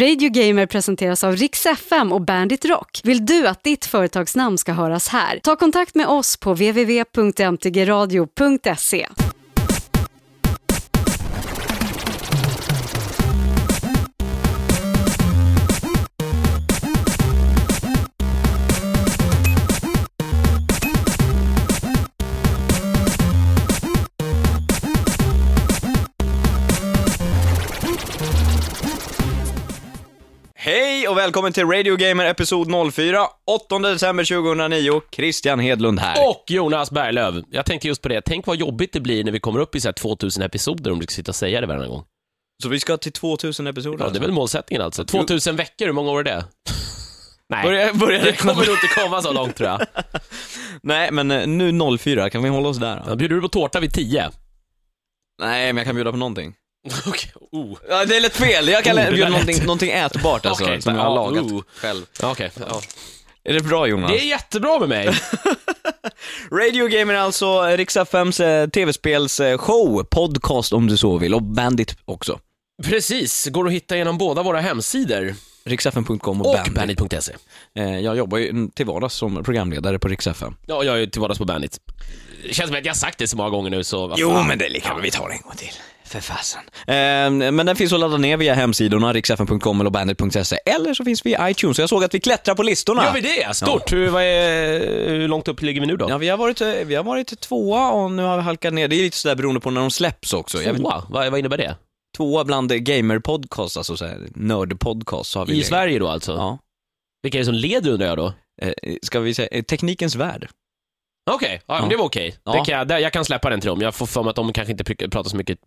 Radio Gamer presenteras av Rix FM och Bandit Rock. Vill du att ditt företagsnamn ska höras här? Ta kontakt med oss på www.mtgradio.se. Hej och välkommen till Radio Gamer episod 04, 8 december 2009. Christian Hedlund här. Och Jonas Berglöf. Jag tänkte just på det. Tänk vad jobbigt det blir när vi kommer upp i så här 2000 episoder om du ska sitta och säga det varje gång. Så vi ska till 2000 episoder Ja, det är väl målsättningen alltså. 2000 veckor, hur många år är det? Nej, Börja, börja det kommer nog inte komma så långt tror jag. Nej, men eh, nu 04, kan vi hålla oss där? Då? Bjuder du på tårta vid 10? Nej, men jag kan bjuda på någonting. Okej, oh. Ja, det är lätt fel. Jag kan Oh, bjuda någonting, lät- någonting ätbart alltså, Okej, som jag har ja, lagat oh. själv. Ja, Okej, ja. Är det bra Jonas? Det är jättebra med mig. Radio Gamer är alltså Rix FMs eh, tv-spelsshow, podcast om du så vill, och Bandit också. Precis, går att hitta genom båda våra hemsidor. Riksfm.com och, Och Bandit. bandit.se. Eh, jag jobbar ju till vardags som programledare på Rix FM. Ja, jag är till vardags på Bandit. Det känns som att jag har sagt det så många gånger nu så... Jo, men det är lika bra. Vi tar det en gång till. För fasen. Eh, men den finns att ladda ner via hemsidorna, riksfn.com eller bandit.se, eller så finns vi i iTunes. Så jag såg att vi klättrar på listorna. Gör vi det? Stort! Hur, vad är, hur långt upp ligger vi nu då? Ja, vi har, varit, vi har varit tvåa och nu har vi halkat ner. Det är lite sådär beroende på när de släpps också. Jag vet- Tvåa? Vad, vad innebär det? tvåa bland gamer-podcasts, alltså såhär nörd-podcasts. så har vi I legat. Sverige då alltså? Ja. Vilka är det som leder undrar jag då? Eh, ska vi säga, eh, teknikens värld. Okej, ja, men Ja. det var okej. Ja. Det kan jag, jag kan släppa den till dem. Jag får för mig att de kanske inte pr- pratar så mycket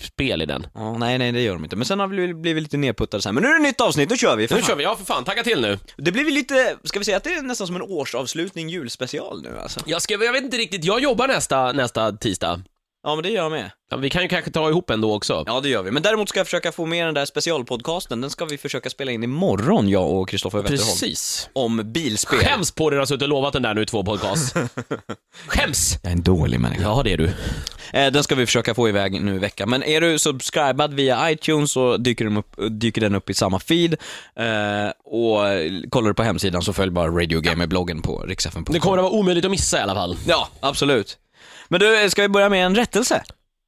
spel i den. Ja, nej, nej, det gör de inte. Men sen har vi blivit lite nedputtade så här. Men nu är det nytt avsnitt, nu kör vi! För Nu fan. kör vi, ja för fan, tagga till nu. Det blir väl lite, ska vi säga att det är nästan som en årsavslutning, julspecial nu alltså? Jag, ska, jag vet inte riktigt, jag jobbar nästa, nästa tisdag. Ja, men det gör jag med. Ja, vi kan ju kanske ta ihop en då också. Ja, det gör vi. Men däremot ska jag försöka få med den där specialpodcasten. Den ska vi försöka spela in imorgon, jag och Kristoffer Wetterholm. Precis. Om bilspel. Skäms på dig att ha suttit och lovat den där nu i två podcast. Skäms! Jag är en dålig människa. Ja, det är du. Eh, den ska vi försöka få iväg nu i veckan. Men är du subscribad via iTunes så dyker den upp, dyker den upp i samma feed. Eh, och kollar du på hemsidan så följ bara Radio Gamer-bloggen på riksfn.com. Det kommer att vara omöjligt att missa i alla fall. Ja, absolut. Men du, ska vi börja med en rättelse?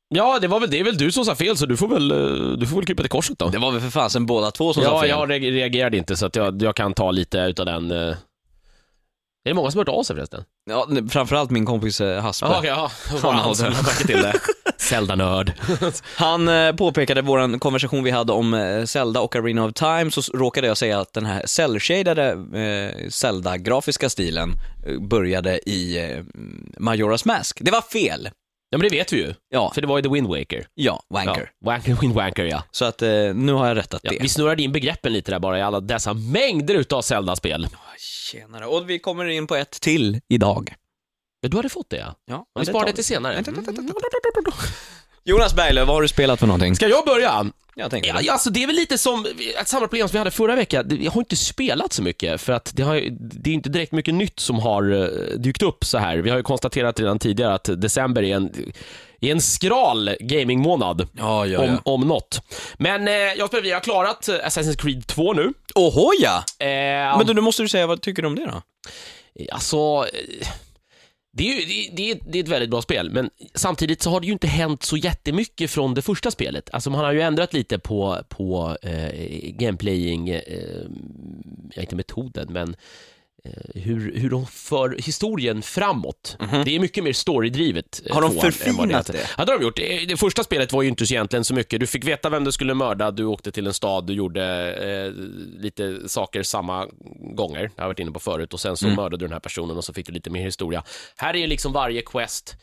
Ja, det var väl, det är väl du som sa fel, så du får väl, eh, du får väl krypa till korset då. Det var väl för fasen båda två som sa Ja, fel? jag re- reagerade inte så att jag, jag kan ta lite utav den. eh. Är det många som har hört av sig förresten? Ja, framförallt min kompis eh, Hasper. Jaha, okej, ja. Han har till det. Zelda-nörd. Han eh, påpekade vår konversation vi hade om eh, Zelda och Arena of Time, så råkade jag säga att den här cell-shadade eh, Zelda-grafiska stilen började i Majora's Mask. Det var fel. Ja, men det vet vi ju. Ja, För det var ju The Wind Waker. ja, wanker. Ja, wanker, Wind Wanker, ja. Så att eh, nu har jag rättat ja. det. Vi snurrade in begreppen lite där bara i alla dessa mängder utav Zelda-spel. Tjenare. Och vi kommer in på ett till idag. Ja, du hade fått det ja. Ja, Vi sparar det till senare. Jonas Berglöf, vad har du spelat för någonting? Ska jag börja? Jag tänker Ja, alltså det är väl lite som ett samma problem som vi hade förra veckan. Jag har inte spelat så mycket för att det, har, det är inte direkt mycket nytt som har eh, dykt upp så här. Vi har ju konstaterat redan tidigare att december är en, är en skral gamingmånad. Ja, ja, Om, ja. om något. Men eh, jag spelar, vi har klarat eh, Assassin's Creed 2 nu. Oho ja! Eh, Men du, då måste du säga, vad tycker du om det då? Alltså, eh, det är, ju, det, det, är, det är ett väldigt bra spel, men samtidigt så har det ju inte hänt så jättemycket från det första spelet. Alltså man har ju ändrat lite på, på eh, gameplaying, eh, ja, inte metoden, men hur, hur de för historien framåt. Det är mycket mer storydrivet. eh. Har de förfinat det? Ja, det har de gjort. Det, det första spelet var ju inte så egentligen så mycket. Du fick veta vem du skulle mörda, du åkte till en stad, du gjorde eh, lite saker samma gånger, det har jag varit inne på förut, och sen så mördade du den här personen och så fick du lite mer historia. Här är ju liksom varje quest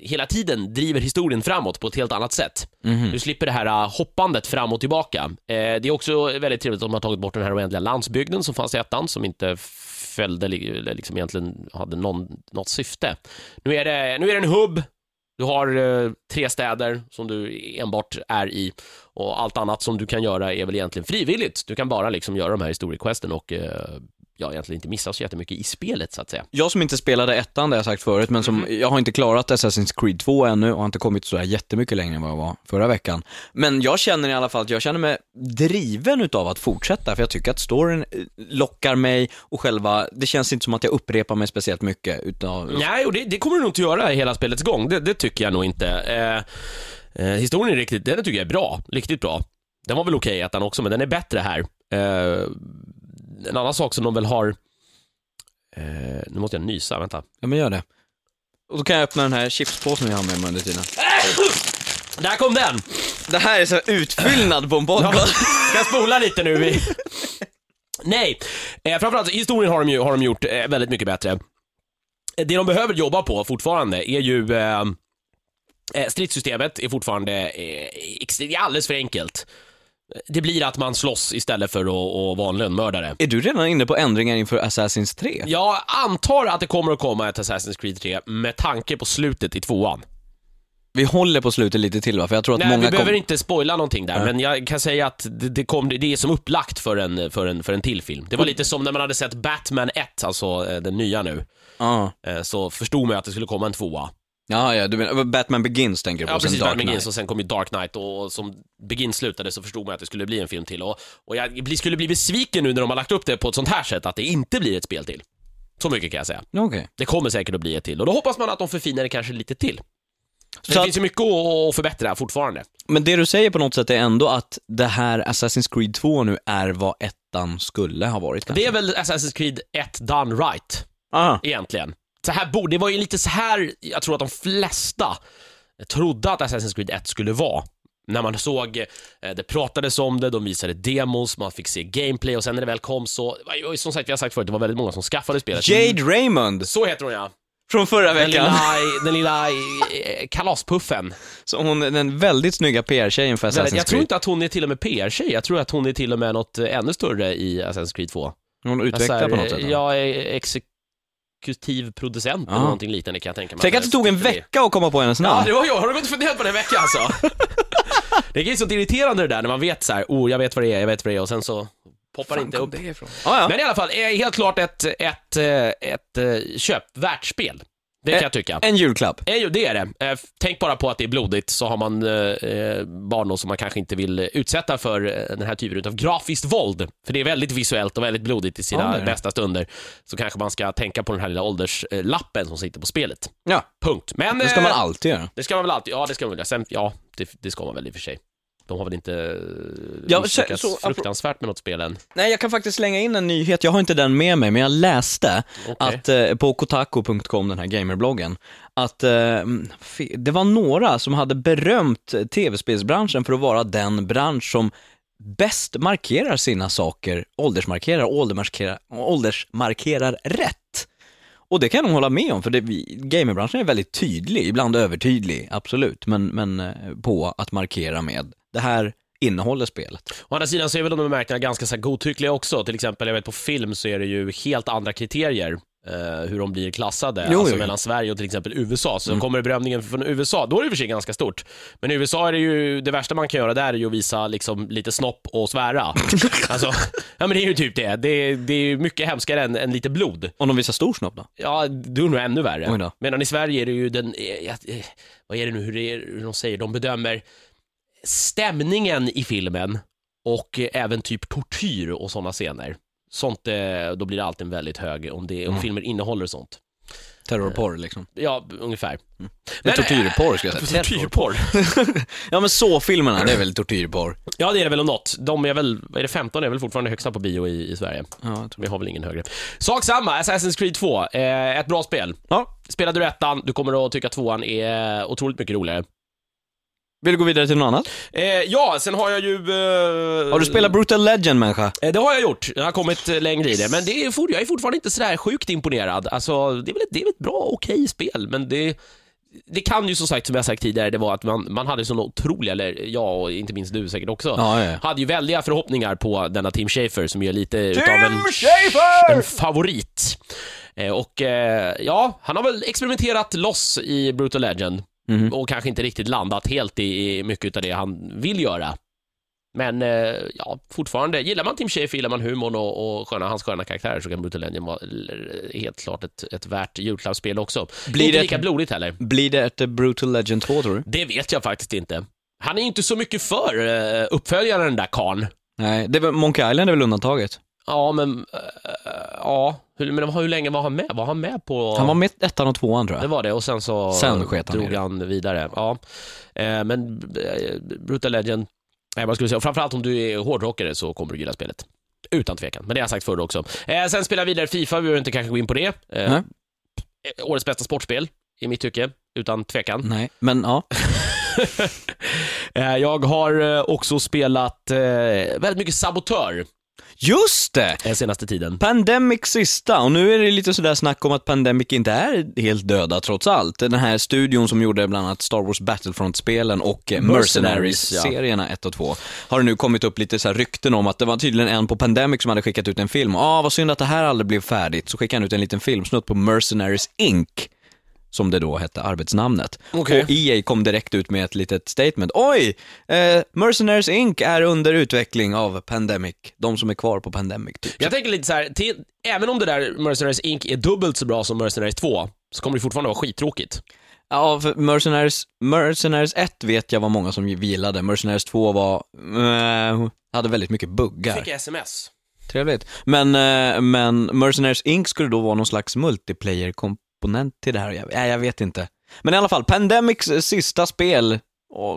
hela tiden driver historien framåt på ett helt annat sätt. Du slipper det här hoppandet fram och tillbaka. Eh, det är också väldigt trevligt att de har tagit bort den här oändliga landsbygden som fanns i ettan, som inte följde, eller liksom egentligen hade någon, något syfte. Nu är, det, nu är det en hubb, du har eh, tre städer som du enbart är i och allt annat som du kan göra är väl egentligen frivilligt. Du kan bara liksom göra de här historiequesten och eh, ja, egentligen inte missar så jättemycket i spelet så att säga. Jag som inte spelade ettan, det har jag sagt förut, men som, jag har inte klarat Assassin's Creed 2 ännu och har inte kommit så här jättemycket längre än vad jag var förra veckan. Men jag känner i alla fall att jag känner mig driven utav att fortsätta, för jag tycker att storyn eh, lockar mig och själva, det känns inte som att jag upprepar mig speciellt mycket utav... Nej, och det, det kommer du nog inte göra i hela spelets gång, det, det tycker jag nog inte. Eh, eh, historien är riktigt, den tycker jag är bra, riktigt bra. Den var väl okej okay, ettan också, men den är bättre här. Eh, en annan sak som de väl har... Eh, nu måste jag nysa, vänta. Ja men gör det. Och då kan jag öppna den här chipspåsen jag har med mig under tiden. Där kom den! Det här är så utfyllnad på en podcast. Ja, kan jag spola lite nu? Vi... Nej, eh, framförallt historien har de, ju, har de gjort eh, väldigt mycket bättre. Det de behöver jobba på fortfarande är ju eh, eh stridssystemet är fortfarande eh, alldeles för enkelt. Det blir att man slåss istället för att, att vara en lönnmördare. Är du redan inne på ändringar inför Assassin's 3? Jag antar att det kommer att komma ett Assassin's Creed 3 med tanke på slutet i tvåan. Vi håller på slutet lite till va? För jag tror att Nej, många vi behöver kom... inte spoila någonting där, Nej. men jag kan säga att det, det, kom, det är som upplagt för en, för, en, för en till film. Det var lite som när man hade sett Batman 1, alltså eh, den nya nu, Ja, eh, så förstod man att det skulle komma en tvåa. Ja, ja, du menar Batman Begins tänker du på, Ja, sen precis, Dark Batman Begins och sen kom ju Dark Knight och som Begins slutade så förstod man att det skulle bli en film till och, och jag skulle bli besviken nu när de har lagt upp det på ett sånt här sätt, att det inte blir ett spel till. Så mycket kan jag säga. Okej. Det kommer säkert att bli ett till och då hoppas man att de förfinar det kanske lite till. Så det att- finns ju mycket att förbättra fortfarande. Men det du säger på något sätt är ändå att det här Assassin's Creed 2 nu är vad ettan skulle ha varit kanske? Det är väl Assassin's Creed 1 done right, Ah, egentligen. Så här borde, det var ju lite så här jag tror att de flesta trodde att Assassin's Creed 1 skulle vara. När man såg, eh, det pratades om det, de visade demos, man fick se gameplay och sen när det väl kom så, som sagt vi har sagt förut, det var väldigt många som skaffade spelet. Jade Raymond Så heter hon ja. från förra Den veckan. lilla, den lilla eh, kalaspuffen. Så hon är den väldigt snygga PR-tjejen för Assassin's Jag Creed. tror inte att hon är till och med PR-tjej, jag tror att hon är till och med något eh, ännu större i Assassin's Creed 2. Hon utvecklar Så här, på något sätt. Jag är exekutiv producent eller Ja. någonting liknande kan jag tänka mig. Tänk att det tog en vecka att komma på hennes Ja, namn. det var jag. Har du gått och funderat på det en vecka alltså? det är ju sånt irriterande det där när man vet så här, oh, jag vet vad det är, jag vet vad det är och sen så poppar det inte upp. ifrån? Ja, ja. Men i alla fall, är helt klart ett, ett, eh, ett, ett köpvärt spel. Det kan Eh, jag tycka. En julklapp. Eh, det är det. Eh, Tänk bara på att det är blodigt, så har man barn som man kanske inte vill utsätta för den här typen av grafiskt våld. För det är väldigt visuellt och väldigt blodigt i Ja, sina det. bästa stunder. Så kanske man ska tänka på den här lilla ålderslappen som sitter på spelet. Ja, Punkt. Men, det ska man alltid göra. det ska man väl alltid, ja det ska man väl göra. Sen, ja, det, det ska man väl i och för sig. De har väl inte eh, Ja, misslyckats så- fruktansvärt med något spel än. Nej, jag kan faktiskt slänga in en nyhet. Jag har inte den med mig, men jag läste Okej. att eh, på kotaku.com, den här gamerbloggen, att eh, det var några som hade berömt tv-spelsbranschen för att vara den bransch som bäst markerar sina saker, åldersmarkerar, åldersmarkerar, åldersmarkerar rätt. Och det kan jag nog hålla med om, för det, gamerbranschen är väldigt tydlig, ibland övertydlig, absolut, men, men eh, på att markera med det här innehåller spelet. Å andra sidan så är väl de märkena ganska så godtyckliga också. Till exempel, jag vet på film så är det ju helt andra kriterier eh, hur de blir klassade, Jo, alltså jo, mellan Sverige och till exempel USA. Så Mm. kommer det berömningen från USA, då är det i för sig ganska stort. Men i USA är det ju, det värsta man kan göra där är ju att visa liksom lite snopp och svära. alltså, ja men det är ju typ det. Det, det är ju mycket hemskare än, än lite blod. Om de visar stor snopp då? Ja, det är nog ännu värre. då. Medan i Sverige är det ju den, eh, eh, vad är det nu, hur, det är, hur de säger, de bedömer stämningen i filmen och eh, även typ tortyr och sådana scener. Sånt, eh, då blir det alltid en väldigt hög, om, det, om Mm. filmer innehåller sånt. Terrorporr liksom. Ja, ungefär. Är Men, tortyrporr skulle jag säga. Tortyrporr. Ja men så filmerna det är väl tortyrporr? Ja, det är det väl om något. De är väl, vad är det, 15 är väl fortfarande högsta på bio i, i Sverige. Ja, jag tror. Vi har väl ingen högre. Sak samma, Assassin's Creed 2. Eh, ett bra spel. ja. Spelade du ettan, du kommer att tycka tvåan är otroligt mycket roligare. Vill du gå vidare till något annat? Eh, ja, sen har jag ju... Eh, Har du spelat Brutal Legend människa? Eh, Det har jag gjort, jag har kommit eh, längre i det, men det är, for- jag är fortfarande inte sådär sjukt imponerad. Alltså, det är väl ett, det är ett bra, okej spel, men det, det kan ju som sagt, som jag sagt tidigare, det var att man, man hade sån otroliga, eller jag och inte minst du säkert också, Ja, ja, ja. hade ju väldiga förhoppningar på denna Tim Schafer som är lite utav en, en favorit. Eh, Och eh, ja, han har väl experimenterat loss i Brutal Legend Mhm. och kanske inte riktigt landat helt i, i mycket av det han vill göra. Men eh, ja, fortfarande, gillar man Tim Schafer, gillar man humorn och, och sköna, hans sköna karaktärer så kan Brutal Legend vara helt klart ett, ett värt julklappsspel också. Blir inte det lika ett- blodigt heller. Blir det ett eh, Brutal Legend 2 tror du? Det vet jag faktiskt inte. Han är inte så mycket för uh, uppföljaren den där karln. Nej, det var, Monkey Island är väl undantaget? Ja, men... eh, ja, hur, men hur länge var han med? Var han med på... Han var med ettan och tvåan tror Det jag. var det och sen så Sen sket han drog det. han vidare. Ja. Eh, men eh, Brutal Legend, nej, vad skulle säga, framförallt om du är hårdrockare så kommer du gilla spelet. Utan tvekan, men det har jag sagt förr också. Eh, sen spelar jag vidare Fifa, vi behöver inte kanske gå in på det. Eh, eh, årets bästa sportspel, i mitt tycke, utan tvekan. Nej, men ja. Jag har också spelat väldigt mycket Sabotör Just det! eh, senaste tiden. Pandemic sista, och nu är det lite sådär snack om att Pandemic inte är helt döda trots allt. Den här studion som gjorde bland annat Star Wars Battlefront-spelen och eh, Mercenaries, ja. Mercenaries-serierna 1 och 2, har det nu kommit upp lite så rykten om att det var tydligen en på Pandemic som hade skickat ut en film. Ah, vad synd att det här aldrig blev färdigt. Så skickade han ut en liten filmsnutt på Mercenaries Inc. Som det då hette, arbetsnamnet. Okej. Och EA kom direkt ut med ett litet statement. Oj! Eh, Mercenaries Inc. är under utveckling av Pandemic. De som är kvar på Pandemic, typ. Jag tänker lite så här, till, även om det där Mercenaries Inc är dubbelt så bra som Mercenaries 2, så kommer det fortfarande vara skittråkigt. Ja, för Mercenaries, Mercenaries 1 vet jag var många som gillade. Mercenaries 2 var, eh, hade väldigt mycket buggar. Fick sms. Trevligt. Men, eh, men Mercenaries Inc skulle då vara någon slags multiplayer-komponent till det här. Jag, nej, jag vet inte. Men i alla fall, Pandemics eh, sista spel,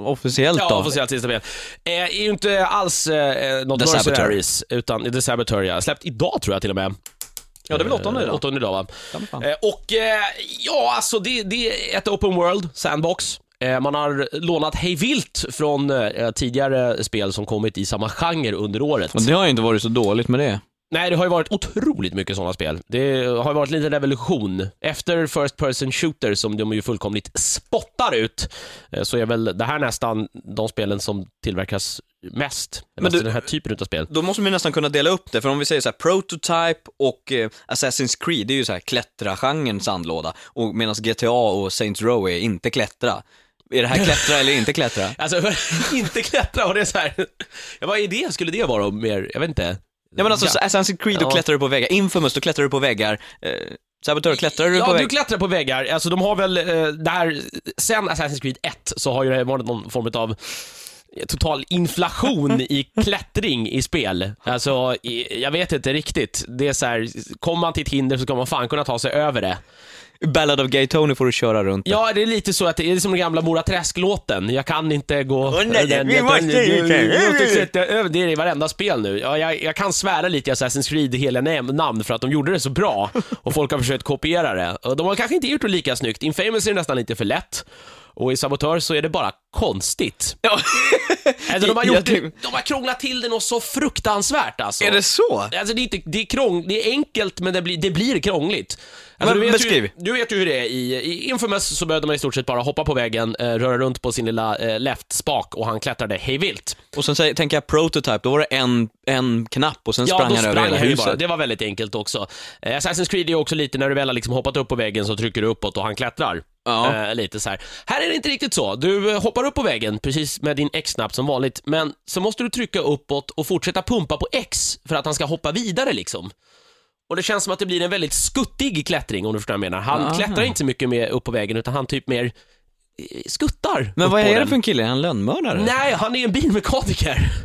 officiellt Ja, då. officiellt sista spel. Eh, är ju inte alls eh, något The Saboteur. Mercenaries, utan The Saboteur, ja. Släppt idag tror jag till och med. Ja, det är väl åttonde idag? Eh, Åttonde idag, va? Ja. Eh, och eh, ja, alltså det, det är ett open world, sandbox. Eh, man har lånat hej vilt från eh, tidigare spel som kommit i samma genre under året. Och det har ju inte varit så dåligt med det. Nej, det har ju varit otroligt mycket sådana spel. Det har ju varit lite revolution. Efter First Person Shooter, som de ju fullkomligt spottar ut, eh, så är väl det här nästan de spelen som tillverkas mest. Men du- den här typen av spel. Då måste vi nästan kunna dela upp det, för om vi säger så här, Prototype och eh, Assassin's Creed, det är ju så här klättra-genrens sandlåda. Och medan GTA och Saints Row är inte klättra. Är det här klättra eller inte klättra? Alltså, inte klättra och det är så här. Ja, vad är det? Skulle det vara mer? Jag vet inte. Ja men alltså Assassin's Creed, då Ja. klättrar du på väggar. Infamous, då klättrar du på väggar. Eh, Sabotör, klättrar du ja, på du väggar? klättrar på väggar. Alltså, de har väl, eh, här, sen Assassin's Creed 1 så har ju det varit någon form av total inflation i klättring i spel. Alltså, jag vet inte riktigt. Det är så här, kommer man till ett hinder så ska man fan kunna ta sig över det. Ballad of Gay Tony får du köra runt. Ja, det är lite så att det är som den gamla Mora Träsk-låten. Jag kan inte gå... Åh, nej, den- vi den- måste den-. Det är i varenda spel nu. Ja, jag, jag kan svära lite i Assassin's Creed hela namn för att de gjorde det så bra och folk har försökt kopiera det. Och de har kanske inte gjort det lika snyggt. Infamous är nästan lite för lätt. Och i Sabotör så är det bara konstigt. Ja. Alltså, de, har gjort, det- de har krånglat till det något så fruktansvärt alltså. Är det så? Alltså det är, inte, det är, krång, det är enkelt men det blir, det blir krångligt. Alltså, Men du, vet beskriv. Ju, du vet ju hur det är. I, I Infamous så behövde man i stort sett bara hoppa på väggen, eh, röra runt på sin lilla eh, left-spak och han klättrade hej vilt. Och sen tänker jag Prototype, då var det en, en knapp och sen Ja, sprang han över hela huset. bara. Det var väldigt enkelt också. Eh, Assassin's Creed är också lite, när du väl har liksom hoppat upp på väggen så trycker du uppåt och han klättrar. Ja. Eh, lite så här. Här är det inte riktigt så. Du eh, hoppar upp på väggen, precis med din X-knapp som vanligt, men så måste du trycka uppåt och fortsätta pumpa på X för att han ska hoppa vidare liksom. Och det känns som att det blir en väldigt skuttig klättring om du förstår vad jag menar. Han Aha. klättrar inte så mycket med upp på väggen utan han typ mer eh, skuttar Men upp vad på är det den. för en kille? Är han lönnmördare? Nej, han är en bilmekaniker.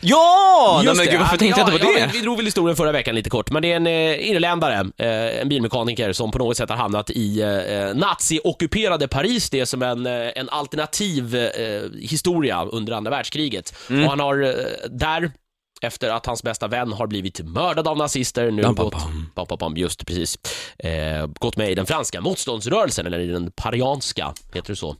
Ja! Nej, men det. gud, varför Ja, tänkte jag inte på det? Vi, vi drog väl historien förra veckan lite kort, men det är en eh, irländare, eh, en bilmekaniker som på något sätt har hamnat i eh, nazi-ockuperade Paris. Det är som en, eh, en alternativ eh, historia under andra världskriget. Mm. Och han har eh, där, efter att hans bästa vän har blivit mördad av nazister, nu Bam, gått, bam. bam, bam, just precis, eh, gått med i den franska motståndsrörelsen, eller i den parianska, heter det så?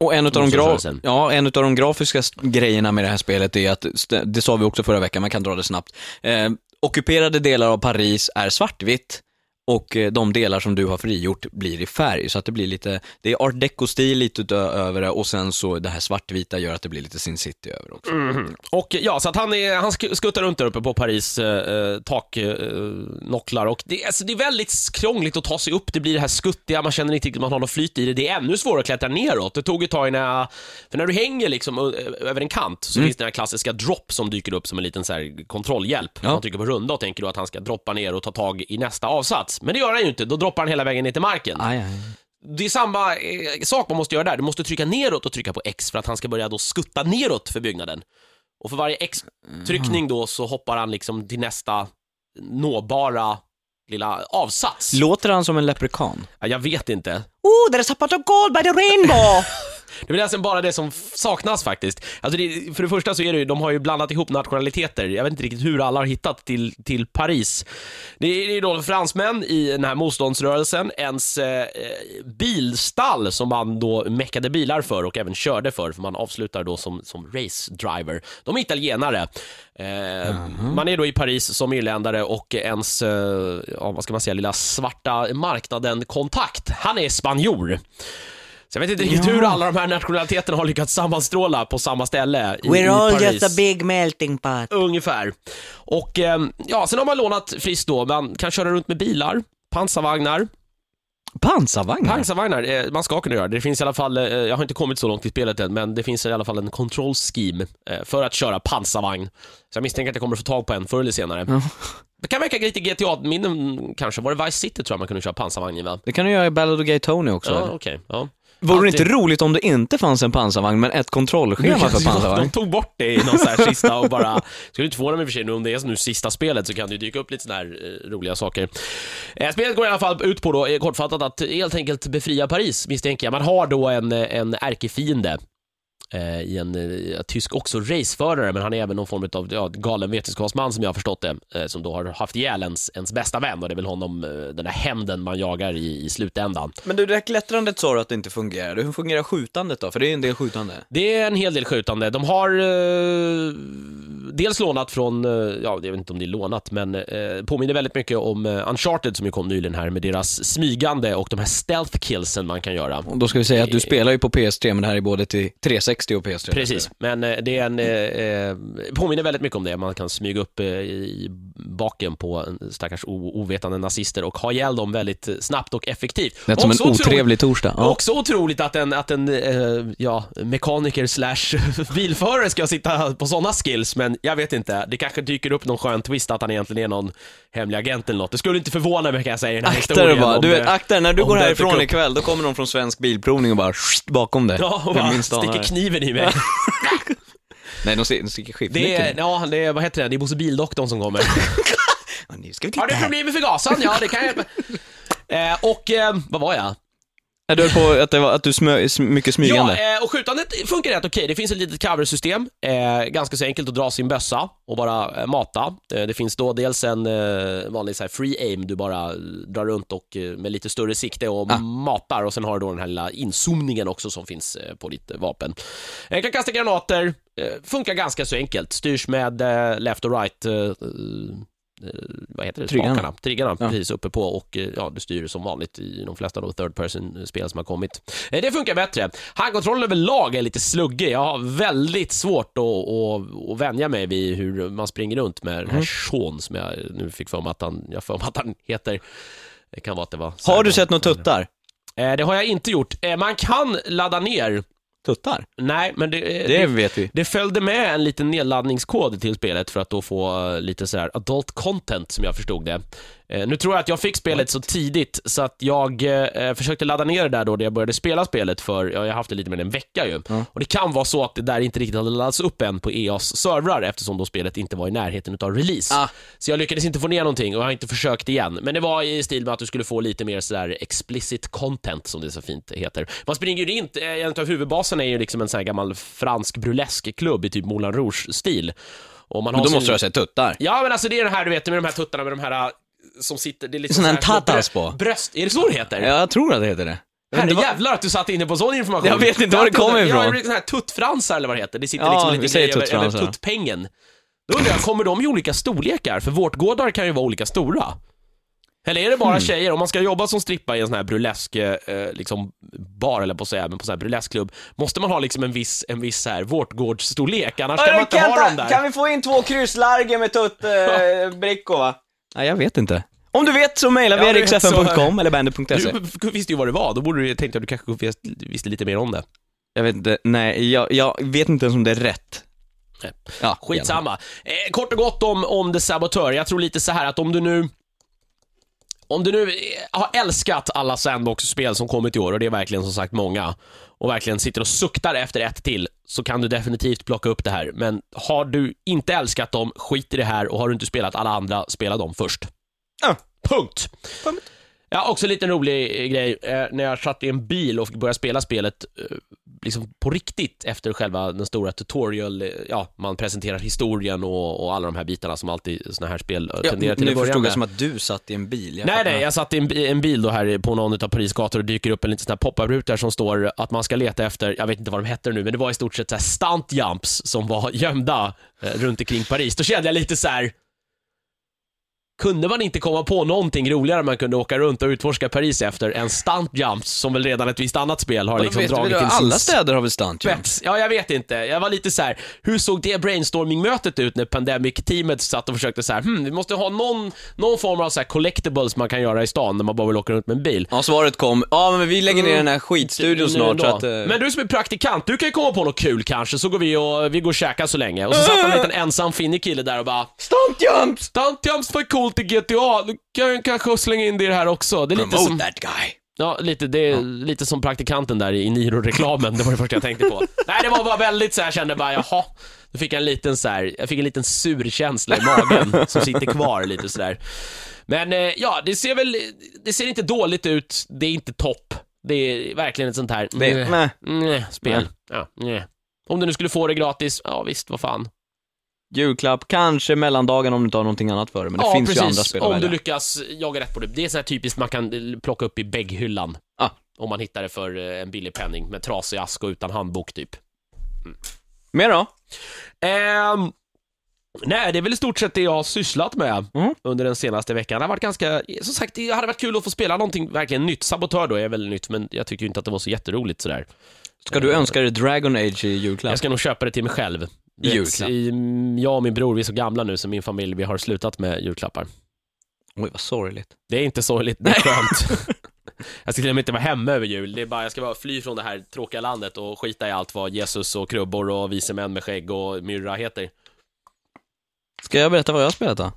Och en av de, gra- Motståndsrörelsen. ja, en utav de grafiska grejerna med det här spelet är att, det sa vi också förra veckan, man kan dra det snabbt, eh, ockuperade delar av Paris är svartvitt och eh, de delar som du har frigjort blir i färg. Så att det blir lite, det är art deco-stil lite utö- över det och sen så det här svartvita gör att det blir lite Sin City över också. Mhm. Och ja, så att han, är, han sk- skuttar runt där uppe på Paris eh, taknocklar och det, alltså, det är väldigt krångligt att ta sig upp, det blir det här skuttiga, man känner inte riktigt att man har något flyt i det. Det är ännu svårare att klättra neråt. Det tog ett tag innan jag, för när du hänger liksom över en kant så finns det den här klassiska drop som dyker upp som en liten så här kontrollhjälp. Ja. Man trycker på runda och tänker då att han ska droppa ner och ta tag i nästa avsats. Men det gör han ju inte, då droppar han hela vägen ner till marken. Aj, aj. Det är samma eh, sak man måste göra där. Du måste trycka neråt och trycka på X för att han ska börja då skutta neråt för byggnaden. Och för varje X-tryckning då så hoppar han liksom till nästa nåbara lilla avsats. Låter han som en leprekan? Ja, jag vet inte. Oh, there's a pot of gold by the rainbow! Det är väl nästan bara det som saknas faktiskt. Alltså det, för det första så är det ju, de har ju blandat ihop nationaliteter. Jag vet inte riktigt hur alla har hittat till, till Paris. Det är, är då fransmän i den här motståndsrörelsen, ens eh, bilstall som man då meckade bilar för och även körde för, för man avslutar då som, som race driver. De är italienare. Eh, Man är då i Paris som irländare och ens, eh, ja, vad ska man säga, lilla svarta marknaden-kontakt, han är spanjor. Så jag vet inte riktigt Ja. hur alla de här nationaliteterna har lyckats sammanstråla på samma ställe i, We're i all Paris. just a big melting pot. Ungefär. Och ehm, ja, sen har man lånat friskt då, man kan köra runt med bilar, pansarvagnar, Pansarvagnar? pansarvagnar, eh, man ska kunna göra det. Det finns i alla fall, eh, jag har inte kommit så långt i spelet än, men det finns i alla fall en control scheme eh, för att köra pansarvagn. Så jag misstänker att jag kommer få tag på en förr eller senare. Ja. Det kan verka lite GTA-minnen kanske, var det Vice City tror jag man kunde köra pansarvagn i va? Det kan du göra i Ballad of Gay Tony också. Ja, okej. Ja. Vore det inte roligt om det inte fanns en pansarvagn, men ett kontrollschema för De pansarvagn? tog bort det i någon så här sista och bara, skulle inte förvåna mig i och för sig nu om det är nu sista spelet så kan det ju dyka upp lite sådana här eh, roliga saker. Eh, spelet går i alla fall ut på då, eh, kortfattat, att helt enkelt befria Paris misstänker jag. Man har då en, eh, en ärkefiende eh, i en eh, tysk också raceförare, men han är även någon form av ja, galen vetenskapsman som jag har förstått det, eh, som då har haft ihjäl ens, ens bästa vän och det är väl honom, den där hämnden man jagar i, i slutändan. Men du, det här klättrandet sa du att det inte fungerar. Hur fungerar skjutandet då? För det är en del skjutande. Det är en hel del skjutande. De har dels lånat från, eh, ja, jag vet inte om det är lånat, men eh, påminner väldigt mycket om eh, Uncharted som ju kom nyligen här med deras smygande och de här stealth killsen man kan göra. Och då ska vi säga att du spelar ju på PS3, men det här är både till 360 och PS3. Precis, men eh, det är en, eh, eh, påminner väldigt mycket om det. Man kan smyga upp eh, i baken på en stackars ovetande nazister och ha ihjäl dem väldigt snabbt och effektivt. Det är som en Också otroligt- otrevlig torsdag. Ja. Också otroligt att en, att en eh, ja, mekaniker slash bilförare ska sitta på sådana skills, men jag vet inte. Det kanske dyker upp någon skön twist att han egentligen är någon hemlig agent eller något. Det skulle inte förvåna mig kan jag säga i den här Akta dig historien. bara. Du vet, det- akta dig. När du går härifrån ikväll, då kommer någon från Svensk Bilprovning och bara bakom dig. Ja, och bara sticker kniven i mig. Nej, de sticker- sticker Det är, skiftnyckeln. ja, det är, vad heter det, det är Bosse Bildoktorn som kommer. Ja, nu ska vi titta Har du här. problem med förgasaren? Ja, det kan jag hjälpa. Eh, och, eh, vad var jag? Du höll på att, det var, att du smö, sm- mycket smygande. Ja, eh, och skjutandet funkar rätt okej. Det finns ett litet coversystem, eh, ganska så enkelt att dra sin bössa och bara eh, mata. Det finns då dels en vanlig så free aim, du bara drar runt och med lite större sikte och Ah. matar och sen har du då den här lilla inzoomningen också som finns på ditt vapen. Jag kan kasta granater, funkar ganska så enkelt, styrs med left och right vad heter det? Triggarna. Spakarna. Triggarna, Ja. precis uppe på och eh, ja, du styr som vanligt i de flesta då third person-spel som har kommit. Eh, Det funkar bättre. Handkontrollen överlag är lite sluggig. Jag har väldigt svårt att, att, att vänja mig vid hur man springer runt med den här Sean som jag nu fick för mig att han, jag för mig att han heter. Det kan vara att det var... Har du sett några tuttar? Eh, Det har jag inte gjort. Eh, Man kan ladda ner. Tuttar? Nej, men det, eh, Det det, vet vi. det följde med en liten nedladdningskod till spelet för att då få eh, lite så här adult content som jag förstod det. Eh, nu tror jag att jag fick spelet så tidigt så att jag eh, försökte ladda ner det där då när jag började spela spelet för, ja, jag har haft det lite mer än en vecka ju. Ja. Och det kan vara så att det där inte riktigt hade laddats upp än på EAs servrar eftersom då spelet inte var i närheten utav release. Ah. Så jag lyckades inte få ner någonting och jag har inte försökt igen. Men det var i stil med att du skulle få lite mer sådär explicit content som det så fint heter. Man springer ju runt, eh, en av huvudbaserna är ju liksom en sån här gammal fransk burleskklubb i typ Moulin Rouge-stil. Och man Men har då sin- måste du ha sett tuttar. Ja men alltså det är det här du vet med de här tuttarna med de här som sitter, det är lite Sån här tatas på. Bröst, är det så det heter? Ja, jag tror att det heter det. Men Herre det var- jävlar att du satt inne på sån information. Jag vet inte var det kommer ifrån. Ja, sån här tuttfransar eller vad det heter. Det sitter Ja, liksom en liten säger grej över, tuttpengen. Då undrar jag, kommer de i olika storlekar? För vårtgårdar kan ju vara olika stora. Eller är det bara tjejer? Om man ska jobba som strippa i en sån här burlesk eh, liksom bar, eller på att säga, men på sån här burleskklubb, måste man ha liksom en viss, en viss så här vårtgårdsstorlek, annars kan man inte ha dem där. Kan vi få in två krysslarger med tuttbrickor va? Nej, jag vet inte. Om du vet så mejlar vi Ja, eriksfm.com eller bandet.se. Du visste ju vad det var, då borde du tänkte att du kanske visste, visste lite mer om det. Jag vet inte, nej, jag, jag vet inte ens om det är rätt. Nej. Ja, Skitsamma. Eh, kort och gott om, om The Saboteur. Jag tror lite så här att om du nu om du nu eh, har älskat alla Sandbox-spel som kommit i år, och det är verkligen som sagt många, och verkligen sitter och suktar efter ett till, så kan du definitivt plocka upp det här. Men har du inte älskat dem, skit i det här, och har du inte spelat alla andra, spela dem först. Ja. Punkt. Punkt. Ja, också en liten rolig eh, grej. Eh, när jag satt i en bil och fick börja spela spelet eh, liksom på riktigt efter själva den stora tutorial, ja, man presenterar historien och, och alla de här bitarna som alltid såna här spel Ja, tenderar till nu att börja förstod med. jag som att du satt i en bil. Jag Nej, nej, jag satt i en, en bil då här på någon av Paris gator och dyker upp en liten sån här pop-up-ruta som står att man ska leta efter, jag vet inte vad de heter nu, men det var i stort sett så här stunt jumps som var gömda eh, runt omkring Paris. Då kände jag lite så här. Kunde man inte komma på någonting roligare man kunde åka runt och utforska Paris efter än stunt jumps som väl redan ett visst annat spel har liksom dragit till alla sin städer har väl stunt jumps? spets. Ja, jag vet inte. Jag var lite så här. hur såg det brainstorming-mötet ut när Pandemic-teamet satt och försökte så här, hmm, vi måste ha någon, någon form av så här collectibles man kan göra i stan när man bara vill åka runt med en bil. Ja, svaret kom, ja men vi lägger ner den här skitstudion snart så att... eh, Men du som är praktikant, du kan ju komma på något kul kanske, så går vi och, vi går och käkar så länge. Och så satt en liten ensam finnig kille där och bara Stunt jumps! Stunt jumps var coolt i GTA, du kan kanske slänga in det här också. Det är lite Promote som... that guy. Ja, lite, det är lite som praktikanten där i Niro-reklamen, det var det första jag tänkte på. Nej, det var bara väldigt så här, jag kände bara, jaha. Då fick jag en liten så här, jag fick en liten sur känsla i magen som sitter kvar lite sådär. Men eh, ja, det ser väl, det ser inte dåligt ut, det är inte topp. Det är verkligen ett sånt här, Det, nej, nej. nej, spel. Ja, nej. Om du nu skulle få det gratis, ja visst, vad fan. Julklapp, kanske mellandagen om du inte har någonting annat för det, men det ja, finns precis. ju andra spel att Om du lyckas jaga rätt på det. Det är så här typiskt man kan plocka upp i bägghyllan. Ja. Om man hittar det för eh, en billig penning med trasig ask och utan handbok typ. Mer då? Ehm, nej, det är väl i stort sett det jag har sysslat med Mm. under den senaste veckan. Det har varit ganska, som sagt, det hade varit kul att få spela någonting verkligen nytt. Sabotör då är väl nytt, men jag tycker ju inte att det var så jätteroligt sådär. Ska du önska dig Dragon Age i julklapp? Jag ska nog köpa det till mig själv. I julklapp. I, jag och min bror, vi är så gamla nu, så min familj, vi har slutat med julklappar. Oj, vad sorgligt. Det är inte sorgligt, det är skönt. jag ska till och med inte vara hemma över jul. Det är bara, jag ska bara fly från det här tråkiga landet och skita i allt vad Jesus och krubbor och vise män med skägg och myrra heter. Ska jag berätta vad jag har spelat då?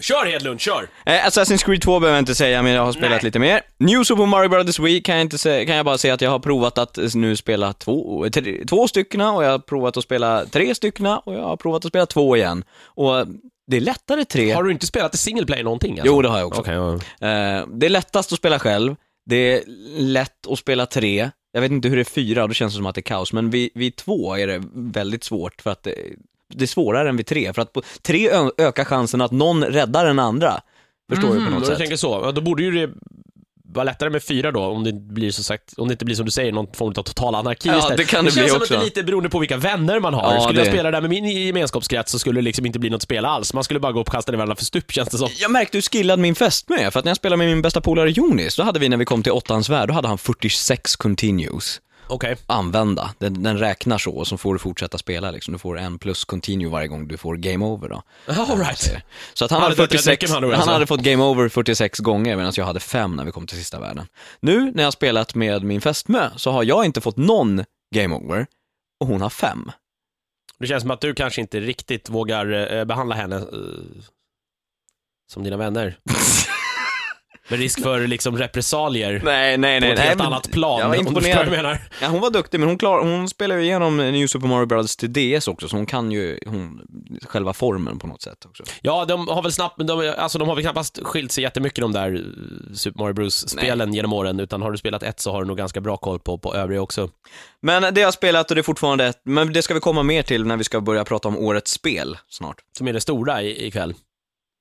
Kör Hedlund, kör! Eh, Assassin's Creed 2 behöver jag inte säga, men jag har spelat Nej. lite mer. New Super Mario Brothers Wii kan jag, inte säga, kan jag bara säga att jag har provat att eh, nu spela två, tre, två styckna och jag har provat att spela tre styckna och jag har provat att spela två igen. Och eh, det är lättare tre. Har du inte spelat i single player någonting? Alltså? Jo, det har jag också. Okej, ja. Eh, det är lättast att spela själv, det är lätt att spela tre, jag vet inte hur det är fyra, då känns det som att det är kaos, men vid, vid två är det väldigt svårt för att det, det är svårare än vid tre, för att på tre ökar chansen att någon räddar den andra. Förstår du på Mm, något sätt? tänker så. Ja, då borde ju det vara lättare med fyra då, om det blir så sagt, om det inte blir som du säger, någon form av total anarki Ja, istället. det kan det känns bli som också. att det är lite beroende på vilka vänner man har. Ja, skulle jag det- spela där med min gemenskapskrets så skulle det liksom inte bli något spel alls. Man skulle bara gå upp och kasta ner varandra för stup, känns det som. Jag märkte hur skillad min fästmö är, för att när jag spelade med min bästa polare Jonis, då hade vi när vi kom till åttans värld, då hade han 46 continues Okej. använda. Den, den räknar så, och så får du fortsätta spela liksom. Du får en plus continue varje gång du får game over då. All right. Så att han, Han hade, hade fått rätt 46, mycket med andra ord, han alltså. hade fått game over 46 gånger medan jag hade fem när vi kom till sista världen. Nu när jag har spelat med min fästmö så har jag inte fått någon game over och hon har fem. Det känns som att du kanske inte riktigt vågar eh, behandla henne eh, som dina vänner. Med risk för liksom repressalier Nej, nej, på ett helt annat plan. Jag var imponerad. menar. Ja, hon var duktig, men hon, klar, hon spelar ju igenom New Super Mario Bros till DS också, så hon kan ju hon, själva formen på något sätt också. Ja, de har väl snabbt, men de, alltså, de har väl knappast skilt sig jättemycket de där eh, Super Mario Bros-spelen genom åren, utan har du spelat ett så har du nog ganska bra koll på, på övriga också. Men det har jag spelat och det är fortfarande ett, men det ska vi komma mer till när vi ska börja prata om årets spel snart. Som är det stora i, ikväll.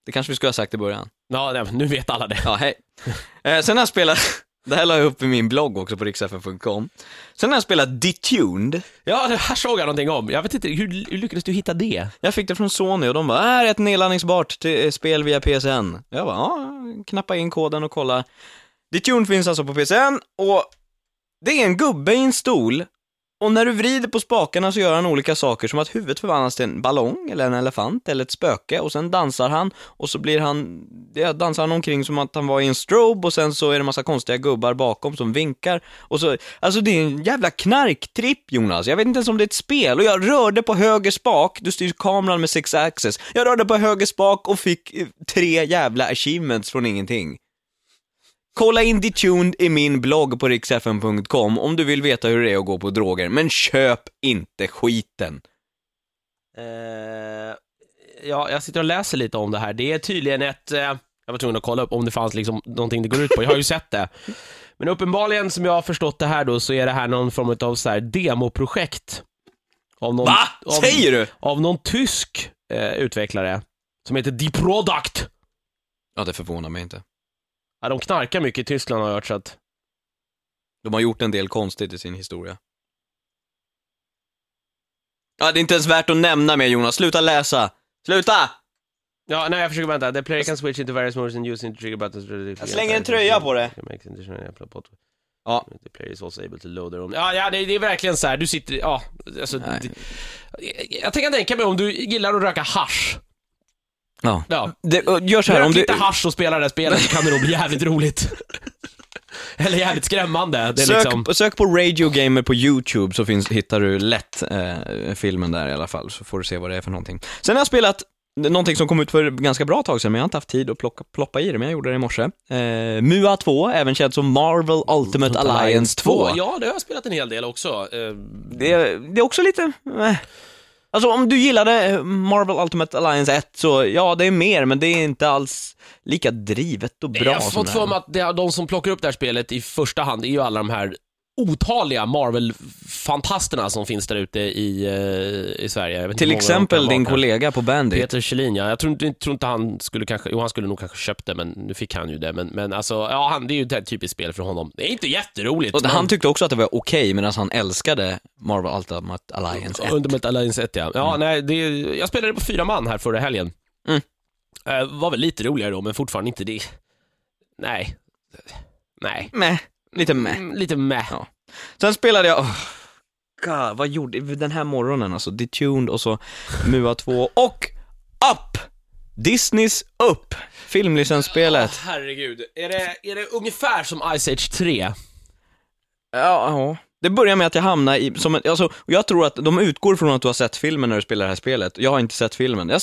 Det kanske vi skulle ha sagt i början. Ja, nej, nu vet alla det. Ja, hej. Eh, sen har jag spelat, Det här la jag upp i min blogg också på riksfn.com. Sen har jag spelat Detuned. Ja, det här såg jag någonting om. Jag vet inte, hur, hur lyckades du hitta det? Jag fick det från Sony och de bara, här är ett nedladdningsbart till spel via PSN. Jag bara, ja, knappa in koden och kolla. Detuned finns alltså på PSN och det är en gubbe i en stol och när du vrider på spakarna så gör han olika saker som att huvudet förvandlas till en ballong eller en elefant eller ett spöke och sen dansar han och så blir han, ja, dansar han omkring som att han var i en strobe och sen så är det massa konstiga gubbar bakom som vinkar. Och så, alltså det är en jävla knarktripp Jonas, jag vet inte ens om det är ett spel. Och jag rörde på höger spak, du styr kameran med six axis, jag rörde på höger spak och fick eh, tre jävla achievements från ingenting. Kolla in Detuned i min blogg på riksfn.com om du vill veta hur det är att gå på droger, men köp inte skiten. Eh, ja, jag sitter och läser lite om det här. Det är tydligen ett... Eh, jag var tvungen att kolla upp om det fanns liksom någonting det går ut på. Jag har ju sett det. Men uppenbarligen, som jag har förstått det här då, så är det här någon form av så här demoprojekt. Av någon, Va? Av, Säger du? Av någon tysk eh, utvecklare. Som heter The Product. Ja, det förvånar mig inte. Ja, de knarkar mycket i Tyskland har jag hört, så att... De har gjort en del konstigt i sin historia. Ja, det är inte ens värt att nämna mer Jonas, sluta läsa! Sluta! Ja, nej jag försöker vänta. The player can switch into various modes and use into trigger buttons. Jag slänger en tröja på det. Ja. The player is also able to load their own. Ja, ja det, det är verkligen så här. du sitter, ja, alltså, det, jag tänker tänka mig om du gillar att röka hasch. Ja. Ja. Det, gör så här, Rök om du... lite hasch och spela det här spelet så kan det nog bli jävligt roligt. Eller jävligt skrämmande. Det är Sök, liksom... sök på Radio Gamer på YouTube så finns, hittar du lätt eh, filmen där i alla fall, så får du se vad det är för någonting. Sen har jag spelat någonting som kom ut för ganska bra tag sedan, men jag har inte haft tid att plocka, ploppa i det, men jag gjorde det i morse. Eh, MUA 2, även känd som Marvel Ultimate Alliance 2. Ja, det har jag spelat en hel del också. Eh, Det, är- det är också lite... Eh. Alltså om du gillade Marvel Ultimate Alliance 1 så, ja det är mer, men det är inte alls lika drivet och bra jag har fått för mig att det, de som plockar upp det här spelet i första hand är ju alla de här otaliga Marvel-fantasterna som finns där ute i, eh, i Sverige. Till exempel din kollega på Bandit. Peter Kjellin, ja. Jag tror inte, tror inte han skulle kanske, jo han skulle nog kanske köpt det, men nu fick han ju det. Men, men alltså, ja, han, det är ju ett typiskt spel för honom. Det är inte jätteroligt. Och men- han tyckte också att det var okej, medan han älskade Marvel Ultimate Alliance 1. Ultimate Alliance 1 ja. Ja, nej, det, jag spelade på fyra man här förra helgen. Mm. Eh, var väl lite roligare då, men fortfarande inte det. Nej. Nej. Meh, lite meh. Mm, Lite meh. Ja. Sen spelade jag, oh, God, vad gjorde jag den här morgonen alltså? Detuned och så MUA 2 och Up! Disneys Up! Filmlicensspelet. Åh, herregud. Är det, är det ungefär som Ice Age 3? Ja, ja. Det börjar med att jag hamnar i, som en, alltså, jag tror att de utgår från att du har sett filmen när du spelar det här spelet. Jag har inte sett filmen. Jag,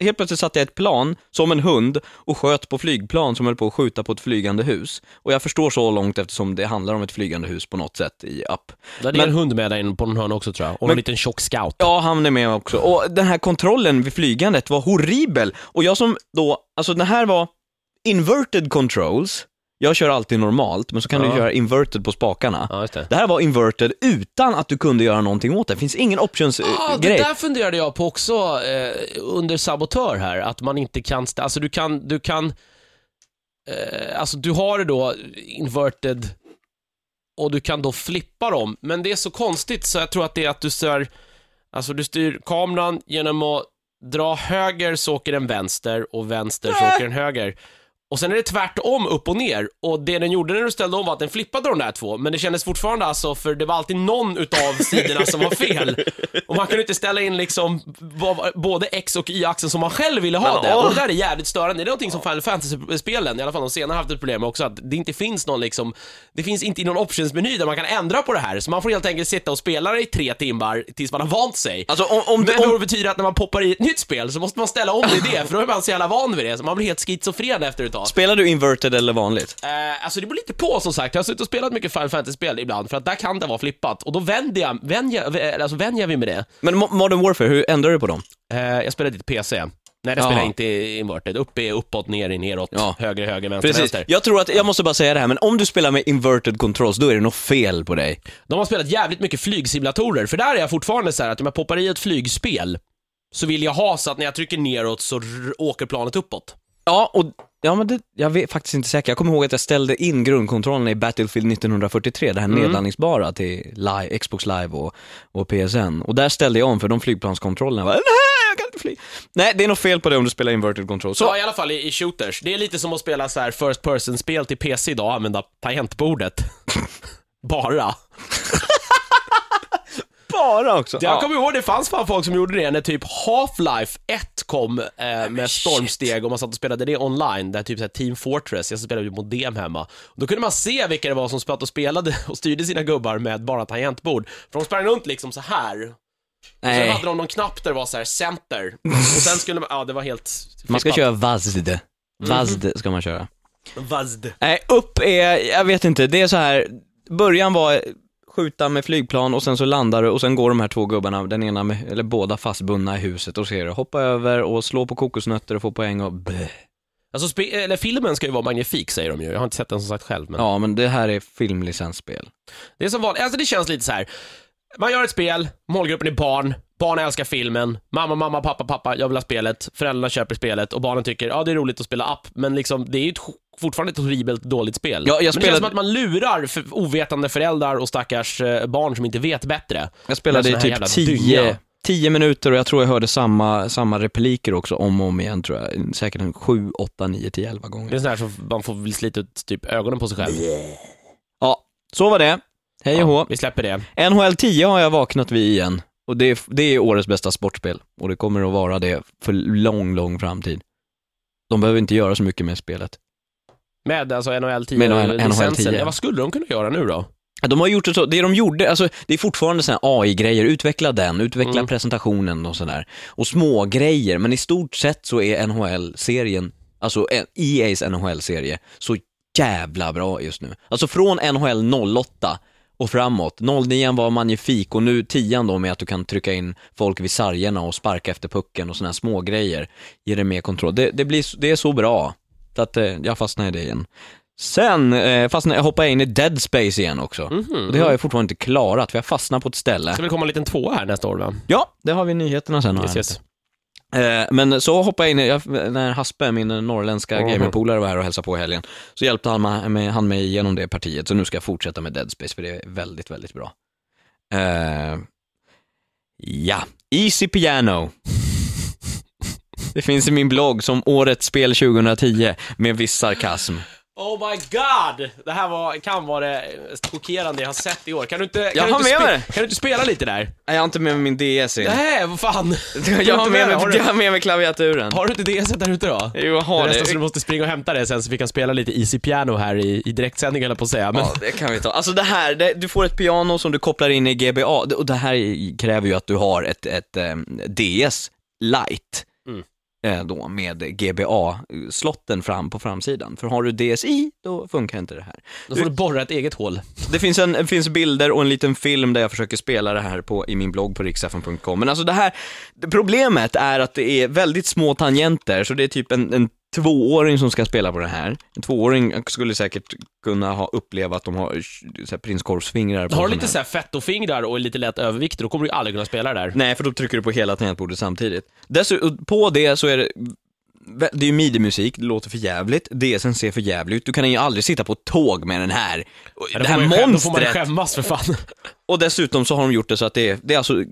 helt plötsligt satt jag ett plan, som en hund, och sköt på flygplan som höll på att skjuta på ett flygande hus. Och jag förstår så långt eftersom det handlar om ett flygande hus på något sätt i Up. Det är Men- en hund med där inne på någon hörn också tror jag. Och Men- en liten tjock scout. Ja, han är med också. Och den här kontrollen vid flygandet var horribel. Och jag som då, alltså den här var inverted controls. Jag kör alltid normalt, men så kan Ja. du göra inverted på spakarna. Ja, just det. Det här var inverted utan att du kunde göra någonting åt det. Det finns ingen Ja, det options-grej. där funderade jag på också eh, under sabotör här, att man inte kan, stä- alltså du kan, du kan, eh, alltså du har det då inverted och du kan då flippa dem, men det är så konstigt så jag tror att det är att du styr, alltså du styr kameran genom att dra höger så åker den vänster och vänster så åker den höger. Och sen är det tvärtom upp och ner. Och det den gjorde när du ställde om var att den flippade de där två. Men det kändes fortfarande alltså, för det var alltid någon utav sidorna som var fel. Och man kunde inte ställa in liksom både X och Y-axeln som man själv ville ha Men, det. Och det där är jävligt störande. Det är någonting som Final Fantasy-spelen, i alla fall de senare, haft ett problem med också. Att det inte finns någon liksom, det finns inte i någon options-meny där man kan ändra på det här. Så man får helt enkelt sitta och spela det i tre timmar tills man har vant sig. Alltså om, om, Men du, då om, betyder det att när man poppar i ett nytt spel så måste man ställa om det i det, för då är man så jävla van vid det, så man blir helt schizofren efter ett tag. spelar du inverted eller vanligt? Eh, alltså det beror lite på som sagt, jag har suttit och spelat mycket Final Fantasy-spel ibland, för att där kan det vara flippat, och då vänder jag, vänjer, jag- alltså vänjer mig med det. Men Mo- Modern Warfare, hur ändrar du på dem? Eh, jag spelar lite PC. Nej, det Jaha. spelar jag inte inverted. Upp är uppåt, ner är neråt, Ja. höger är höger, vänster Precis. vänster. Jag tror att, jag måste bara säga det här, men om du spelar med inverted controls, då är det något fel på dig. De har spelat jävligt mycket flygsimulatorer, för där är jag fortfarande så här att om jag poppar i ett flygspel, så vill jag ha så att när jag trycker neråt så r- åker planet uppåt. Ja, och Ja, men det, jag vet faktiskt inte säkert. Jag kommer ihåg att jag ställde in grundkontrollerna i Battlefield 1943, det här Mm. nedladdningsbara till live, Xbox Live och, och PSN. Och där ställde jag om för de flygplanskontrollerna var, nej, det är något fel på det om du spelar inverted control. Så, Ja, i alla fall i, i shooters. Det är lite som att spela så här first person-spel till PC idag och använda tangentbordet. Bara. Bara också. Jag kommer ihåg, det fanns fan folk som gjorde det när typ Half-Life 1 kom eh, med stormsteg och man satt och spelade det online, där typ så här Team Fortress, jag spelade ju modem hemma. Och då kunde man se vilka det var som satt och spelade och styrde sina gubbar med bara tangentbord. För de sprang runt liksom så här. Och sen Nej, hade de någon knapp där det var så här center. Och sen skulle man, ja det var helt man ska köra VASD. VASD ska man köra. Vazd. Nej, upp är, jag vet inte, det är så här. början var skjuta med flygplan och sen så landar du och sen går de här två gubbarna, den ena med, eller båda fastbundna i huset och ser du hoppa över och slå på kokosnötter och få poäng och bleh. Alltså, eller filmen ska ju vara magnifik säger de ju. Jag har inte sett den som sagt själv. Men... Ja, men det här är filmlicensspel. Det är som vanligt, alltså det känns lite så här. Man gör ett spel, målgruppen är barn, barn älskar filmen, mamma, mamma, pappa, pappa, jag vill ha spelet, föräldrarna köper spelet och barnen tycker, ja det är roligt att spela app, men liksom det är ju ett, fortfarande ett horribelt dåligt spel. Ja, jag Men det spelade- känns som att man lurar för ovetande föräldrar och stackars eh, barn som inte vet bättre. Jag spelade i typ jävla 10 dynga. 10 minuter och jag tror jag hörde samma, samma repliker också om och om igen tror jag. Säkert en 7, 8, 9, 10, 11 Det gånger. är sån här som man får slita ut typ ögonen på sig själv. Ja, så var det. Hej och hå. Ja, vi släpper det. NHL 10 har jag vaknat vid igen. Och det är, det är årets bästa sportspel. Och det kommer att vara det för lång, lång framtid. De behöver inte göra så mycket med spelet. Med alltså NHL 10 Med NHL licensen. 10. Ja, vad skulle de kunna göra nu då? De har gjort det så, det de gjorde, alltså det är fortfarande sådana AI-grejer, utveckla den, utveckla Mm. presentationen och sådär. Och små grejer men i stort sett så är NHL-serien, alltså EA's NHL-serie, så jävla bra just nu. Alltså från NHL 08 och framåt, 09 var magnifik och nu 10 då med att du kan trycka in folk vid sargerna och sparka efter pucken och sådana här små grejer ger det mer kontroll. Det, det, blir, det är så bra, så att eh, jag fastnar i det igen. Sen eh, fastnade jag hoppade in i Dead Space igen också. Mhm. Och det har jag fortfarande inte klarat, för jag fastnade på ett ställe. Ska väl komma en liten tvåa här nästa år va? Ja, det har vi i nyheterna sen. Yes, yes. Eh, Men så hoppade jag in, jag, när Haspe, min norrländska Mhm. gamingpolare var här och hälsade på i helgen, så hjälpte han med, han mig igenom det partiet, så nu ska jag fortsätta med Dead Space, för det är väldigt, väldigt bra. Eh, ja, Easy Piano. Det finns i min blogg som årets spel 2010, med viss sarkasm. Oh my god! Det här var, kan vara det chockerande jag har sett i år. Kan du inte, kan Jag du har inte, med mig kan du inte spela lite där? Nej, Jag har inte med mig min DS in. Nej, vad fan! Jag har med mig, har, du, jag har med mig klaviaturen. har du inte DS där ute då? Jo, jag har det nästan så du måste springa och hämta det sen så vi kan spela lite Easy Piano här i, i direktsändning höll på att säga. Men, Ja, det kan vi ta. Alltså det här, det, du får ett piano som du kopplar in i GBA, och det här kräver ju att du har ett, ett em, DS Lite. Eh, Då med GBA-slotten fram på framsidan. För har du DSi, då funkar inte det här. då får du borra ett eget hål. Det finns, en, finns bilder och en liten film där jag försöker spela det här på, i min blogg på riksfn.com. Men alltså det här, problemet är att det är väldigt små tangenter, så det är typ en, en tvååring som ska spela på det här. En tvååring skulle säkert kunna ha uppleva att de har så här, prinskorvsfingrar på Har du lite så här fettofingrar och lite lätt övervikt, då kommer du aldrig kunna spela det där. Nej, för då trycker du på hela tangentbordet samtidigt. Dessutom, på det så är det det är ju midi-musik, det låter för jävligt. DSen ser för jävligt ut. Du kan ju aldrig sitta på ett tåg med den här. Ja, det här skäm- Då får man monstret. skämmas för fan. Och dessutom så har de gjort det så att det är, det är alltså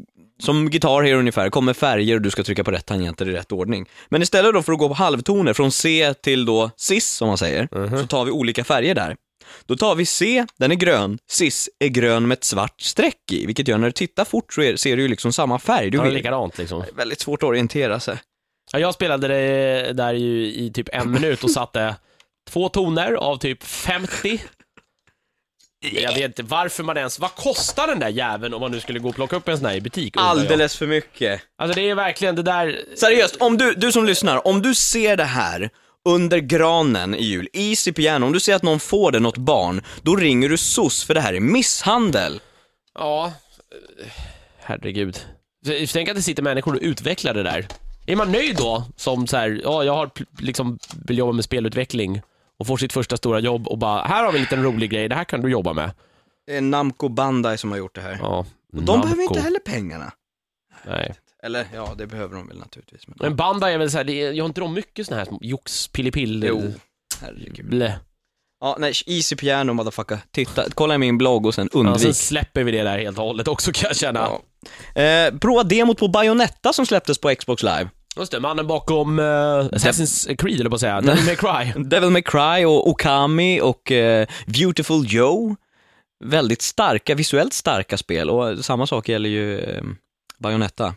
som Guitar Hero ungefär, kommer färger och du ska trycka på rätt tangenter i rätt ordning. Men istället då för att gå på halvtoner från C till då cis som man säger, Mhm. så tar vi olika färger där. Då tar vi C, den är grön, cis är grön med ett svart streck i, vilket gör när du tittar fort så är, ser du ju liksom samma färg. Du Det är vet, likadant liksom. det är väldigt svårt att orientera sig. Ja, jag spelade det där ju i typ en minut och satte två toner av typ 50. Jag vet inte varför man ens, vad kostar den där jäveln om man nu skulle gå och plocka upp en sån här i butik? undrar jag. Alldeles för mycket. Alltså det är verkligen det där, Seriöst, om du, du som lyssnar, om du ser det här under granen i jul, Easy Piano, om du ser att någon får det, något barn, då ringer du SOS för det här är misshandel. ja, herregud. Tänk att det sitter människor och utvecklar det där. Är man nöjd då, som så här, ja jag har pl- liksom, vill jobba med spelutveckling och får sitt första stora jobb och bara, här har vi en liten rolig grej, det här kan du jobba med. Det är Namco Bandai som har gjort det här. Ja, Och de behöver inte heller pengarna. Nej. Eller ja, det behöver de väl naturligtvis. Men, Men Bandai är väl såhär, jag har inte de mycket såna här jox, pillepill... Jo, herregud. Blä. Ja, nej, easy piano motherfucker. Titta, kolla i min blogg och sen Ja, undvik. sen släpper vi det där helt och hållet också kan jag känna. Ja. Eh, prova demot på Bayonetta som släpptes på Xbox live. Just det, mannen bakom uh, Assassin's Creed, eller på att säga, Devil May Cry. Devil May Cry och Okami och eh, Beautiful Joe. Väldigt starka, visuellt starka spel och samma sak gäller ju eh, Bayonetta.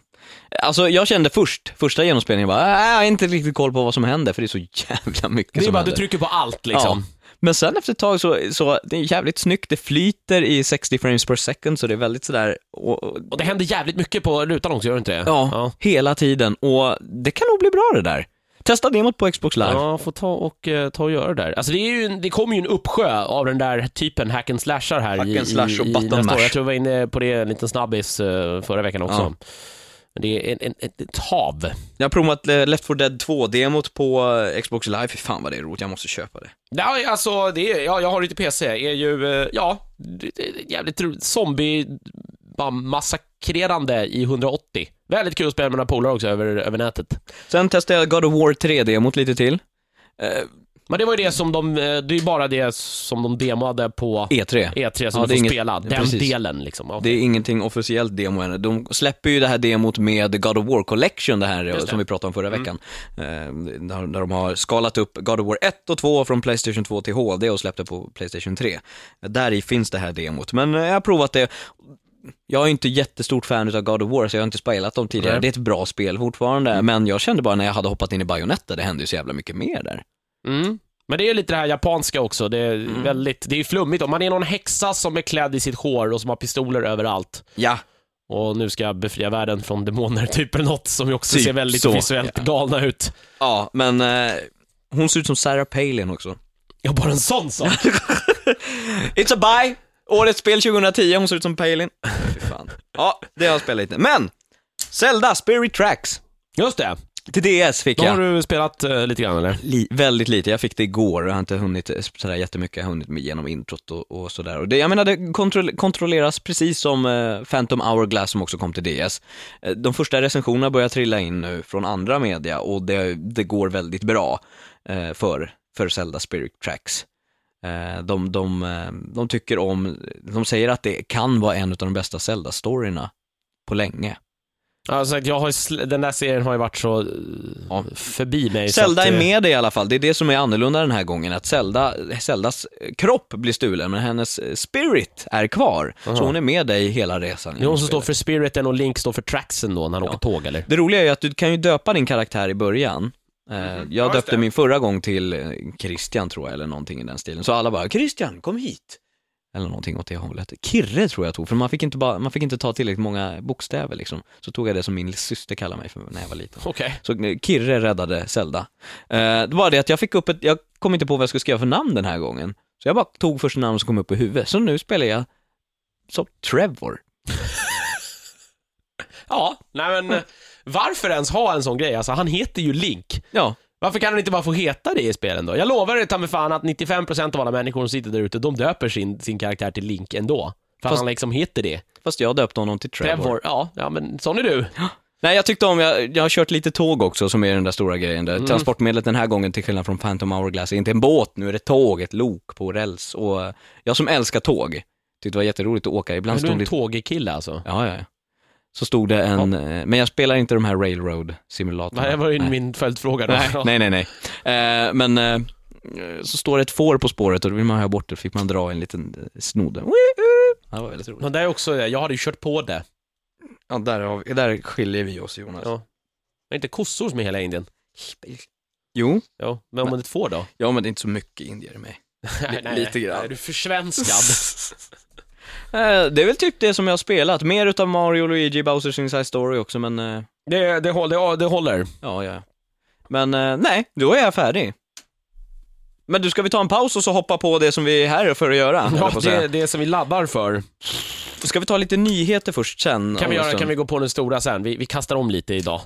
Alltså jag kände först, första genomspelningen var, "Ah, jag har inte riktigt koll på vad som händer för det är så jävla mycket Det är som bara att du händer. trycker på allt liksom. Ja. Men sen efter ett tag så, så det är jävligt snyggt, det flyter i 60 frames per second så det är väldigt sådär, och, och, Och det händer jävligt mycket på rutan också, gör det inte det? ja, hela tiden och det kan nog bli bra det där. Testa demot på Xbox live. Ja, får ta och, eh, ta och göra det där. Alltså det, är ju, en- det kommer ju en uppsjö av den där typen hack and slashar här Hack and slash och i, i button nästa år. mash. Jag tror jag var inne på det en liten snabbis eh, förra veckan också. Men det är en, en, ett, hav. Jag har provat eh, Left 4 Dead 2-demot på eh, Xbox live, fy fan vad det är roligt, jag måste köpa det. Ja, alltså, det är, ja, jag har lite PC, är ju, eh, ja, det det är jävligt roligt. Zombie, bara massakrerande i 180. Väldigt kul att spela med några polare också över, över nätet. Sen testade jag God of War 3-demot lite till. Men det var ju det som de, eh, det är ju bara det som de demoade på E3. E3 som Ja, du får inget- spela. Den precis. delen liksom. Ja. Det är ingenting officiellt demo än. De släpper ju det här demot med God of War Collection, det här det. Mm. som vi pratade om förra veckan. Eh, där, där de har skalat upp God of War 1 och 2 från Playstation 2 till HD och släppte på Playstation 3. Där i finns det här demot, men eh, jag har provat det. Jag är inte jättestort fan av God of War, så jag har inte spelat dem tidigare. Nej. Det är ett bra spel fortfarande, men jag kände bara när jag hade hoppat in i Bayonetta, det hände ju så jävla mycket mer där. Mm. Men det är lite det här japanska också. Det är Mm. väldigt, det är flummigt. Om man är någon häxa som är klädd i sitt hår och som har pistoler överallt Ja, och nu ska jag befria världen från demoner, typ eller något som ju också Typ ser väldigt så, visuellt ja. galna ut. ja men eh, hon ser ut som Sarah Palin också. Ja, bara en sån sak. It's a buy! Årets spel 2010, hon ser ut som Palin. Fy fan. Ja, det har jag spelat lite. Men! Zelda Spirit Tracks. Just det. Till DS fick Då har jag. du spelat eh, lite grann eller? Li- väldigt lite, jag fick det igår, jag har inte hunnit eh, sådär jättemycket, jag har hunnit med genom introt och, och sådär. Och det, jag menar, det kontroll- kontrolleras precis som eh, Phantom Hourglass som också kom till DS. Eh, de första recensionerna börjar trilla in nu från andra media och det, det går väldigt bra eh, för, för Zelda Spirit Tracks. Eh, de, de, de tycker om, de säger att det kan vara en av de bästa Zelda-storyna på länge. Alltså, jag har, den där serien har ju varit så eh, Ja. förbi mig. Zelda att, är eh, med dig i alla fall, det är det som är annorlunda den här gången, att Zelda, Zeldas kropp blir stulen, men hennes spirit är kvar. Aha. Så hon är med dig hela resan. Det är hon som står för spiriten och Link står för tracksen då när han åker tåg eller? Det roliga är ju att du kan ju döpa din karaktär i början. Eh, Ja, just Jag döpte min förra gång till eh, Christian tror jag, eller någonting i den stilen. Så alla bara, Christian, kom hit! Eller någonting åt det hållet. Kirre tror jag tog, för man fick inte, bara, man fick inte ta tillräckligt många bokstäver liksom. Så tog jag det som min syster kallade mig för när jag var liten. Okej. Så eh, Kirre räddade Zelda. Eh, det var det att jag fick upp ett, jag kom inte på vad jag skulle skriva för namn den här gången. Så jag bara tog första namn som kom upp i huvudet. Så nu spelar jag som Trevor. Ja, nej men eh, varför ens ha en sån grej? Alltså han heter ju Link. Ja, Varför kan han inte bara få heta det i spelen då? Jag lovar dig ta mig fan att 95% av alla människor som sitter där ute, de döper sin, sin karaktär till Link ändå. För Fast- han liksom heter det. fast jag döpte honom till Trevor. Trevor. Ja, ja men sån är du. Nej, jag tyckte om, jag, jag har kört lite tåg också som är den där stora grejen. Där. Transportmedlet den här gången, till skillnad från Phantom Hourglass, är inte en båt, nu är det tåg, ett lok på räls. Och jag som älskar tåg, tyckte det var jätteroligt att åka. Ibland Men du är en det... tågkille alltså? Ja, ja, ja. Så stod det en, eh, men jag spelar inte de här railroad simulatorerna. Det var ju Nej. min följdfråga då. Nej, nej, nej. nej. Eh, men eh, så står det ett får på spåret och då vill man ha bort det, fick man dra en liten eh, snodd. Ja, det var väldigt roligt. Men det är också, jag hade ju kört på det. Ja, där, har vi, där skiljer vi oss Jonas. Ja. Det är inte kossor som är hela Indien? Jo, Ja, men om det är ett får då? ja men det är inte så mycket indier med. lite grann. Nej, du är försvenskad. Eh, Det är väl typ det som jag har spelat. Mer utav Mario, Luigi, Bowsers Inside Story också, men eh, det, det, håller, det håller. ja, ja. Men eh, nej, då är jag färdig. Men du, ska vi ta en paus och så hoppa på det som vi är här för att göra? Ja, att det, det som vi laddar för. Ska vi ta lite nyheter först sen? Kan vi, göra, kan vi gå på den stora sen? Vi, vi kastar om lite idag.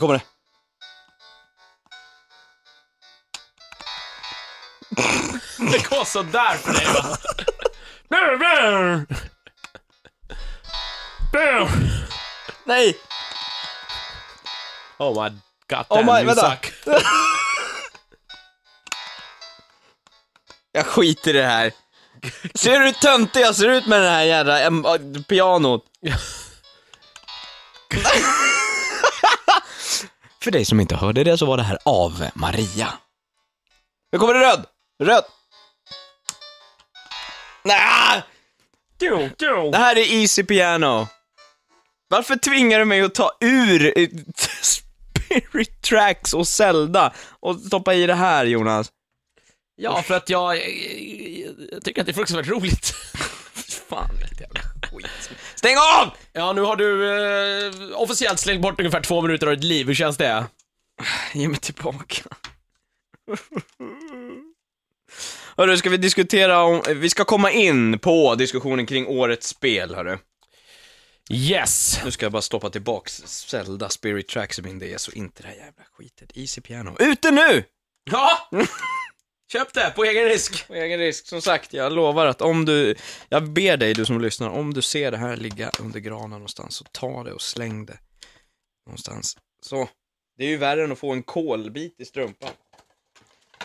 Kommer det. Det går sådär för dig va? Nej! Oh my god Oh damn, my- you suck. Jag skiter i det här. Ser du hur töntig jag ser ut med den här jävla pianot? För dig som inte hörde det så var det här av Maria. Nu kommer det röd! Röd! Du. Det här är Easy Piano. Varför tvingar du mig att ta ur eh, Spirit Tracks och Zelda och stoppa i det här Jonas? Ja, för att jag, jag, jag tycker att det är fruktansvärt roligt. Fan, det jävla skit. Stäng av! Ja, nu har du eh, officiellt slängt bort ungefär två minuter av ditt liv. Hur känns det? Ge mig tillbaka. Hörru, ska vi diskutera om, vi ska komma in på diskussionen kring årets spel, hörru. Yes! Nu ska jag bara stoppa tillbaks Zelda Spirit Tracks i min DS och inte det här jävla skitet. Easy Piano. Ute nu! Ja! Köp det, på egen risk. På egen risk, som sagt, jag lovar att om du, jag ber dig du som lyssnar, om du ser det här ligga under granen någonstans, så ta det och släng det någonstans. Så. Det är ju värre än att få en kolbit i strumpan.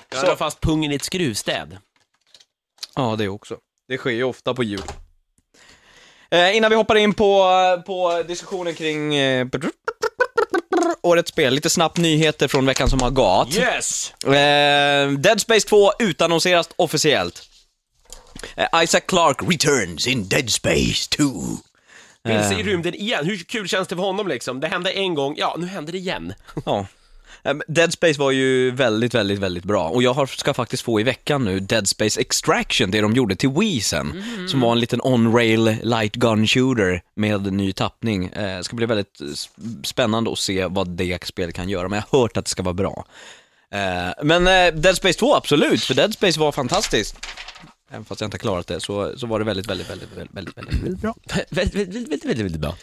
Jag Så. drar fast pungen i ett skruvstäd. Ja, det också. Det sker ju ofta på jul. Eh, innan vi hoppar in på, på diskussionen kring eh, årets spel, lite snabbt nyheter från veckan som har gått. Yes! Eh, Dead Space 2 utannonseras officiellt. Eh, Isaac Clarke returns in Dead Space 2. Vilse i rymden igen. Hur kul känns det för honom liksom? Det hände en gång, ja, nu händer det igen. Ja. Eh, Dead Space var ju väldigt, väldigt, väldigt bra. Och jag har, ska faktiskt få i veckan nu Dead Space Extraction, det de gjorde till Wii sen. Som var en liten on-rail light gun shooter med ny tappning. Eh, ska bli väldigt eh, sp- spännande att se vad det spelet kan göra, men jag har hört att det ska vara bra. Eh, men eh, Dead Space 2, absolut, för Dead Space var fantastiskt. Även fast jag inte har klarat det, så, så var det väldigt, väldigt, väldigt, väldigt, väldigt, väldigt, väldigt bra. Väldigt, väldigt, väldigt, väldigt, väldigt bra.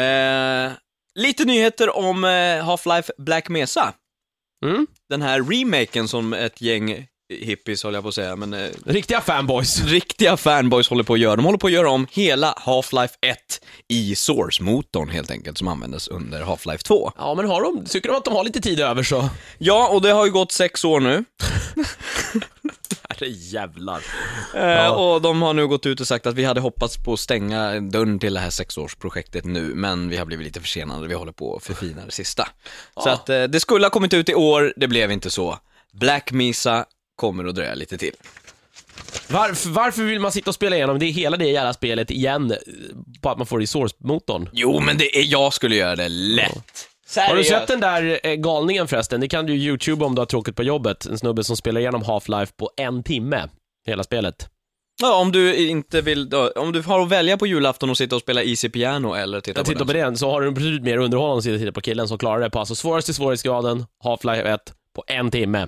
Eh, lite nyheter om eh, Half-Life Black Mesa. Mm. Den här remaken som ett gäng hippies, håller jag på att säga, men eh, Riktiga fanboys. riktiga fanboys håller på att göra. De håller på att göra om hela Half-Life 1 i Source-motorn helt enkelt, som användes under Half-Life 2. Ja, men har de, tycker de att de har lite tid över så... Ja, och det har ju gått sex år nu. Herre jävlar. Eh, och de har nu gått ut och sagt att vi hade hoppats på att stänga dörren till det här sexårsprojektet nu, men vi har blivit lite försenade, vi håller på att förfina det sista. Så Ja. att eh, det skulle ha kommit ut i år, det blev inte så. Black Mesa kommer att dröja lite till. Varför, varför vill man sitta och spela igenom det hela det jävla spelet igen, eh, på att man får det i source-motorn? Jo, men det är, jag skulle göra det lätt. Har du Seriöst. sett den där eh, galningen förresten? Det kan du youtube om du har tråkigt på jobbet. En snubbe som spelar igenom Half-Life på en timme, hela spelet. Ja, om du inte vill, då, om du har att välja på julafton och sitta och spela Easy Piano eller titta på tittar den. på den, så har du betydligt mer underhållande att titta på killen som klarar det på alltså svåraste svårighetsgraden, Half-Life 1, på en timme.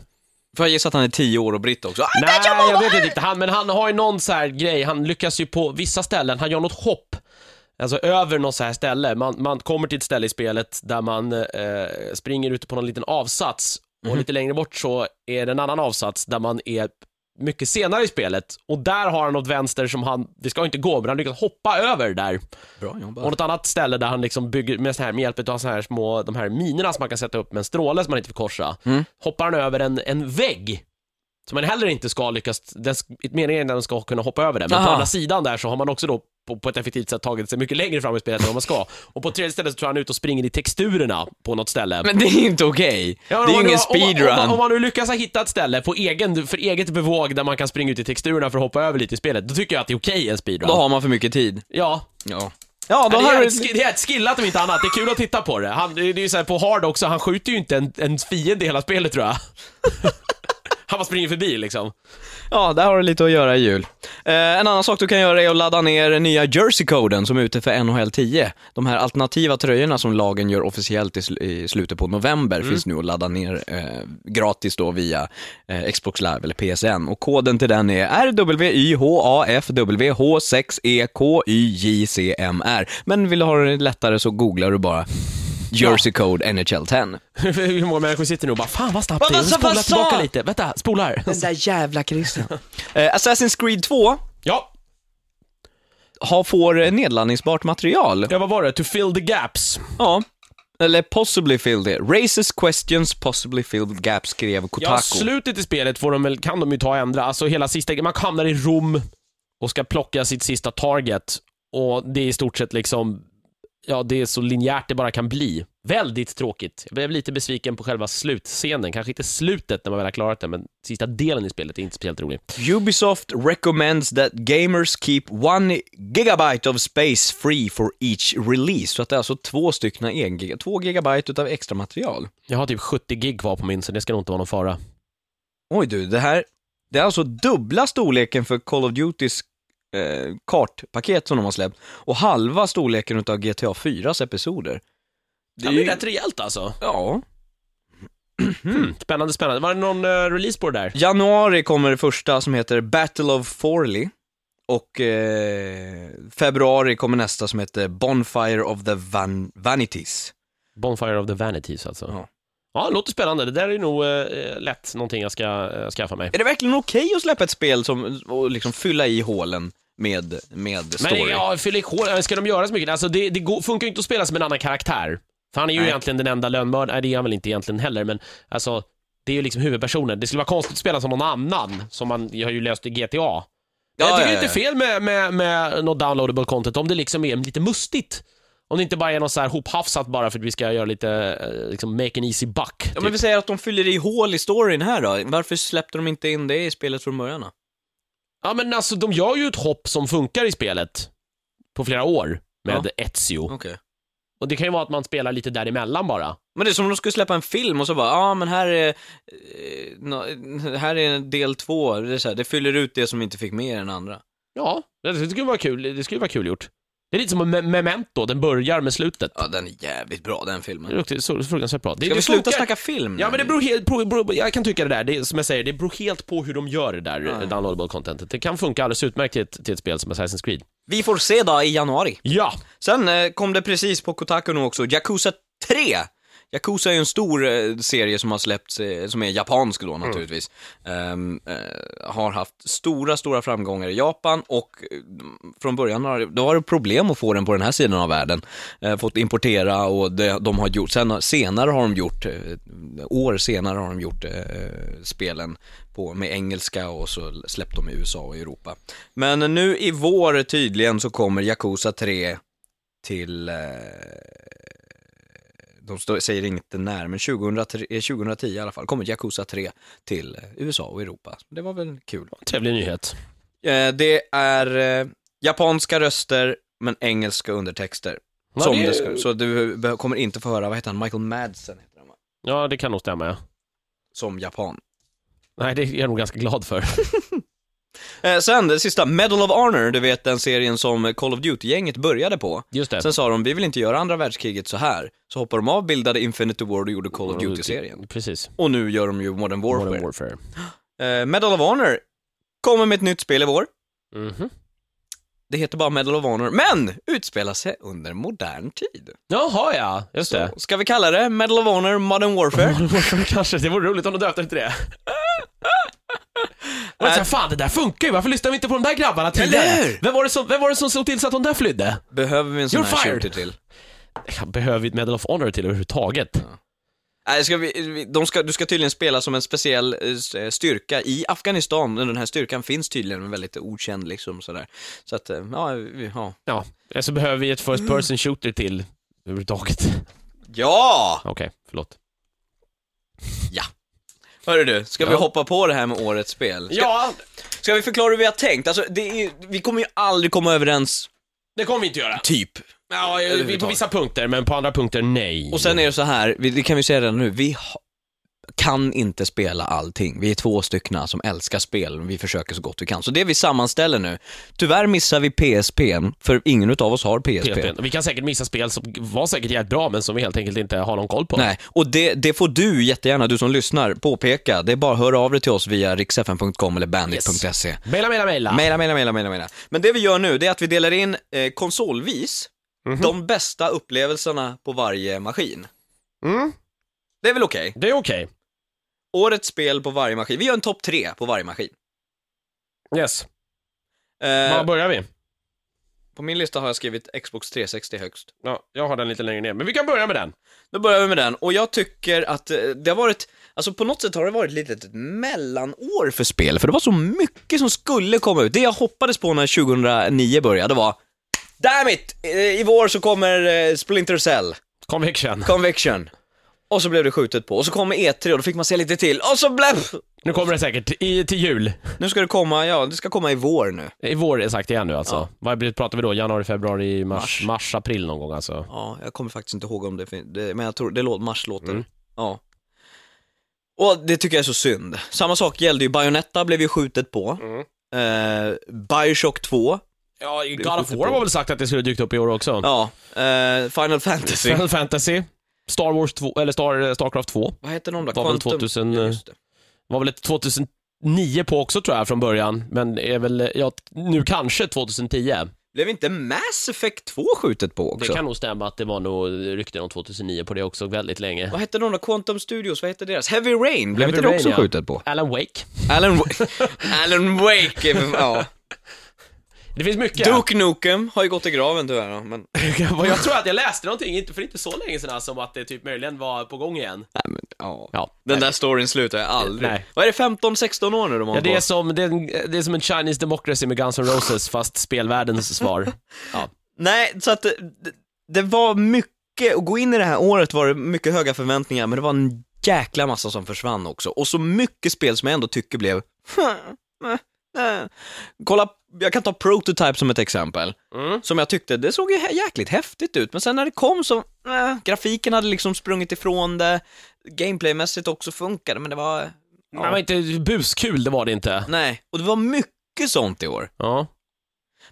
Får jag gissa att han är tio år och britt också? Ah, Nej, jag vet inte riktigt. Han, men han har ju någon så här grej, han lyckas ju på vissa ställen, han gör något hopp, alltså över något så här ställe. Man, man kommer till ett ställe i spelet där man eh, springer ute på någon liten avsats och lite längre bort så är det en annan avsats där man är mycket senare i spelet och där har han något vänster som han, det ska inte gå, men han lyckas hoppa över där. Bra jobbat. Och något annat ställe där han liksom bygger med, så här, med hjälp av så här små, de här minerna som man kan sätta upp med en stråle som man inte får korsa. Mm. Hoppar han över en, en vägg. Som man heller inte ska lyckas, meningen är att den ska kunna hoppa över den. Men på Aha. andra sidan där så har man också då på, på ett effektivt sätt tagit sig mycket längre fram i spelet än vad man ska. Och på tredje stället så tror han ut och springer i texturerna på något ställe. Men det är inte okej. Ja, det är ju ingen speedrun. Om, man- om man nu lyckas ha hittat ett ställe på egen, för eget bevåg där man kan springa ut i texturerna för att hoppa över lite i spelet, då tycker jag att det är okej i en speedrun. Då har man för mycket tid. Ja, Ja. Ja, då det, har är du... ett, sk- det är ett skillat om inte annat, det är kul att titta på det. Han, det är ju såhär på hard också, han skjuter ju inte en, en fiende i hela spelet tror jag. han bara springer förbi liksom. Ja, där har du lite att göra i jul. Eh, en annan sak du kan göra är att ladda ner nya Jersey-koden som är ute för NHL 10. De här alternativa tröjorna som lagen gör officiellt i, sl- i slutet på november finns nu att ladda ner eh, gratis då via eh, Xbox Live eller PSN. Och koden till den är RWYHAFWH6EKYJCMR. Men vill du ha det lättare så googlar du bara Jersey Code NHL 10. Hur många människor sitter nu och bara, fan vad snabbt det är, spola tillbaka lite, vänta, spolar. Den där jävla Christian. Eh, Assassin's Creed 2 Ja, har, får eh, nedladdningsbart material. ja, vad var det? To fill the gaps. Ja. Eller possibly filled it. Raises questions, possibly filled gaps, skrev Kotaku. Ja, slutet i spelet får de väl, kan de ju ta och ändra. Alltså hela sista, man hamnar i Rom och ska plocka sitt sista target. Och det är i stort sett liksom, ja det är så linjärt det bara kan bli. Väldigt tråkigt. Jag blev lite besviken på själva slutscenen. Kanske inte slutet när man väl har klarat det, men sista delen i spelet är inte speciellt rolig. Ubisoft recommends that gamers keep one gigabyte of space free for each release. Så att det är alltså två stycken en giga, två gigabyte utav extra material. Jag har typ 70 gig kvar på min, så det ska nog inte vara någon fara. Oj du, det här, det är alltså dubbla storleken för Call of Dutys eh, kartpaket som de har släppt och halva storleken utav GTA 4s episoder. Det är ju rätt rejält alltså. Ja. Hmm, spännande, spännande. Var det någon uh, release på det där? Januari kommer det första som heter Battle of Forley. Och eh, februari kommer nästa som heter Bonfire of the Van Vanities. Bonfire of the Vanities alltså. Ja. Ja, det låter spännande. Det där är nog eh, lätt någonting jag ska eh, skaffa mig. Är det verkligen okej att släppa ett spel som, och liksom fylla i hålen med, med story? Men ja, i kol, ska de göra så mycket? Alltså det, det går, funkar ju inte att spela som en annan karaktär. För han är ju Nej. egentligen den enda lönnmördaren, nej det är han väl inte egentligen heller, men alltså det är ju liksom huvudpersonen. Det skulle vara konstigt att spela som någon annan, som man jag har ju läst i GTA. Ja, jag tycker ja, det ja. är inte fel med, med, med något downloadable content om det liksom är lite mustigt. Om det inte bara är något så här hophafsat bara för att vi ska göra lite, eh, liksom make an easy buck. Ja, typ. men vi säger att de fyller i hål i storyn här då. Varför släppte de inte in det i spelet från början då? Ja men alltså de gör ju ett hopp som funkar i spelet på flera år med Ezio. Okej. Och det kan ju vara att man spelar lite däremellan bara. Men det är som om de skulle släppa en film och så bara, ja men här är, eh, här är del två, det, är så här, det fyller ut det som inte fick med i den andra. Ja, det skulle vara kul, det skulle vara kul gjort. Det är lite som en Me- Memento, den börjar med slutet. Ja, den är jävligt bra den Det filmen. luktar så fruktansvärt bra. Det, Ska det vi sluta funkar- snacka film nu? Ja men det beror helt på, beror, jag kan tycka det där, det är, som jag säger, det beror helt på hur de gör det där Ja. eh, downloadable contentet. Det kan funka alldeles utmärkt till ett, till ett spel som Assassin's Creed. Vi får se då i januari. Ja! Sen eh, kom det precis på Kotaku nu också, Yakuza 3. Yakuza är ju en stor eh, serie som har släppts, eh, som är japansk då naturligtvis. Ehm, eh, har haft stora, stora framgångar i Japan och eh, från början har då var det problem att få den på den här sidan av världen. Eh, fått importera och det, de har gjort, sen, senare har de gjort, eh, år senare har de gjort eh, spelen på, med engelska och så släppt dem i USA och Europa. Men nu i vår tydligen så kommer Yakuza 3 till, eh, de säger inte när, men 2003, eh, 2010 i alla fall, kommer Yakuza 3 till eh, USA och Europa. Det var väl kul. Trevlig nyhet. Eh, det är eh, japanska röster, men engelska undertexter. Ja, som det- det ska, så du kommer inte få höra, vad heter han, Michael Madsen heter han va? Ja, det kan nog stämma ja. Som japan. Nej, det är jag nog ganska glad för. Eh, sen, det sista, Medal of Honor, du vet den serien som Call of Duty-gänget började på. Just det. Sen sa de, vi vill inte göra andra världskriget så här. Så hoppade de av, bildade Infinity Ward och gjorde Call of Duty-serien. Precis. Och nu gör de ju Modern Warfare. Modern Warfare. Eh, Medal of Honor kommer med ett nytt spel i vår. Mhm. Det heter bara Medal of Honor, men utspelar sig under modern tid. Jaha ja, just det. Så, ska vi kalla det Medal of Honor Modern Warfare? Modern Warfare kanske, det vore roligt om de döpte det till det. Och jag sa, fan det där funkar ju, varför lyssnar vi inte på de där grabbarna tidigare? Hur? Vem var, det som, vem var det som såg till så att de där flydde? Behöver vi en sån You're här fired. shooter till? Jag behöver vi ett Medal of Honor till överhuvudtaget? Nej, ska vi, vi- de ska, du ska tydligen spela som en speciell eh, s- eh, styrka i Afghanistan, men den här styrkan finns tydligen, men väldigt okänd liksom sådär. Så att, eh, ja, vi, ja. Ja, eller så behöver vi ett First Person Shooter till överhuvudtaget. Ja! Okej, förlåt. Hörru du, ska vi hoppa på det här med årets spel? Ska, Ja, ska vi förklara hur vi har tänkt? Alltså, det är, ju- vi kommer ju aldrig komma överens, det kommer vi inte göra. typ. Ja, vi på vissa punkter, men på andra punkter nej. Och sen är det så här, vi, det kan vi säga redan nu, vi ha, kan inte spela allting. Vi är två stycken som älskar spel, vi försöker så gott vi kan. Så det vi sammanställer nu, tyvärr missar vi PSP, för ingen utav oss har PSP. PSP. Vi kan säkert missa spel som var säkert jävligt bra, men som vi helt enkelt inte har någon koll på. Nej, och det, det får du jättegärna, du som lyssnar, påpeka. Det är bara att höra av dig till oss via riksfn.com eller bandit.se. Maila, maila, maila. Maila, maila, maila, maila, maila. Men det vi gör nu, det är att vi delar in eh, konsolvis de bästa upplevelserna på varje maskin. Mm, Det är väl okej? det är okej. Årets spel på varje maskin. Vi gör en topp tre på varje maskin. Yes. Eh, Var börjar vi? på min lista har jag skrivit Xbox 360 högst. Ja, jag har den lite längre ner, men vi kan börja med den. Då börjar vi med den, och jag tycker att eh, det har varit, alltså på något sätt har det varit lite ett mellanår för spel, för det var så mycket som skulle komma ut. Det jag hoppades på när 2009 började var, damn it! Eh, I vår så kommer eh, Splinter Cell, Conviction. Conviction. Och så blev det skjutet på, och så kommer E3 och då fick man se lite till, och så blev... Nu kommer det säkert i, till jul. Nu ska det komma, ja, det ska komma i vår nu. I vår sagt igen nu alltså. Ja. Vad pratar vi då? Januari, februari, mars, Mars. mars, april någon gång alltså. Ja, jag kommer faktiskt inte ihåg om det finns, det, men jag tror, det låter, mars låter Mm. Ja. Och det tycker jag är så synd. Samma sak gällde ju, Bayonetta blev ju skjutet på. Mm. Eh, Bioshock 2. Ja, God of War var väl sagt att det skulle dykt upp i år också. Ja, eh, Final Fantasy. Final Fantasy, Star Wars 2, eller Star, Starcraft 2. Vad heter de då? Var väl 2000, Ja. Var väl ett 2009 på också tror jag från början, men är väl, ja, nu kanske 2010. Blev inte Mass Effect 2 skjutet på också? Det kan nog stämma att det var nog rykten om 2009 på det också väldigt länge. Vad hette de då? Quantum Studios, vad hette deras? Heavy Rain, blev Heavy inte det också ja. skjutet på? Alan Wake. Alan, Alan Wake, ja. Det finns mycket. Duke Nukem har ju gått i graven tyvärr då, men... jag tror att jag läste någonting inte, för inte så länge sedan alltså, om att det typ möjligen var på gång igen. Nej, men ja. Ja, Den nej. där storyn slutar jag aldrig. Nej. Vad är det, 15-16 år nu de har Ja, det är, på? som, det, är, en- det är som en Chinese Democracy med Guns N' Roses, fast spelvärldens svar. Ja. Nej, så att det, det- det var mycket, att gå in i det här året var det mycket höga förväntningar, men det var en jäkla massa som försvann också. Och så mycket spel som jag ändå tycker blev... Kolla, jag kan ta Prototype som ett exempel. Mm. Som jag tyckte, det såg ju jäkligt häftigt ut, men sen när det kom så, äh, grafiken hade liksom sprungit ifrån det, gameplaymässigt också funkade, men det var... Men det var inte buskul, det var det inte. Nej, och det var mycket sånt i år. Ja.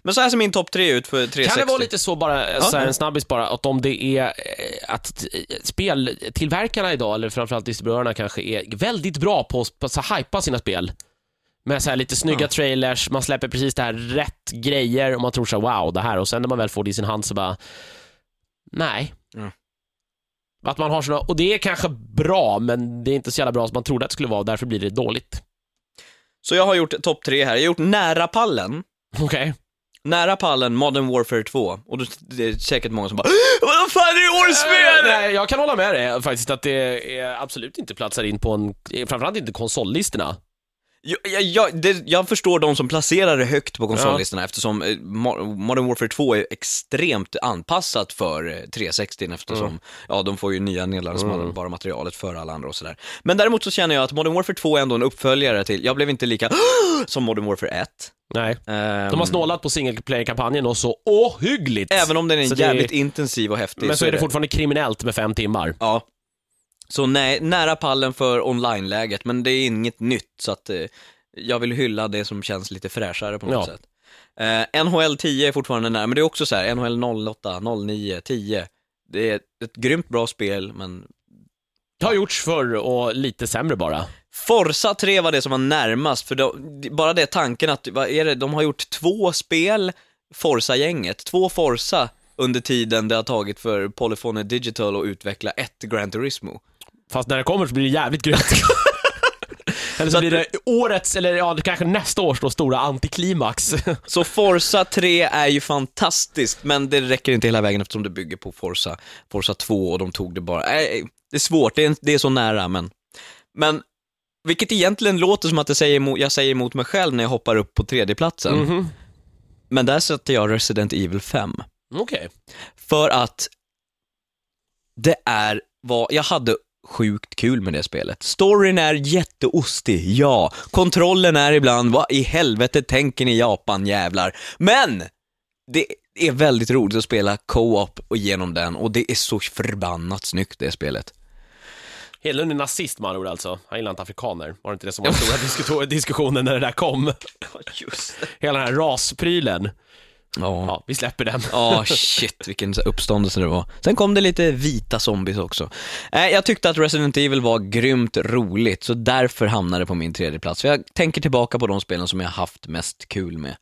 Men så här ser min topp tre ut för 360. Kan det vara lite så bara, så här, Ja. en snabbis bara, att om det är eh, att speltillverkarna idag, eller framförallt distribuörerna kanske, är väldigt bra på att på så hypa sina spel. Med så här lite snygga Ja. trailers, man släpper precis det här rätt grejer och man tror så här, wow, det här, och sen när man väl får det i sin hand så bara, nej. Ja. Att man har såna, och det är kanske bra, men det är inte så jävla bra som man trodde att det skulle vara, och därför blir det dåligt. Så jag har gjort topp tre här. Jag har gjort nära pallen. Okej. Nära pallen Modern Warfare 2. Och då, det är säkert många som bara Vad fan är det årets spel? Nej, jag kan hålla med dig faktiskt att det är absolut inte platsar in på en, framförallt inte konsollistorna. Jag, jag, jag, det, jag förstår de som placerar det högt på konsollistorna eftersom eh, Mo- Modern Warfare 2 är extremt anpassat för eh, 360 eftersom, ja de får ju nya nedladdningsbara materialet för alla andra och sådär. Men däremot så känner jag att Modern Warfare 2 är ändå en uppföljare till, jag blev inte lika som Modern Warfare 1. Nej. Ehm, De har snålat på single player-kampanjen och så ohyggligt. Även om den är Så det- jävligt intensiv och häftig Men så är det fortfarande kriminellt med fem timmar. Ja. Så nej, nära pallen för online-läget, men det är inget nytt så att eh, jag vill hylla det som känns lite fräschare på något Ja. sätt. Eh, NHL 10 är fortfarande nära, men det är också så här, NHL 08, 09, 10. Det är ett grymt bra spel, men Det har gjorts förr och lite sämre bara. Forza 3 var det som var närmast, för då, bara det tanken att, vad är det, de har gjort två spel, Forza-gänget, två Forza under tiden det har tagit för Polyphony Digital att utveckla ett Gran Turismo. Fast när det kommer så blir det jävligt grymt. eller så blir det årets, eller ja, det kanske nästa års då stora antiklimax. Så Forza 3 är ju fantastiskt, men det räcker inte hela vägen eftersom det bygger på Forza, Forza 2 och de tog det bara. Nej, det är svårt, det är, det är så nära, men... Men, vilket egentligen låter som att jag säger, emot, jag säger emot mig själv när jag hoppar upp på tredjeplatsen. Mhm. Men där sätter jag Resident Evil 5. Okej. För att det är vad, jag hade sjukt kul med det spelet. Storyn är jätteostig, ja. Kontrollen är ibland, vad i helvete tänker ni Japan jävlar? Men! Det är väldigt roligt att spela co-op och genom den och det är så förbannat snyggt det spelet. Hedlund är nazist med ord alltså. Han gillar inte afrikaner. Var det inte det som var den stora diskussionen när det där kom? Just Hela den här rasprylen. Ja. Ja, vi släpper den. Ja, shit vilken uppståndelse det var. Sen kom det lite vita zombies också. Eh, jag tyckte att Resident Evil var grymt roligt, så därför hamnade det på min tredje plats. För jag tänker tillbaka på de spelen som jag haft mest kul med.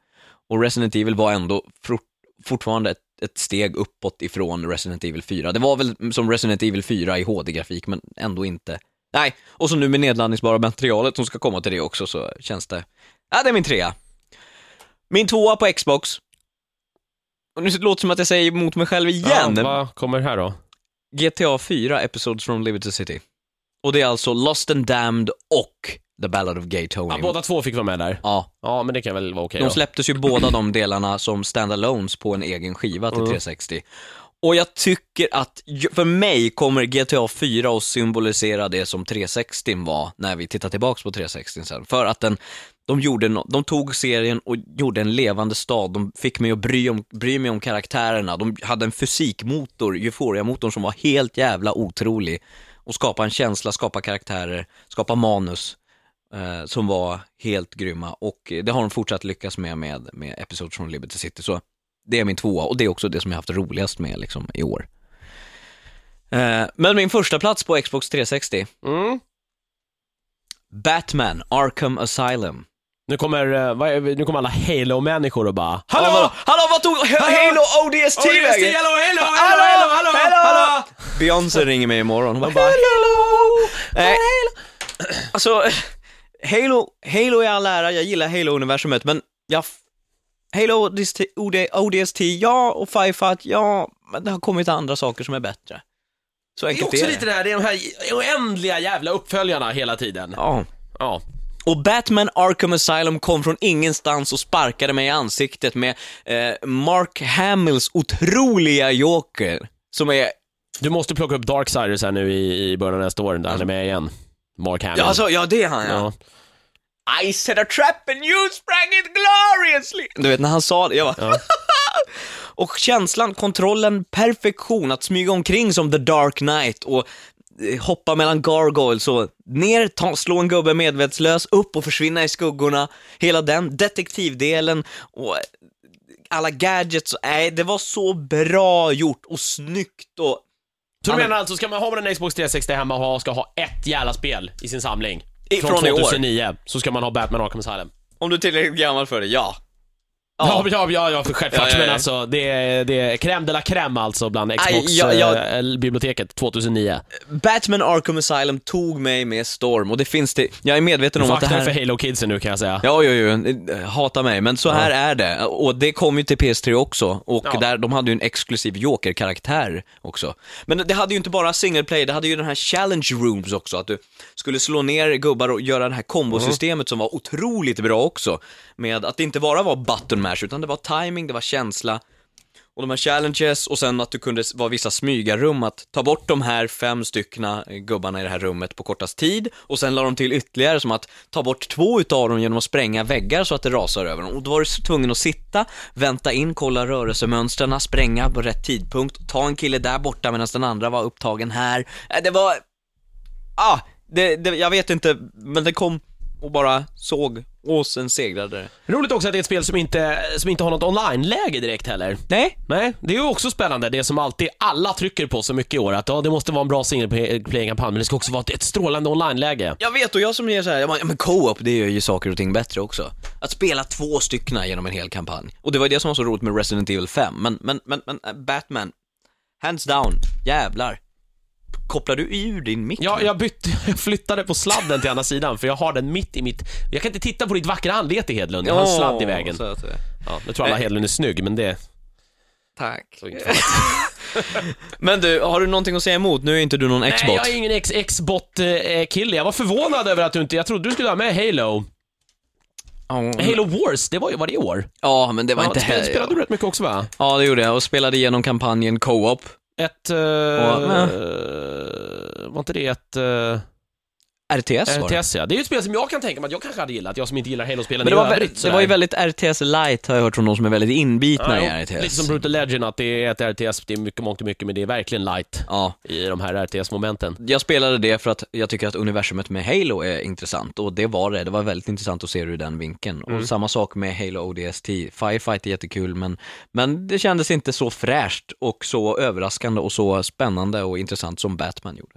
Och Resident Evil var ändå fort, fortfarande ett ett steg uppåt ifrån Resident Evil 4. Det var väl som Resident Evil 4 i HD-grafik, men ändå inte. Nej, och så nu med nedladdningsbara materialet som ska komma till det också så känns det... Ja, det är min trea. Min tvåa på Xbox. Och nu låter det som att jag säger emot mig själv igen. Ja, vad kommer här då? GTA 4 Episodes from Liberty City. Och det är alltså Lost and Damned och The Ballad of Gay Tony. Ja, båda två fick vara med där. Ja, Ja, men det kan väl vara okej de då. släpptes ju båda de delarna som standalones på en egen skiva till Mm. 360. Och jag tycker att, för mig kommer GTA 4 att symbolisera det som 360 var när vi tittar tillbaks på 360 sen. För att den, de, gjorde no, de tog serien och gjorde en levande stad, de fick mig att bry, om, bry mig om karaktärerna, de hade en fysikmotor, Euphoria-motorn som var helt jävla otrolig. Och skapa en känsla, skapa karaktärer, skapa manus eh, som var helt grymma och eh, det har de fortsatt lyckas med med, med Episodes från Liberty City. Så det är min tvåa och det är också det som jag haft roligast med liksom, i år. Eh, men min första plats på Xbox 360, Mm. Batman Arkham Asylum. Nu kommer, eh, vad är, nu kommer alla Halo-människor och bara Hallå, hallå, hallå vad tog Halo ODST vägen? Hallå, hallå, hallå, hallå, hallå, hallå! Beyoncé ringer mig imorgon och bara! Nej, alltså, Halo, Halo är all ära, jag gillar Halo-universumet, men jag... Halo ODST, OD, ODST, ja, och Firefight, ja, men det har kommit andra saker som är bättre. Så Det är enkelt också är lite det här, det är de här oändliga jävla uppföljarna hela tiden. Ja. Ja. Och Batman Arkham Asylum kom från ingenstans och sparkade mig i ansiktet med eh, Mark Hamills otroliga Joker, som är Du måste plocka upp Darksiders här nu i, i början av nästa år, där han är med igen. Mark Hamill. Ja, alltså, ja det är han ja. ja. I set a trap and you sprang it gloriously. Du vet när han sa det, jag bara... och känslan, kontrollen, perfektion, att smyga omkring som The Dark Knight och hoppa mellan gargoyles och ner, ta, slå en gubbe medvetslös, upp och försvinna i skuggorna. Hela den detektivdelen och eh, alla gadgets, nej det var så bra gjort och snyggt och Så du menar alltså, ska man ha en Xbox 360 hemma och ha, ska ha ett jävla spel i sin samling? Från från i år. 2009, så ska man ha Batman Arkham Asylum. om du är tillräckligt gammal för det, ja. Ja, ja, ja, ja för självklart. Ja, ja. Men alltså, det är, det är crème de la crème alltså bland Aj, Xbox ja, ja. eh, biblioteket 2009. Batman Arkham Asylum tog mig med storm och det finns det, jag är medveten om att det här... för Halo-kidsen nu kan jag säga. Ja, jo, jo, hata mig, men så här är det. Och det kom ju till PS3 också, och där, de hade ju en exklusiv Joker-karaktär också. Men det hade ju inte bara single play, det hade ju den här challenge rooms också, att du skulle slå ner gubbar och göra det här kombosystemet som var otroligt bra också. Med att det inte bara var button mash, utan det var timing, det var känsla, och de här challenges och sen att du kunde vara vissa smygarrum, att ta bort de här fem styckna eh, gubbarna i det här rummet på kortast tid och sen la de till ytterligare som att ta bort två utav dem genom att spränga väggar så att det rasar över dem. Och då var du tvungen att sitta, vänta in, kolla rörelsemönstren, spränga på rätt tidpunkt, ta en kille där borta medan den andra var upptagen här. Äh, det var... Ah, det, det, jag vet inte, men det kom och bara såg och sen segrade det. Roligt också att det är ett spel som inte, som inte har något online-läge direkt heller. Nej, Nej, det är ju också spännande, det som alltid alla trycker på så mycket i år, att ja, det måste vara en bra single play-kampanj, men det ska också vara ett, ett strålande online-läge. Jag vet och jag som ger så här, jag bara, ja men co-op det gör ju saker och ting bättre också. Att spela två styckna genom en hel kampanj. Och det var det som var så roligt med Resident Evil 5, men, men, men, men äh, Batman, hands down, jävlar. Kopplar du ur din mick? Ja, jag bytte, jag flyttade på sladden till andra sidan, för jag har den mitt i mitt... Jag kan inte titta på ditt vackra anlete Hedlund, jag har en Åh, sladd i vägen. säga. Ja, nu tror alla Hedlund är snygg, men det... Tack. Men du, har du någonting att säga emot? Nu är inte du någon Nej, Xbox. jag är ingen X- X-bot-kille. Jag var förvånad över att du inte... Jag trodde du skulle ha med Halo. Ja, Halo Wars, det var ju, var det i år? Ja, men det var Ja, inte heller... spelade du rätt mycket också va? Ja, det gjorde jag och spelade igenom kampanjen co-op. Ett... Uh, var inte det ett... Uh, RTS var det. RTS ja. Det är ju ett spel som jag kan tänka mig att jag kanske hade gillat, jag som inte gillar Halo-spelen Men det var, övrigt. det var ju väldigt RTS light har jag hört från de som är väldigt inbitna Ja, i RTS. Lite som Brutal Legend, att det är ett RTS, det är mycket, mångt och mycket, men det är verkligen light Ja, i de här RTS-momenten. jag spelade det för att jag tycker att universumet med Halo är intressant och det var det. Det var väldigt intressant att se det ur den vinkeln. Mm. Och samma sak med Halo ODST. Firefight är jättekul men, men det kändes inte så fräscht och så överraskande och så spännande och intressant som Batman gjorde.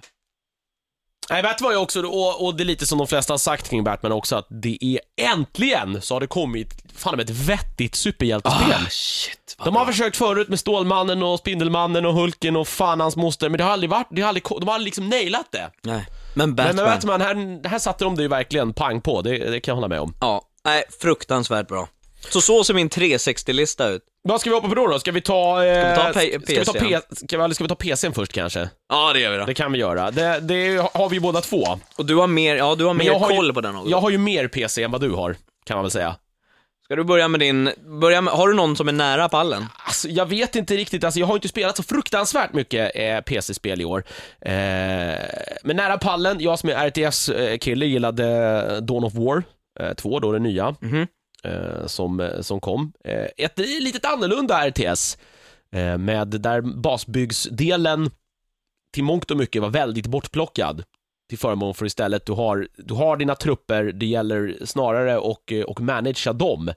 Nej, du vad jag också, och, och det är lite som de flesta har sagt kring Batman också, att det är äntligen så har det kommit, fan med ett vettigt superhjältespel. Ah, shit, De har bra. försökt förut med Stålmannen och Spindelmannen och Hulken och fan hans moster, men det har aldrig varit, det har aldrig, de har aldrig liksom nailat det. Nej. Men Men Batman, med Batman, här, här satte de det ju verkligen pang på, det, det kan jag hålla med om. ja, nej, fruktansvärt bra. Så så ser min 360-lista ut. Vad ska vi hoppa på då? då? Ska vi ta... Eh, Ska vi ta P- ska vi ta? P- ska, vi, eller ska vi ta PCn först kanske? Ja, det gör vi då. Det kan vi göra. Det, det har vi ju båda två. Och du har mer, ja du har mer har koll ju, på den också. Jag har ju mer PC än vad du har, kan man väl säga. Ska du börja med din, börja med, har du någon som är nära pallen? Alltså, jag vet inte riktigt, alltså, jag har inte spelat så fruktansvärt mycket eh, PC-spel i år. Eh, men nära pallen, jag som är RTS-kille gillade Dawn of War 2, då det nya, Mhm. Eh, som, eh, som kom. Eh, ett litet annorlunda RTS, med där basbyggsdelen till mångt och mycket var väldigt bortplockad till förmån för istället du har, du har dina trupper, det gäller snarare och, och managea dem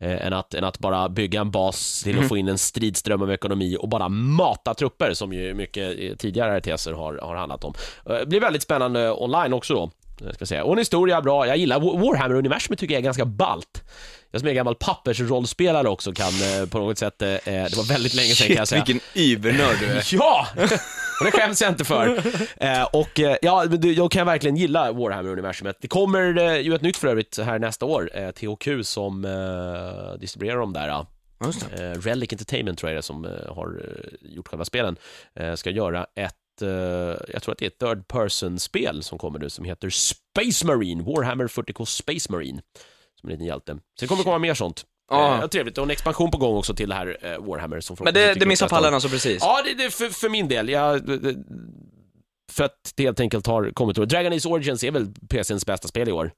eh, än, att, än att bara bygga en bas till att få in en stridström av ekonomi och bara mata trupper som ju mycket tidigare RTSer har, har handlat om. Eh, Det blir väldigt spännande online också då. Eh, Ska jag säga. Och en historia bra, jag gillar Wa- Warhammer-universumet tycker jag är ganska ballt. Jag som är gammal pappersrollspelare också kan eh, på något sätt, eh, eh, det var väldigt länge sedan kan jag säga. vilken übernörd du är. Ja! Och det skäms jag inte för. Eh, och eh, ja, jag kan verkligen gilla Warhammer-universumet. Det kommer eh, ju ett nytt för övrigt här nästa år, THQ som distribuerar dem där. Relic Entertainment tror jag det är som har gjort själva spelen, ska göra ett, eh, jag tror att det är ett third person-spel som kommer nu som heter Space Marine, Warhammer 40K Space Marine, som en liten hjälte. Så det kommer komma mer sånt. Ja. Eh, trevligt, och en expansion på gång också till det här eh, Warhammer som Men det, det missar pallen alltså precis? Ja, det, det för, för min del. Jag, för att det helt enkelt har kommit. Dragon Age Origins är väl PCns bästa spel i år.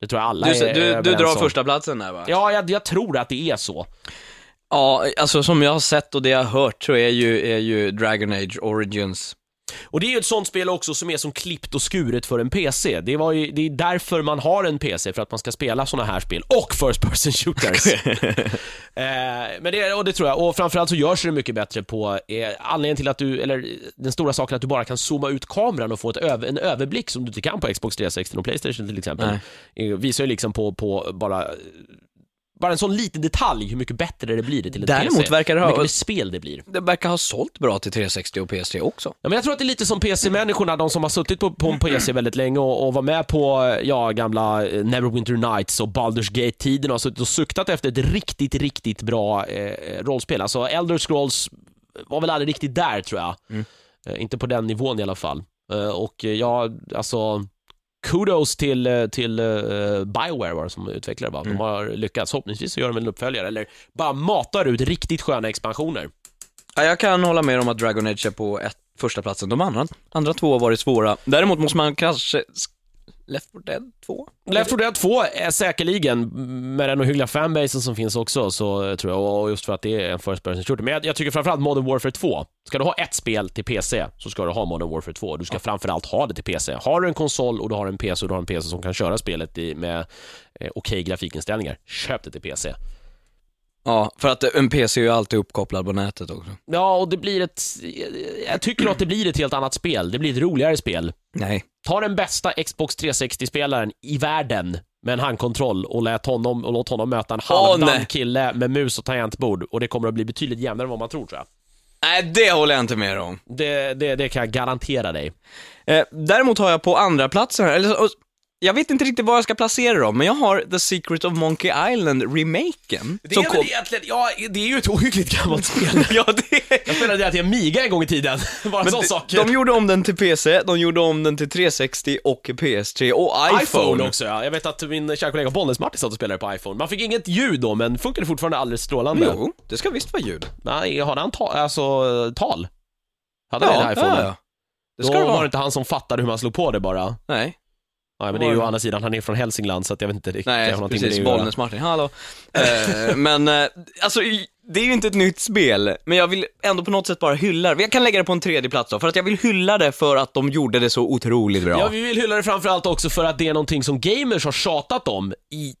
Det tror jag alla Du, är, du, du drar om. första platsen där va? Ja, jag, jag tror att det är så. Ja, alltså som jag har sett och det jag har hört så är ju, är ju Dragon Age Origins Och det är ju ett sånt spel också som är som klippt och skuret för en PC. Det, var ju, det är därför man har en PC, för att man ska spela såna här spel. Och First Person Shooters. eh, men det, och det tror jag. Och framförallt så görs det mycket bättre på, eh, anledningen till att du, eller den stora saken att du bara kan zooma ut kameran och få ett över, en överblick som du inte kan på Xbox 360 och Playstation till exempel. Eh, visar ju liksom på, på bara bara en sån liten detalj hur mycket bättre det blir till en Däremot PC. verkar det Hur ha- mycket mer spel det blir. Det verkar ha sålt bra till 360 och PS3 också. Ja, men jag tror att det är lite som PC-människorna, de som har suttit på, på en PC väldigt länge och, och var med på, ja, gamla eh, Neverwinter Nights och Baldur's Gate-tiden och har suttit och suktat efter ett riktigt, riktigt bra eh, rollspel. Alltså, Elder Scrolls var väl aldrig riktigt där, tror jag. Eh, inte på den nivån i alla fall. Eh, och eh, ja, alltså, kudos till, eh, till uh, Bioware var det som utvecklade va? De har lyckats. Förhoppningsvis så gör de en uppföljare, eller bara matar ut riktigt sköna expansioner. Ja, jag kan hålla med om att Dragon Age är på ett, första platsen. De andra, andra två har varit svåra. Däremot måste man kanske... Left 4 Dead 2? Left 4 Dead 2 är säkerligen, med den ohyggliga fanbasen som finns också, så tror jag, och just för att det är en first person shooter. Men jag, jag tycker framförallt Modern Warfare 2. Ska du ha ett spel till PC, så ska du ha Modern Warfare 2. Du ska framförallt ha det till PC. Har du en konsol och du har en PC och du har en PC som kan köra spelet i, med eh, okej grafikinställningar, köp det till PC. Ja, för att en PC är ju alltid uppkopplad på nätet också. Ja, och det blir ett... Jag tycker att det blir ett helt annat spel. Det blir ett roligare spel. Nej. Ta den bästa Xbox 360-spelaren i världen med en handkontroll och, lät honom, och låt honom möta en halvdan nej. kille med mus och tangentbord och det kommer att bli betydligt jämnare än vad man tror tror jag. Nej, det håller jag inte med om. Det, det, det kan jag garantera dig. Eh, däremot har jag på andra platsen här, eller, jag vet inte riktigt var jag ska placera dem, men jag har The Secret of Monkey Island-remaken. Det är väl egentligen, ja, det är ju ett ohyggligt gammalt spel. Ja, det Jag spelade det till Amiga en gång i tiden. Bara en sån sak. de gjorde om den till PC, de gjorde om den till 360 och PS3 och iPhone. iPhone också ja. Jag vet att min kära kollega Bollnäs-Martin satt och spelade på iPhone. Man fick inget ljud då, men funkade fortfarande alldeles strålande. Jo, det ska visst vara ljud. Nej, hade han ta, alltså, tal? Hade han Ja, en iPhone? ja, ja. Det ska Då det var det vara. inte han som fattade hur man slog på det bara. Nej, Nej, men det är ju å andra sidan, han är från Hälsingland så att jag vet inte riktigt. nej någonting precis. det att göra. Bollnäs Martin, hallå. eh, men, eh, alltså, det är ju inte ett nytt spel, men jag vill ändå på något sätt bara hylla det. Jag kan lägga det på en tredje plats då, för att jag vill hylla det för att de gjorde det så otroligt bra. Ja, vi vill hylla det framförallt också för att det är någonting som gamers har tjatat om i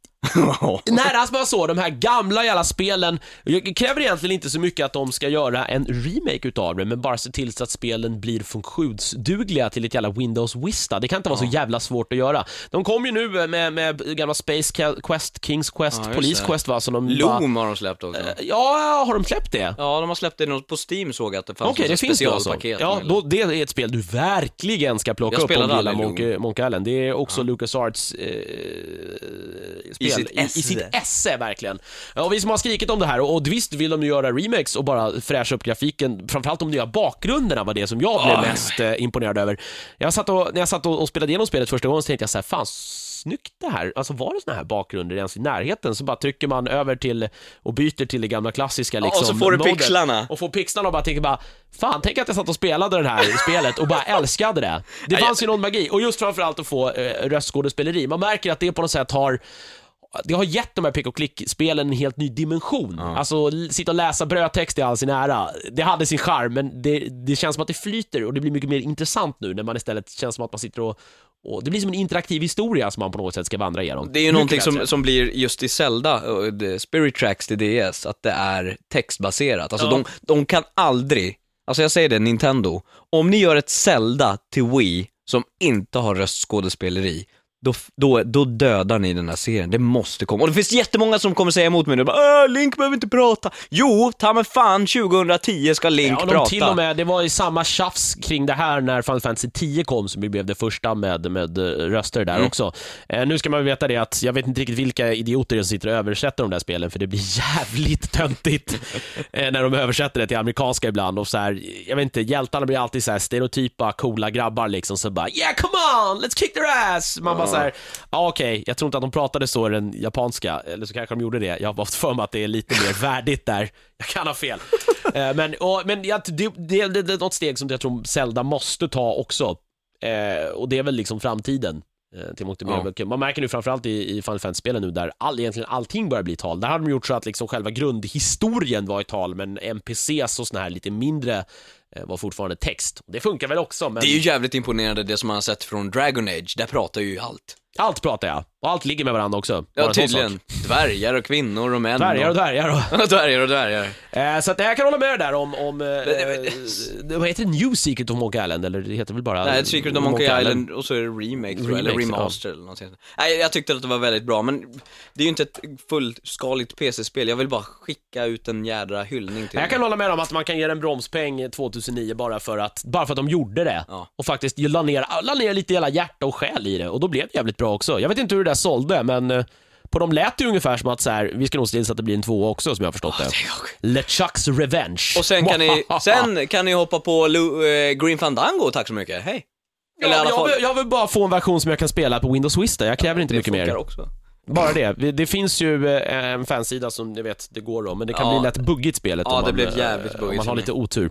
Nej, alltså bara så, de här gamla jävla spelen, jag kräver egentligen inte så mycket att de ska göra en remake utav det, men bara se till så att spelen blir funktionsdugliga till ett jävla Windows Vista. Det kan inte vara så jävla svårt att göra. De kom ju nu med, med gamla Space Quest, Kings Quest, Ja, Police det. Quest va, som de bara, Loom har de släppt också. Ja, har de släppt det? Ja, de har släppt det på Steam såg jag att det fanns okay, det finns det alltså. Ja, då, det är ett spel du verkligen ska plocka Jag upp om du gillar Monkey, Monkey Island. Det är också LucasArts eh, spel. I sitt I, esse. sitt esse, verkligen. Och vi som har skrikit om det här, och, och visst vill de göra remakes och bara fräscha upp grafiken, framförallt de gör bakgrunderna var det som jag blev Ja, mest eh, imponerad över. Jag satt och, när jag satt och, och spelade igenom spelet första gången så tänkte jag så här, fan snyggt det här. Alltså var det såna här bakgrunder ens i närheten så bara trycker man över till och byter till det gamla klassiska liksom. och så får du pixlarna. Och får pixlarna och bara tänker bara, fan tänk att jag satt och spelade det här spelet och bara älskade det. Det fanns ju någon magi, och just framförallt att få eh, röstskådespeleri. Man märker att det på något sätt har det har gett de här pick och klick-spelen en helt ny dimension. Alltså, l- sitta och läsa brödtext i all sin ära, det hade sin charm, men det, det känns som att det flyter och det blir mycket mer intressant nu när man istället känns som att man sitter och, och det blir som en interaktiv historia som man på något sätt ska vandra igenom. Det är ju Mycket någonting som, som blir just i Zelda, det- Spirit Tracks till DS, att det är textbaserat. Alltså Ja. de, de kan aldrig, alltså jag säger det, Nintendo, om ni gör ett Zelda till Wii som inte har röstskådespeleri, då, då, då dödar ni den här serien. Det måste komma. Och det finns jättemånga som kommer säga emot mig nu, bara, "Åh, Link behöver inte prata. Jo, ta mig fan, 2010 ska Link Ja, och de prata. till och med, det var ju samma tjafs kring det här när Final Fantasy 10 kom, som ju blev det första med, med eh, röster där också. Eh, nu ska man veta det att jag vet inte riktigt vilka idioter det är som sitter och översätter de där spelen, för det blir jävligt töntigt eh, när de översätter det till amerikanska ibland. Och så här, jag vet inte, hjältarna blir alltid så här stereotypa, coola grabbar liksom, så bara “Yeah, come on, let's kick their ass!” Man bara så här, ja okej, jag tror inte att de pratade så i den japanska, eller så kanske de gjorde det. Jag har haft för mig att det är lite mer värdigt där. Jag kan ha fel. Eh, men och, men jag, det, det, det, det är något steg som jag tror Zelda måste ta också. Eh, och det är väl liksom framtiden. Eh, Till mångt och Ja. Man märker nu framförallt i, i Final Fantasy-spelen nu där all, egentligen allting börjar bli tal. Där har de gjort så att liksom själva grundhistorien var i tal, men NPCs och såna här lite mindre eh, var fortfarande text. Det funkar väl också, men Det är ju jävligt imponerande det som man har sett från Dragon Age, där pratar ju allt. Allt pratar jag. Och allt ligger med varandra också. Bara Ja, en sån tydligen. sak. Dvärgar och kvinnor och män. Dvärgar och dvärgar och... dvärgar och dvärgar. Eh, så att jag kan hålla med dig där om, om eh, eh, vad heter det, New Secret of Monkey Island, eller det heter väl bara Nej, Secret of Monkey Island och så är det remake, tror jag, eller Remake, remaster eller något sånt. Nej, jag tyckte att det var väldigt bra, men det är ju inte ett fullskaligt PC-spel. Jag vill bara skicka ut en jädra hyllning till Jag kan hålla med om att man kan ge en bromspeng 2009 bara för att, bara för att de gjorde det. Ja. Och faktiskt la ner, la ner lite hela hjärta och själ i det. Och då blev det jävligt bra också. Jag vet inte hur det där sålde, men eh, på dem lät det ungefär som att så här, vi ska nog se till så att det blir en tvåa också, som jag har förstått det. LeChucks Revenge. Och sen kan ni, sen kan ni hoppa på Lu, eh, Green Fandango, tack så mycket, hej. Eller Ja, jag, vill, jag vill bara få en version som jag kan spela på Windows Vista. Jag kräver inte det mycket mer. också. Bara det. Det finns ju eh, en fansida som ni vet, det går om, men det kan Ja. bli lätt buggigt spelet Ja, om, det man, blev eh, jävligt om man har lite otur.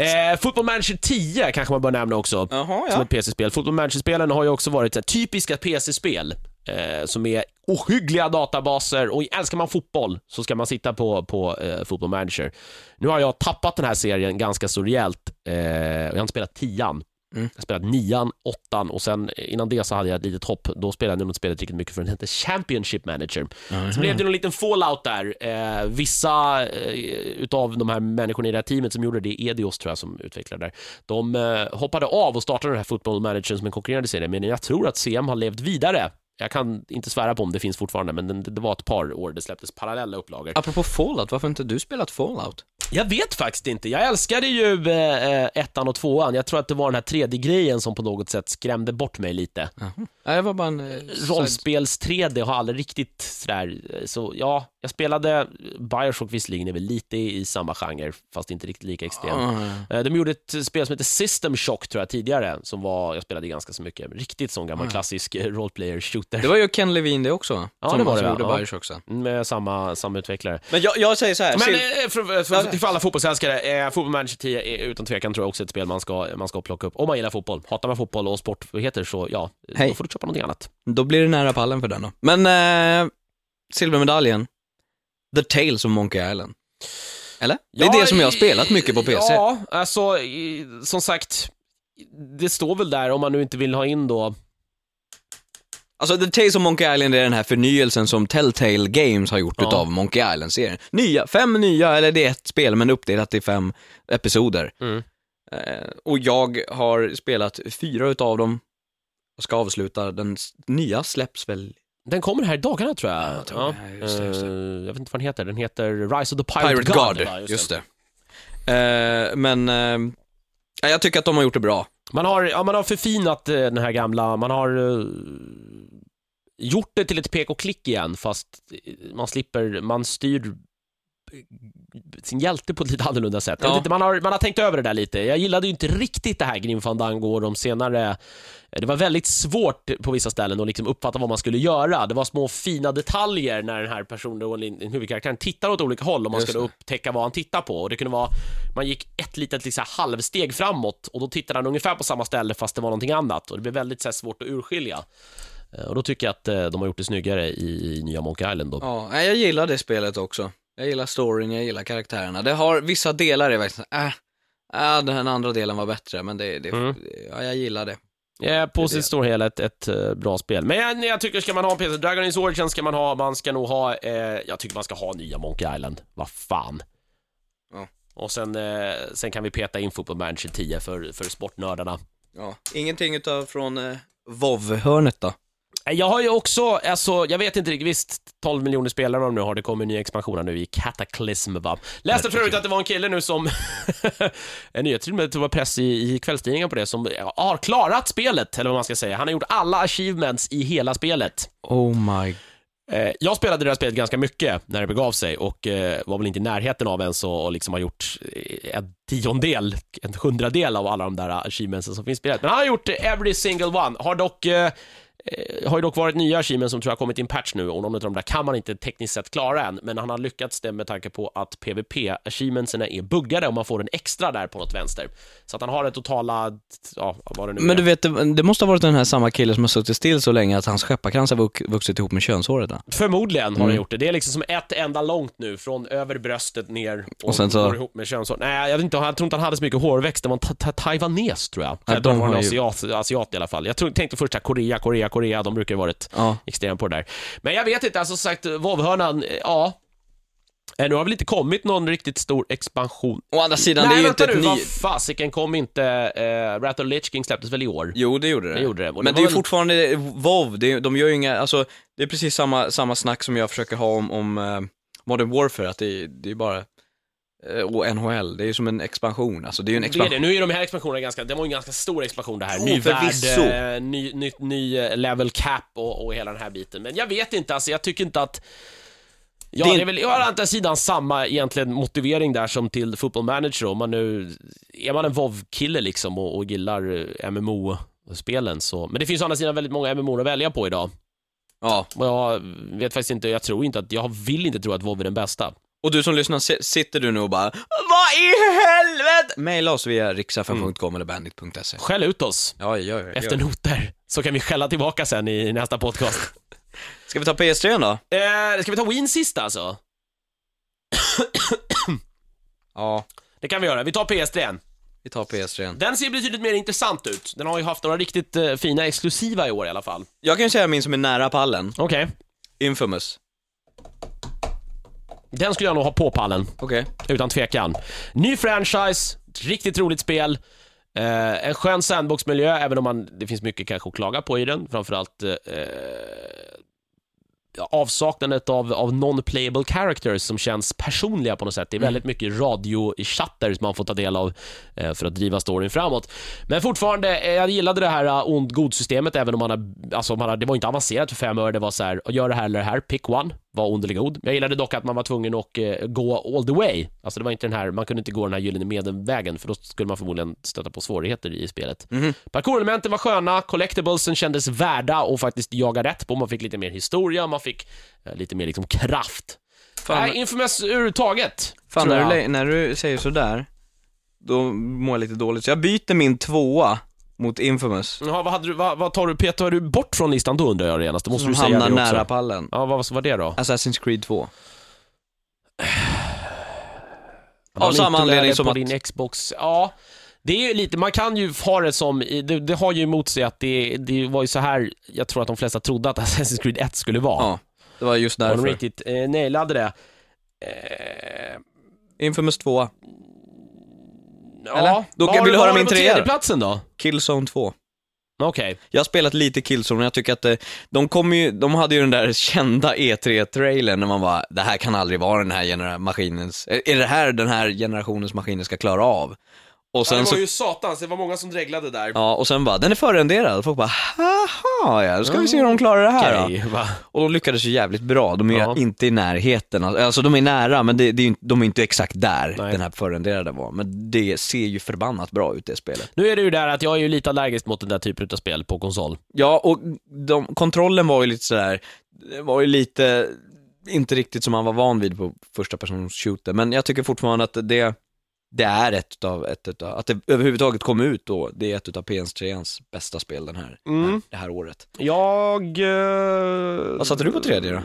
Eh, Football Manager 10 kanske man bör nämna också, som ja. ett PC-spel. Football Manager-spelen har ju också varit här, typiska PC-spel, eh, som är ohyggliga databaser och älskar man fotboll så ska man sitta på, på eh, Football Manager. Nu har jag tappat den här serien ganska så rejält, eh, jag har inte spelat tian. Mm. Jag spelat nian, åttan och sen innan det så hade jag ett litet hopp. Då spelade jag inte spelet riktigt mycket för den hette Championship Manager. Så blev det någon liten fallout där. Eh, vissa eh, utav de här människorna i det här teamet som gjorde det, Edios tror jag som utvecklade det, de eh, hoppade av och startade den här Football Manager som en konkurrerande serie, men jag tror att CM har levt vidare. Jag kan inte svära på om det finns fortfarande, men det, det var ett par år det släpptes parallella upplagor. Apropå Fallout, varför inte du spelat Fallout? Jag vet faktiskt inte. Jag älskade ju eh, eh, ettan och tvåan. Jag tror att det var den här tredje grejen som på något sätt skrämde bort mig lite. Nej, det var bara en... eh, side- Rollspels 3D har aldrig riktigt sådär, eh, så ja, jag spelade Bioshock visserligen är väl lite i samma genre, fast inte riktigt lika extrem. Ah, Eh, De gjorde ett spel som heter System Shock tror jag tidigare, som var, jag spelade ganska så mycket, riktigt sån gammal klassisk eh, roleplayer shooter. Det var ju Ken Levine det också, Ja, som, det var det, gjorde ja. Bioshock sen. Med samma, samma utvecklare. Men jag, jag säger så här, Men Sil- eh, för, för, för alla fotbollsälskare, eh, Football Manager 10 är utan tvekan tror jag också ett spel man ska, man ska plocka upp. Om man gillar fotboll. Hatar man fotboll och sportnyheter så ja, Hej. då får du köpa någonting annat. då blir det nära pallen för den då. Men, eh, silvermedaljen, The Tales of Monkey Island. Eller? Det är det som jag har spelat mycket på PC. Ja, alltså som sagt, det står väl där om man nu inte vill ha in då Alltså The Tales of Monkey Island är den här förnyelsen som Telltale Games har gjort Ja. utav Monkey Island-serien. Nya, fem nya, eller det är ett spel men uppdelat i fem episoder. Mm. Eh, och jag har spelat fyra utav dem och ska avsluta. Den s- nya släpps väl Den kommer här i dagarna tror jag. jag tror det. Just det, just det. Eh, jag vet inte vad den heter. Den heter Rise of the Pirate, Pirate God. Va? just, det. Eh, men eh, ja, jag tycker att de har gjort det bra. Man har, ja, man har förfinat eh, den här gamla, man har eh, gjort det till ett pek och klick igen fast eh, man slipper, man styr sin hjälte på ett lite annorlunda sätt. Ja. inte, man, har, man har tänkt över det där lite. Jag gillade ju inte riktigt det här Grim Fandango och de senare det var väldigt svårt på vissa ställen att liksom uppfatta vad man skulle göra. Det var små fina detaljer när den här personen, huvudkaraktären, tittar åt olika håll och man Just skulle upptäcka vad han tittar på. Och det kunde vara, man gick ett litet liksom, halvsteg framåt och då tittade han ungefär på samma ställe fast det var någonting annat och det blev väldigt här, svårt att urskilja. Eh, Och då tycker jag att eh, de har gjort det snyggare i, i nya Monkey Island då. Ja, jag gillar det spelet också. Jag gillar storyn, jag gillar karaktärerna. Det har vissa delar är verkligen äh, äh, den andra delen var bättre, men det, det Mm. ja, jag gillar det. Ja, på sitt det. stora hela ett, ett eh, bra spel. Men jag, tycker, ska man ha en PC, Dragon Age Origin ska man ha, man ska nog ha, eh, jag tycker man ska ha nya Monkey Island. Vad fan. Ja. Och sen, eh, sen kan vi peta in Football Manager 10 för, för sportnördarna. Ja. Ingenting utav från eh, WoW-hörnet då? Eh, Jag har ju också, alltså, jag vet inte riktigt, visst 12 miljoner spelare de nu har, det kommer en ny expansion här nu i Cataclysm va. Läste för övrigt att det var en kille nu som, en nyhet till och med, det var press i, i kvällstidningen på det, som har klarat spelet, eller vad man ska säga. Han har gjort alla achievements i hela spelet. Oh my... Eh, jag spelade det här spelet ganska mycket när det begav sig och eh, var väl inte i närheten av ens och, liksom har gjort en tiondel, en hundradel av alla de där achievementsen som finns i spelet. Men han har gjort every single one. Har dock har ju dock varit nya achievements som tror jag har kommit i en patch nu och någon av de där kan man inte tekniskt sett klara än, men han har lyckats det med tanke på att PVP-achievementsen är buggade och man får en extra där på något vänster. Så att han har det totala, ja, vad det nu Men är. du vet, det, det måste ha varit den här samma kille som har suttit still så länge att hans skepparkrans har vux, vuxit ihop med könshåret. Då. Förmodligen har Mm. han gjort det. Det är liksom som ett enda långt nu, från över bröstet ner och, Och sen så- går ihop med könshår. Nej, jag, vet inte, jag tror inte han hade så mycket hårväxt. Det var en ta- ta- taiwanes, tror jag. Ja, Ja, de var en asiat, asiat i alla fall. Jag tror, tänkte först att Korea, Korea, Korea, de brukar ju varit Ja. extremt på det där. Men jag vet inte, alltså sagt, vovhörnan, eh, ja. Eh, Nu har väl inte kommit någon riktigt stor expansion. Å andra sidan, Nej, det är ju vänta inte nu, ett vad ny... fasiken kom inte, eh, Rat Lich King släpptes väl i år? Jo, det gjorde det. Det gjorde det. Men det det är ju väl- fortfarande WoW, det de gör ju inga, alltså, det är precis samma, samma snack som jag försöker ha om, om eh, Modern Warfare, att det, är- det är bara, eh, och NHL, det är ju som en expansion, alltså det är ju en Det är expansion. det. Nu är de här expansionerna ganska, det var ju en ganska stor expansion det här. Jo, ny värld, eh, ny, ny, ny eh, level cap och, och hela den här biten. Men jag vet inte, alltså jag tycker inte att Ja, Det är- det är väl å andra sidan samma egentligen motivering där som till Football Manager om man nu, är man en WoW-kille liksom och, och gillar eh, MMO-spelen så, men det finns å andra sidan väldigt många MMO att välja på idag. Ja, Och jag vet faktiskt inte, jag tror inte att, jag vill inte tro att WoW är den bästa. Och du som lyssnar, si- sitter du nu och bara Vad i helvete? Maila oss via riksfn.com eller bandit.se. Skäll ut oss Ja, gör det. efter noter, så kan vi skälla tillbaka sen i nästa podcast. Ska vi ta PS3 då? Eh, ska vi ta Wien sist alltså? Ja, Det kan vi göra. Vi tar PS3. vi tar PS3. Den ser betydligt mer intressant ut. Den har ju haft några riktigt eh, fina exklusiva i år i alla fall. Jag kan ju säga min som är nära pallen, Okej. Infamous. Den skulle jag nog ha på pallen, Okej. utan tvekan. Ny franchise, riktigt roligt spel. Eh, en skön sandbox-miljö, även om man, det finns mycket kanske att klaga på i den. Framförallt eh, ja, avsaknadet av, av non-playable characters som känns personliga på något sätt. Det är väldigt mycket radiochatter som man får ta del av eh, för att driva storyn framåt. Men fortfarande, eh, jag gillade det här uh, ond-god-systemet även om man har, alltså man har, det var inte avancerat för fem öre, det var så här, gör det här eller det här, pick one, var ond eller god. Jag gillade dock att man var tvungen att eh, gå all the way. Alltså det var inte den här, man kunde inte gå den här gyllene medelvägen för då skulle man förmodligen stöta på svårigheter i spelet. Parkour-elementen var sköna, collectiblesen kändes värda och faktiskt jaga rätt på. Man fick lite mer historia, man fick eh, lite mer liksom kraft. Fan, Nej, Infamous överhuvudtaget. fan när, du, när du säger sådär, då mår jag lite dåligt. Så jag byter min tvåa mot Infamous, Jaha, vad, hade du, vad, vad tar du, Peter, tar du bort från listan då undrar jag genast? Det måste som du säga hamnar det också. nära pallen. Ja, vad var det då? Assassin's Creed 2. Var de samma anledning som på att- din Xbox. Ja, det är ju lite, man kan ju ha det som, det, det har ju emot sig att det, det var ju så här jag tror att de flesta trodde att Assassin's Creed 1 skulle vara. Ja, det var just Och de därför. riktigt eh, nailade det. Eh, Infamous 2, ja, Eller? Då vad kan- har vill du vad höra har min på trea? tredjeplatsen då? Killzone 2. Okej. Jag har spelat lite Killzone och jag tycker att eh, de kom ju, de hade ju den där kända E3-trailern när man bara, det här kan aldrig vara den här genera- maskinens, är är det här den här generationens maskiner ska klara av? Och sen så, ju satans, det var många som dreglade där. ja, och sen bara, den är förrenderad. Folk bara, haha, ja, då ska vi se hur de klarar det här då. Okej, va? Och de lyckades ju jävligt bra. De är Ja. inte i närheten, alltså de är nära, men det, det är ju, de är inte exakt där Nej. den här förrenderade var. Men det ser ju förbannat bra ut det spelet. Nu är det ju där att jag är ju lite allergisk mot den där typen av spel på konsol. Ja, och de, kontrollen var ju lite sådär, det var ju lite, inte riktigt som man var van vid på första persons shooter, men jag tycker fortfarande att det, det är ett utav, ett utav, att det överhuvudtaget kom ut då, det är ett utav PS3ans bästa spel den här, Mm. det här året. Jag... eh, Vad satte du på tredje då?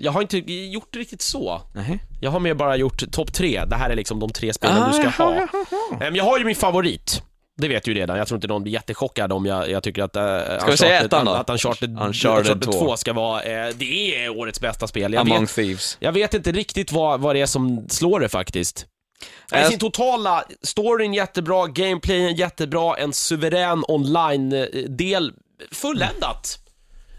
Jag har inte gjort det riktigt så. Nej. Jag har mer bara gjort topp tre. Det här är liksom de tre spelen Ah, du ska jaha, ha. jaha. Em, Jag har ju min favorit. Det vet ju redan. Jag tror inte någon blir jättechockad om jag, jag tycker att... Uh, Ska vi säga ettan då? Att Uncharted, Uncharted Uncharted 2. 2 ska vara... eh, det är årets bästa spel. Jag Among vet, Thieves. jag vet inte riktigt vad, vad det är som slår det faktiskt. I Jag- sin totala, storyn jättebra, gameplayen jättebra, en suverän online-del, fulländat.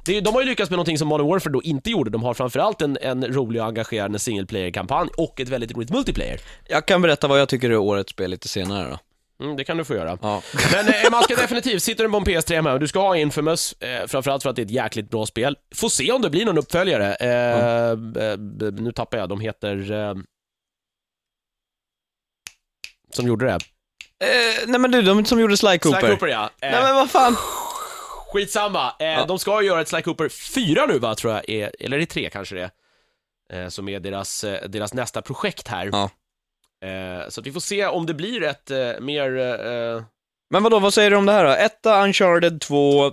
Det är, de har ju lyckats med någonting som Modern Warfare då inte gjorde. De har framförallt en, en rolig och engagerande single player-kampanj och ett väldigt roligt multiplayer. Jag kan berätta vad jag tycker är årets spel lite senare då. Mm, det kan du få göra. Ja. Men eh, man ska definitivt, sitter du på en PS3 hemma och du ska ha Infamous, eh, framförallt för att det är ett jäkligt bra spel. Får se om det blir någon uppföljare. Eh, b- b- nu tappar jag, de heter... Eh, som gjorde det. Eh, nej men du, de som gjorde Sly Cooper. Sly Cooper ja. Eh, Nej men vad fan. Skitsamma. Eh, De ska ju göra ett Sly Cooper 4 nu va, tror jag, är, eller är det 3 kanske det är, eh, som är deras, eh, deras nästa projekt här. Ja. Eh, så att vi får se om det blir ett eh, mer... Eh, Men vadå, vad säger du om det här då? Etta Uncharted 2,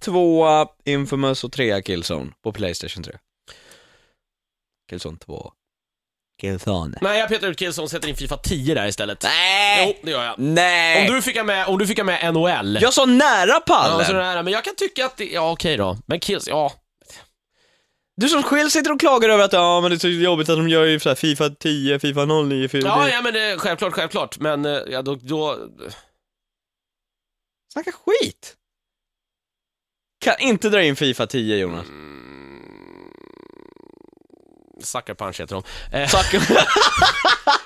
tvåa Infamous och trea Killzone på Playstation 3. Killzone 2. Killzone. nej, jag petar ut Killzone och sätter in Fifa 10 där istället. Nej! Jo, det gör jag. Nej! Om du fick ha med, om du fick ha med NHL. Jag sa nära pallen! Ja, sådär, är, men jag kan tycka att det, ja okej då. Men Kills, ja. Du som själv sitter och klagar över att ja men det är så jobbigt att de gör ju så här Fifa 10, Fifa 09, Fifa... Ja, ja men eh, självklart, självklart. Men eh, ja, då, då... Snacka skit! Kan inte dra in Fifa 10 Jonas. Sucker punch heter de. Eh, Sucker.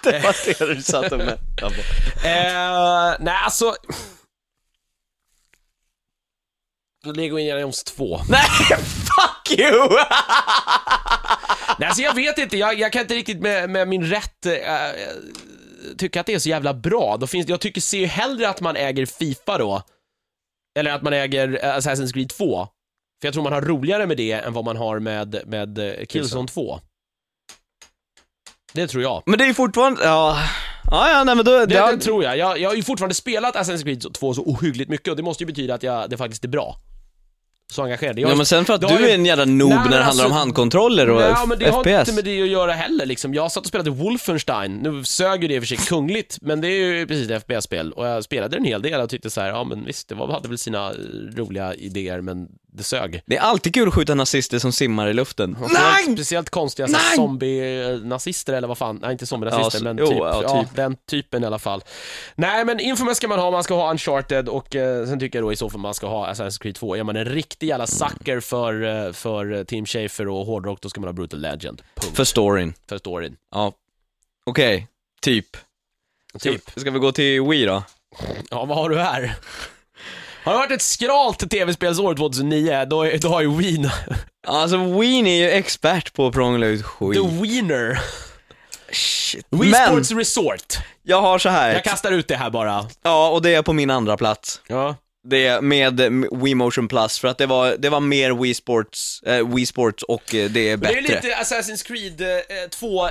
det var det du satt och mättade på. eh, nej, alltså... Lego Indiana Jones 2. Nej, fuck you! Nej, alltså jag vet inte, jag, jag kan inte riktigt med, med min rätt eh, tycka att det är så jävla bra. Då finns, jag tycker, ser ju hellre att man äger Fifa då, eller att man äger eh, Assassin's Creed 2. För jag tror man har roligare med det än vad man har med, med eh, Killzone 2. Det tror jag. Men det är ju fortfarande, ja... Ja, ja, nej men då... Det, det har- det tror jag. jag. Jag har ju fortfarande spelat Assassin's Creed 2 så ohyggligt mycket och det måste ju betyda att jag, det faktiskt är bra. Så engagerad. Jag, Ja men sen för att det har du är en jävla noob Nej, när det handlar om alltså- handkontroller och Nej, men det har FPS. inte med det att göra heller liksom. Jag satt och spelade Wolfenstein, nu sög ju det i och för sig kungligt, men det är ju precis ett FPS-spel och jag spelade en hel del och tyckte så här, ja men visst, det var, hade väl sina roliga idéer, men det sög. Det är alltid kul att skjuta nazister som simmar i luften. Och Speciellt, konstiga så här Nej! zombie-nazister eller vad fan, nej inte zombie-nazister Ja, men jo, typ, ja, ja, typ. den typen i alla fall. Nej men Infamous ska man ha, man ska ha Uncharted och eh, sen tycker jag då i så fall man ska ha Assassin's Creed 2. Är man en riktig jävla sucker för, eh, för eh, Team Schafer och hårdrock, då ska man ha Brutal Legend. Punkt. För storyn. För storyn. Ja. Okej, typ. Ska, Typ. ska vi gå till Wii då? Ja, vad har du här? Har det varit ett skralt tv-spelsår 2009, då, är- då har ju Wien, Alltså Wii är ju expert på att prångla ut skit. the Wiener. Shit. Wii Men, Sports Resort. jag har så här. Jag kastar ut det här bara. Ja, och det är på min andra plats. Ja. Det med eh, Wii Motion Plus, för att det var, det var mer Wii Sports, eh, Wii Sports och eh, det är bättre. det är lite Assassin's Creed eh, 2, eh,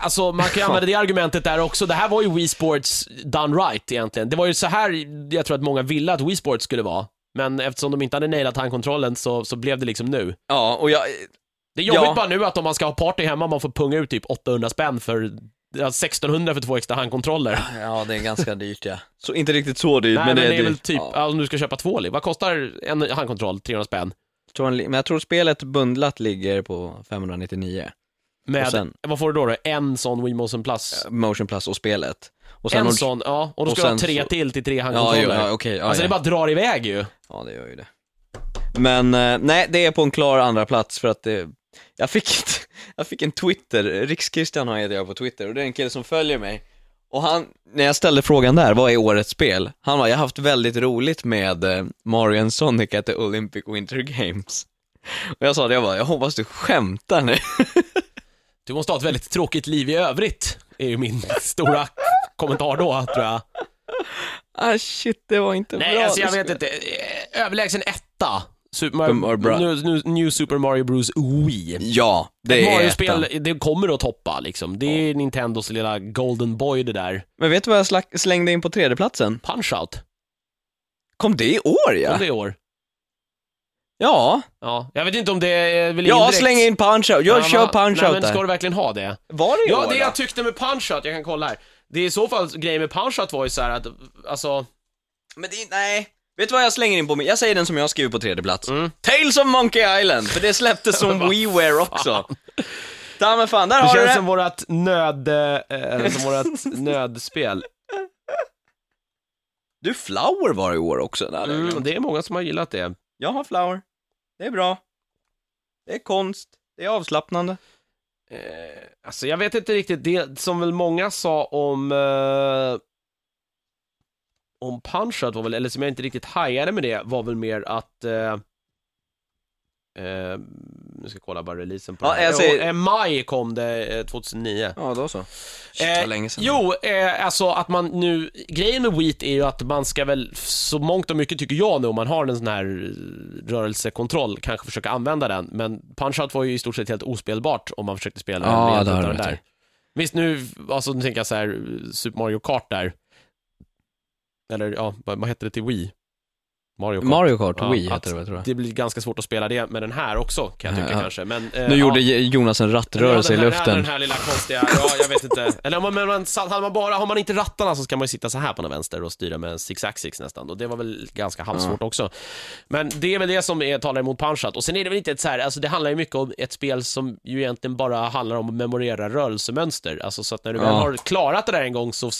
alltså man kan ju använda det argumentet där också. Det här var ju Wii Sports done right egentligen. Det var ju så här jag tror att många ville att Wii Sports skulle vara. Men eftersom de inte hade nailat handkontrollen så, så blev det liksom nu. Ja, och jag, Det är jobbigt Ja. bara nu att om man ska ha party hemma, man får punga ut typ 800 spänn för 1600 för två extra handkontroller. Ja, det är ganska dyrt ja. Så inte riktigt så dyrt, Nej, men det är, väl dyrt. typ, Ja. ja. om du ska köpa två, vad kostar en handkontroll? 300 spänn? Tror Men jag tror spelet bundlat ligger på 599. Med, Och sen- vad får du då, då? En sån Wii Motion Plus? Motion Plus och spelet. Och sen en har- sån, ja, och då och ska du ha tre så- till till tre handkontroller. ja, ja okej. ja, alltså ja. det bara drar iväg ju. Ja, det gör ju det. Men eh, nej, det är på en klar andra plats för att det, jag fick, ett- jag fick en Twitter, Riks-Christian har heter jag på Twitter och det är en kille som följer mig. Och han, när jag ställde frågan där, vad är årets spel? Han var, jag har haft väldigt roligt med eh, Mario Sonic at the Olympic Winter Games. Och jag sa det, jag bara, jag hoppas du skämtar nu. Du måste ha ett väldigt tråkigt liv i övrigt, är ju min stora kommentar då, tror jag. ah shit, det var inte Nej, bra. alltså jag vet inte. Överlägsen etta. Super Mario Bros. New, New, Super Mario Bros Wii. Ja, det är Mario-spel, det kommer att toppa liksom. Det är Nintendos lilla Golden Boy det där. Men vet du vad jag slack, slängde in på tredjeplatsen? Punch-Out, Kom det i år ja? kom det i år. Ja, Ja, jag vet inte om det är väl ja indirekt. släng in Punch-Out, jag Ja, kör Punch-Out men där. ska du verkligen ha det? Var det i Ja, år det då? jag tyckte med Punch-Out, jag kan kolla här. Det är i så fall, grejen med Punch-Out var ju så att, alltså, Men det, nej. Vet du vad jag slänger in på mig? Jag säger den som jag skriver på tredje plats. Mm. Tales of Monkey Island, för det släpptes som WiiWare också. Ta men fan, där det har du känns det. som vårat nöd, eh, som vårat nödspel. Du, Flower var i år också. Där, mm. det är många som har gillat det. Jag har Flower. Det är bra. Det är konst. Det är avslappnande. Eh, alltså jag vet inte riktigt, det som väl många sa om eh, om Punch-Out var väl, eller som jag inte riktigt hajade med det, var väl mer att eh, eh, nu ska jag kolla bara releasen på Ja, det säger- Jo, eh, maj kom det, eh, 2009. Ja, då så. Shit, Eh, länge sedan. Jo, eh, alltså att man nu, grejen med Wheat är ju att man ska väl, så mångt och mycket tycker jag nu, om man har en sån här eh, rörelsekontroll, kanske försöka använda den, men Punch-Out var ju i stort sett helt ospelbart om man försökte spela Ja, med det har du den där. Visst nu, alltså nu tänker jag så här, Super Mario Kart där, eller ja, vad, vad heter det till Wii? Mario Kart. Mario Kart, Ja, Wii heter det väl, tror jag. Det blir ganska svårt att spela det med den här också, kan jag tycka Ja, kanske, men... eh, Nu ja. gjorde Jonas en rattrörelse Ja, i här, luften. Den här lilla konstiga, ja jag vet inte. Eller om man, hade man bara, har man inte rattarna så ska man ju sitta så här på den vänster och styra med en six axis nästan. Och det var väl ganska halvsvårt också. Men det är väl det som är, talar emot Punchat. Och sen är det väl inte ett så här, alltså det handlar ju mycket om ett spel som ju egentligen bara handlar om att memorera rörelsemönster. Alltså så att när du väl har klarat det där en gång så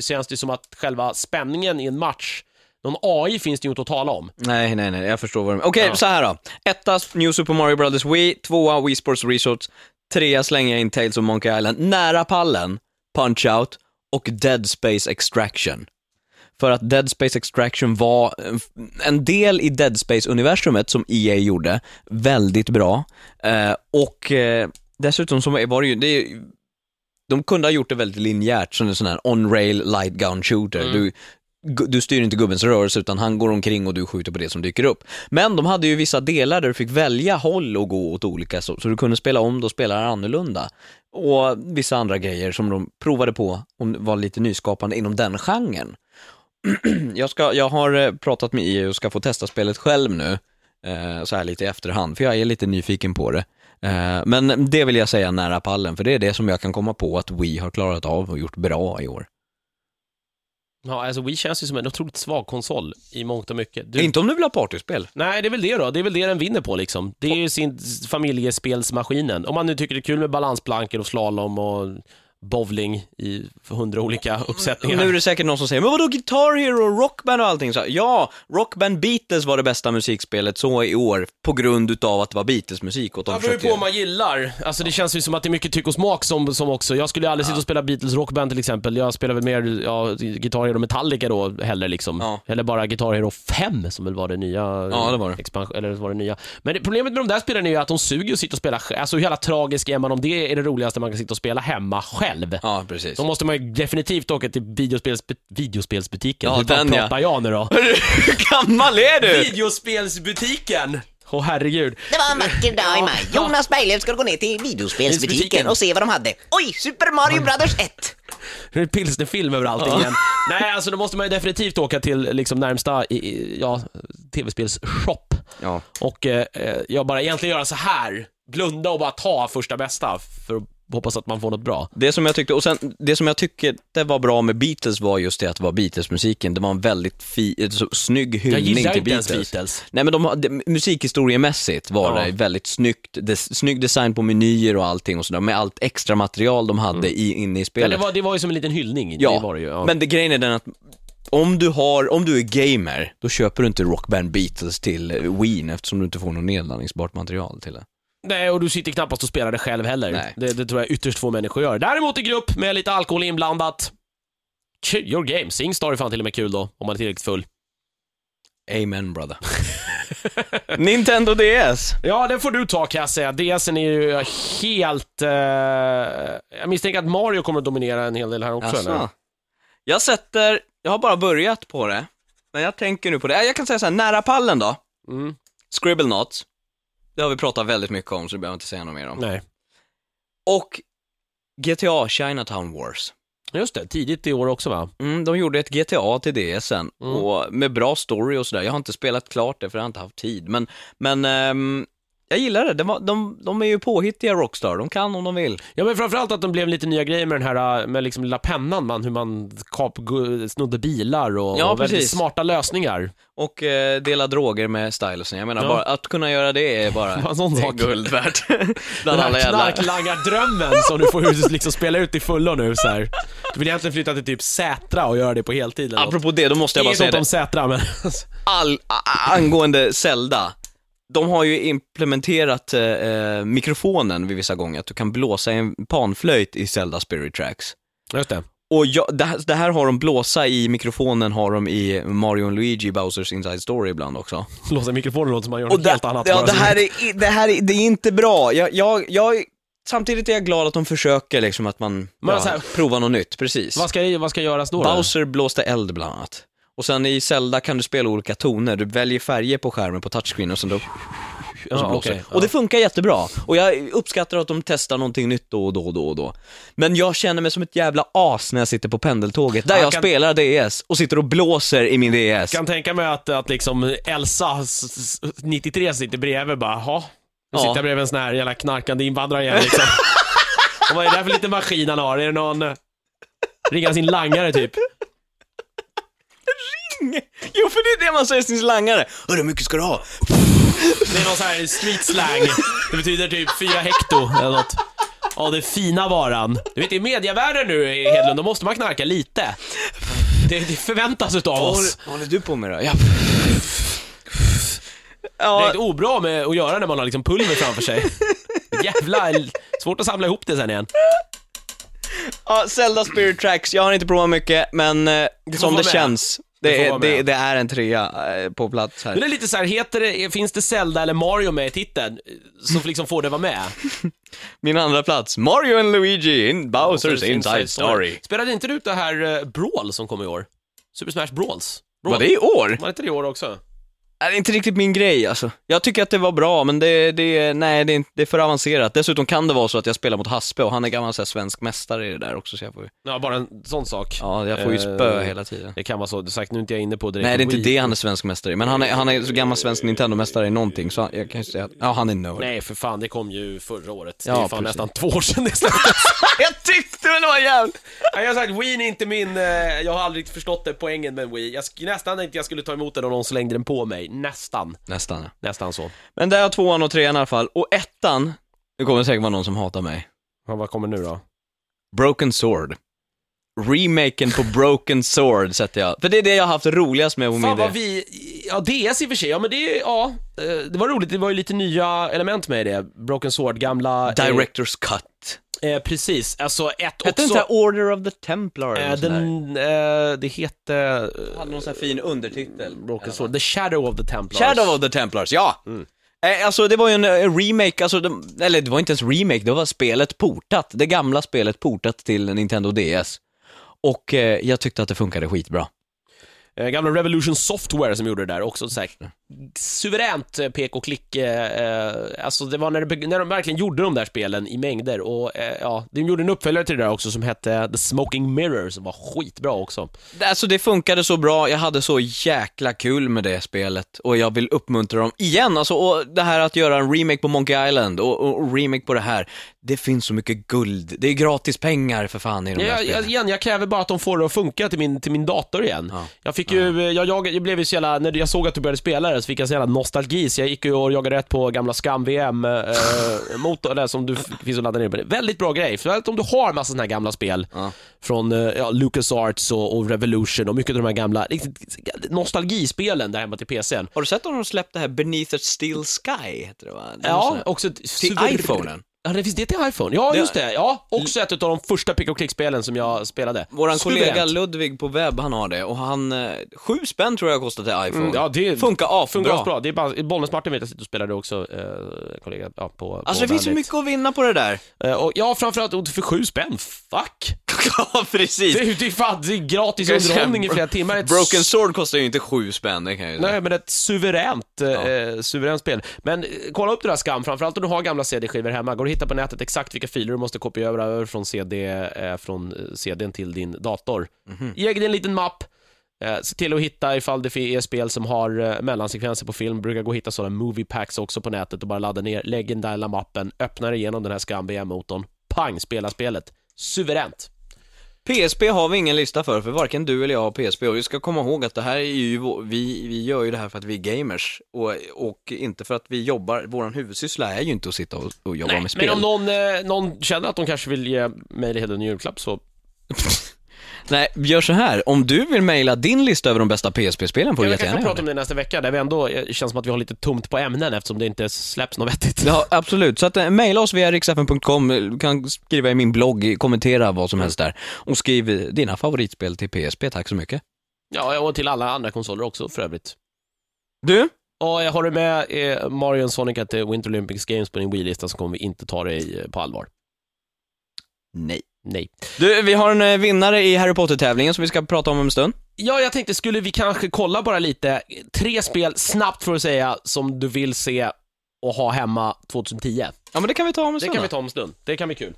känns det som att själva spänningen i en match, någon AI finns det ju inte att tala om. Nej, nej, nej, jag förstår vad du menar. Okej, Ja. så här då. Etta, New Super Mario Brothers Wii. Tvåa, Wii Sports Resorts. Trea slänger jag in Tales of Monkey Island. Nära pallen, Punch-Out och Dead Space Extraction. För att Dead Space Extraction var en- del i Dead Space-universumet som EA gjorde, väldigt bra. Eh, och eh, dessutom så var det ju, det de kunde ha gjort det väldigt linjärt, som en sån här on-rail light gun shooter. Mm. Du, du styr inte gubbens rörelse utan han går omkring och du skjuter på det som dyker upp. Men de hade ju vissa delar där du fick välja håll och gå åt olika, så, så du kunde spela om det och spela annorlunda. Och vissa andra grejer som de provade på och var lite nyskapande inom den genren. jag, ska, jag har eh, pratat med EU och ska få testa spelet själv nu, eh, så här lite i efterhand, för jag är lite nyfiken på det. Eh, men det vill jag säga nära pallen, för det är det som jag kan komma på att Wii har klarat av och gjort bra i år. Ja, alltså Wii känns ju som en otroligt svag konsol i mångt och mycket. Du, Inte om du vill ha partyspel. Nej, det är väl det då. Det är väl det den vinner på liksom. Det är ju sin familjespelsmaskinen. Om man nu tycker det är kul med balansplankor och slalom och bowling i hundra olika uppsättningar. Nu är det säkert någon som säger, men vadå Guitar Hero, Rockband och allting? Så, ja, Rockband Beatles var det bästa musikspelet så i år, på grund utav att det var Beatles-musik. Och de Det beror ju på vad man gillar. Alltså det känns ju som att det är mycket tyck och smak som, som också. Jag skulle aldrig sitta och spela Beatles rockband till exempel. Jag spelar väl mer ja, Guitar Hero Metallica då hellre liksom. Ja. Eller bara Guitar Hero 5 som väl var det nya. Ja, det var det. Expansion, eller var det nya. Men det, problemet med de där spelen är ju att de suger att sitta och spela själv. Alltså hur jävla tragisk är man om det är det roligaste man kan sitta och spela hemma själv? Ja, precis. Då måste man ju definitivt åka till videospels, videospelsbutiken. Ja, Hur den, ja. pratar jag nu då? Hur gammal är du? Videospelsbutiken! Åh herregud. Det var en vacker dag i maj. Jonas Berglöf skulle gå ner till videospelsbutiken Butiken. och se vad de hade. Oj, Super Mario Brothers 1! Nu är det pilsnerfilm över allting igen. Nej, alltså då måste man ju definitivt åka till liksom närmsta i- i- ja, tv-spelsshop Ja. och eh, eh, jag bara egentligen göra så här blunda och bara ta första bästa för att hoppas att man får något bra. Det som jag tyckte, och sen det som jag tycker det var bra med Beatles var just det att det var Beatles-musiken. Det var en väldigt fi, så, snygg Jag hyllning gillar till inte ens Beatles. Beatles. Nej men de, det, musikhistoriemässigt var Ja. det väldigt snyggt, des, snygg design på menyer och allting och sådär, med allt extra material de hade i, inne i spelet. det, var, det var ju som en liten hyllning. Ja, det var det ju. Ja. men det, grejen är den att om du, har, om du är gamer, då köper du inte Rockband Beatles till eh, Wien eftersom du inte får något nedladdningsbart material till det. Nej, och du sitter knappast och spelar det själv heller. Nej. Det, det tror jag ytterst få människor gör. Däremot i grupp med lite alkohol inblandat. Your game. Singstar är fan till och med kul då, om man är tillräckligt full. Amen brother. Nintendo DS. Ja, det får du ta kan jag säga. DSen är ju helt... Eh... Jag misstänker att Mario kommer att dominera en hel del här också, eller? Jag sätter, jag har bara börjat på det, men jag tänker nu på det. Äh, Jag kan säga så här, nära pallen då. Mm. Scribble Knots. Det har vi pratat väldigt mycket om, så det behöver jag inte säga något mer om. Nej. Och GTA Chinatown Wars. Just det, tidigt i år också va? Mm, de gjorde ett GTA till DSen, Mm. och med bra story och sådär. Jag har inte spelat klart det för jag har inte haft tid, men, men ehm, jag gillar det. De, de, de är ju påhittiga Rockstar, de kan om de vill. Ja men framförallt att de blev lite nya grejer med den här, med liksom lilla pennan man, hur man kap, snodde bilar och, Ja, och väldigt smarta lösningar. Och eh, dela droger med stylusen. Jag menar, Ja. bara, att kunna göra det är bara en sån sak. guld värt. Den här knarklangardrömmen som du får liksom spela ut i fullo nu så här. Du vill egentligen flytta till typ Sätra och göra det på heltid eller något. Apropå det, då måste jag bara Inget säga det. om Sätra men... All, angående Zelda. De har ju implementerat eh, eh, mikrofonen vid vissa gånger, att du kan blåsa i en panflöjt i Zelda Spirit Tracks. Just det. Och jag, det, här, det här har de blåsa i mikrofonen, har de i Mario och Luigi Bowsers Inside Story ibland också. Låsa mikrofonen låter som man gör Och något det, helt annat. ja, det, här är, det här är, det är inte bra. Jag, jag, jag, samtidigt är jag glad att de försöker liksom att man Men ja, här- provar något nytt, precis. Vad ska, vad ska göras då? då? Bowser blåste eld bland annat. Och sen i Zelda kan du spela olika toner, du väljer färger på skärmen på touchscreen och sen då och så Ja, blåser det. Och det funkar jättebra. Och jag uppskattar att de testar någonting nytt då och då och då och då. Men jag känner mig som ett jävla as när jag sitter på pendeltåget, där Jag jag kan- spelar DS och sitter och blåser i min DS. kan tänka mig att, att liksom Elsa, s- s- 93, sitter bredvid bara, jaha. Nu sitter jag bredvid en sån här jävla knarkande invandrare igen liksom. Och vad är det här för liten maskin han har? Är det någon... Ringa sin langare typ? Jo, för det är det man säger till sin langare. Hörru, hur mycket ska du ha? Det är någon sån här street slang. Det betyder typ fyra hekto eller något. Ja, det fina varan. Du vet, i medievärlden nu, Hedlund, då måste man knarka lite. Det, det förväntas utav oss. vad håller du på med då? Ja. Det är Ja, inte obra med att göra när man har liksom pulver framför sig. Jävla svårt att samla ihop det sen igen. Ja, Zelda Spirit Tracks, jag har inte provat mycket, men eh, som vara det med. känns, Det får det, är, vara det, med. det är en trea eh, på plats här. Men det är lite så här, heter det, finns det Zelda eller Mario med i titeln, så liksom får det vara med. Min andra plats, Mario and Luigi in Bowsers Inside Story. Spelade inte du ut det här eh, Brawl som kom i år? Super Smash Brawls? Brawl. Var det i år? Var inte det i år också? Det är inte riktigt min grej alltså. Jag tycker att det var bra, men det, det, nej, det, är, inte- det är för avancerat. Dessutom kan det vara så att jag spelar mot Haspe och han är gammal så här, svensk mästare i det där också, så jag får ju, Ja, bara en sån sak. ja, jag får ju spö Eh, hela tiden. Det kan vara så. Sagt, nu är inte jag inne på direkt Nej, det är inte Wii. det han är svensk mästare i, men han är, han är så gammal svensk Nintendo-mästare i någonting, så han- jag kan ju säga att, ja, han är nörd. Nej, för fan, det kom ju förra året. Ja, det är fan precis. nästan två år sedan det släpptes. jag tyckte det var jävligt! Jag har sagt, Wii är inte min, eh, jag har aldrig förstått det poängen med Wii. Jag nästan inte jag skulle ta emot den om någon slängde den på mig. Nästan. Nästan, ja. Nästan så. Men där har tvåan och trean i alla fall, och ettan, det kommer säkert vara någon som hatar mig. Ja, vad kommer nu då? Broken Sword. Remaken på Broken Sword sätter jag. För det är det jag har haft roligast med på min Fan vad del. vi, ja DS i och för sig, ja men det, ja, eh, det var roligt, det var ju lite nya element med i det. Broken Sword, gamla... eh, Director's Cut. Eh, precis, alltså ett Hette också... här Order of the Templar? eller eh, den, eh, det heter... hade någon sån här fin undertitel. Broken Sword, The Shadow of the Templars. Shadow of the Templars, ja! Eh, Alltså det var ju en eh, remake, alltså, de, eller det var inte ens remake, det var spelet portat, det gamla spelet portat till Nintendo DS. Och eh, jag tyckte att det funkade skitbra. Eh, gamla Revolution Software som gjorde det där, också säkert suveränt eh, pek och klick, eh, eh, alltså det var när, det, när de verkligen gjorde de där spelen i mängder och eh, ja, de gjorde en uppföljare till det där också som hette The Smoking Mirror som var skitbra också. Alltså det funkade så bra, jag hade så jäkla kul med det spelet och jag vill uppmuntra dem igen, alltså och det här att göra en remake på Monkey Island och, och, remake på det här, det finns så mycket guld, det är gratis pengar för fan i de här Jag, spelen. igen, jag kräver bara att de får det att funka till min, till min dator igen. Ja. Jag fick ju, jag, jag, jag blev ju så jävla, när jag såg att du började spela det så fick jag så jävla nostalgi, så jag gick och jagade rätt på gamla Skam VM eh, motor, där som du finns att ladda ner det. Väldigt bra grej, för om du har massa sådana här gamla spel Ja. från eh, ja, LucasArts och, och Revolution och mycket av de här gamla riktigt nostalgispelen där hemma till PCn. Har du sett om de släppte det här Beneath a Still Sky, heter det va? Det Ja, också Till suver- iPhonen. Ja, det finns det till iPhone. Ja, just det. Ja, också ett av de första pick och klick-spelen som jag spelade. Våran kollega. Ludvig på webb, han har det och han, eh, sju spänn tror jag kostar till iPhone. Mm, ja, det Funkar funkar asbra. asbra. Det är bara, Bollnäs-Martin vet jag sitter och spelar det också, eh, kollega, ja, på Alltså på det finns så mycket att vinna på det där. Eh, och, ja, framförallt och för sju spänn, fuck! ja, precis. Det, är- det är fan, det är gratis underhållning i flera timmar. Ett Broken Sword kostar ju inte sju spänn, det kan jag ju säga. Nej, men ett suveränt, eh, suveränt spel. Men eh, kolla upp det där skam, framförallt om du har gamla CD-skivor hemma. Går att hitta på nätet exakt vilka filer du måste kopiera över från, CD, eh, från eh, CDn till din dator. Mhm. Ge dig en liten mapp. Eh, se till att hitta ifall det är spel som har eh, mellansekvenser på film. Brukar gå att hitta sådana movie packs också på nätet och bara ladda ner, lägg den där mappen, öppna igenom den här skam BM-motorn. Pang, spela spelet. Suveränt. PSP har vi ingen lista för, för varken du eller jag har PSP och vi ska komma ihåg att det här är ju, vi, vi gör ju det här för att vi är gamers. Och, och inte för att vi jobbar, våran huvudsyssla är ju inte att sitta och, och jobba Nej, med spel. men om någon, eh, någon känner att de kanske vill ge möjlighet en julklapp så Nej, gör så här, om du vill mejla din lista över de bästa PSP-spelen får Ja, du vi kanske jättegärna kan göra prata om det. det nästa vecka, där vi ändå eh, känns som att vi har lite tomt på ämnen eftersom det inte släpps något vettigt. Ja, absolut. Så att eh, mejla oss via riksfn.com, du kan skriva i min blogg, kommentera vad som helst där. Och skriv dina favoritspel till PSP, tack så mycket. Ja, och till alla andra konsoler också för övrigt. Du? Och jag har du med eh, Mario och Sonic att eh, Winter Olympics Games på din Wii-lista så kommer vi inte ta dig eh, på allvar. Nej. Nej. Du, vi har en eh, vinnare i Harry Potter-tävlingen som vi ska prata om om en stund. Ja, jag tänkte, skulle vi kanske kolla bara lite, tre spel snabbt för att säga, som du vill se och ha hemma 2010? Ja, men det kan vi ta om en Det stund kan då. vi ta om en stund. Det kan bli kul.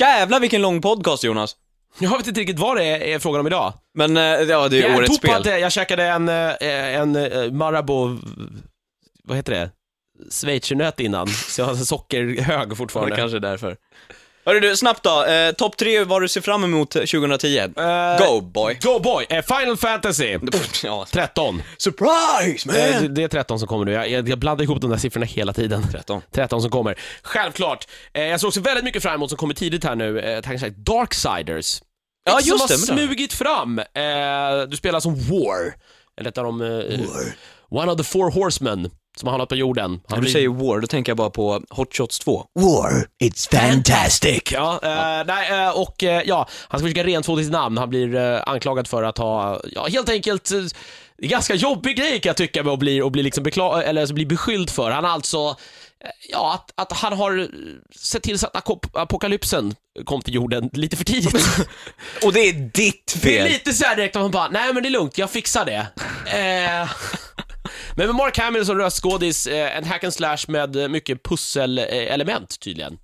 Jävlar vilken lång podcast Jonas. Jag vet inte riktigt vad det är, är frågan om idag. Men eh, ja, det är jag årets spel. toppade, jag käkade en, eh, en eh, Marabou, vad heter det? Schweizernöt innan, så jag har sockerhög Ja, det fortfarande. kanske är därför. Hörru du, snabbt då. Eh, Topp tre vad du ser fram emot 2010. Eh, Go boy. Go boy! Eh, Final Fantasy Ja. 13. Surprise Eh, det- det är 13 som kommer nu. Jag, jag, jag blandar ihop de där siffrorna hela tiden. 13. 13 som kommer. Självklart. Eh, jag ser också väldigt mycket fram emot som kommer tidigt här nu, eh, tanken sagt Darksiders. Ja, Ett just det, Som men har det- smugit fram. Eh, du spelar som War. Eller ett av de... Eh, One of the four horsemen som har hamnat på jorden. Han När du blir- säger War, då tänker jag bara på Hot Shots 2. War, it's fantastic. Ja, eh, nej, eh, och eh, ja, han ska försöka rentvå sitt namn. Han blir eh, anklagad för att ha, ja, helt enkelt, eh, det är ganska jobbig grej kan jag tycka med att bli, och bli liksom bekla- eller alltså bli beskylld för. Han har alltså, eh, ja, att, att han har eh, sett till så att apokalypsen kom till jorden lite för tidigt. Och det är ditt Det är fel! lite så här direkt att man bara, nej men det är lugnt, jag fixar det. Eh, men med Mark Hamill som röstskådis, eh, en hack and slash med eh, mycket pusselelement tydligen.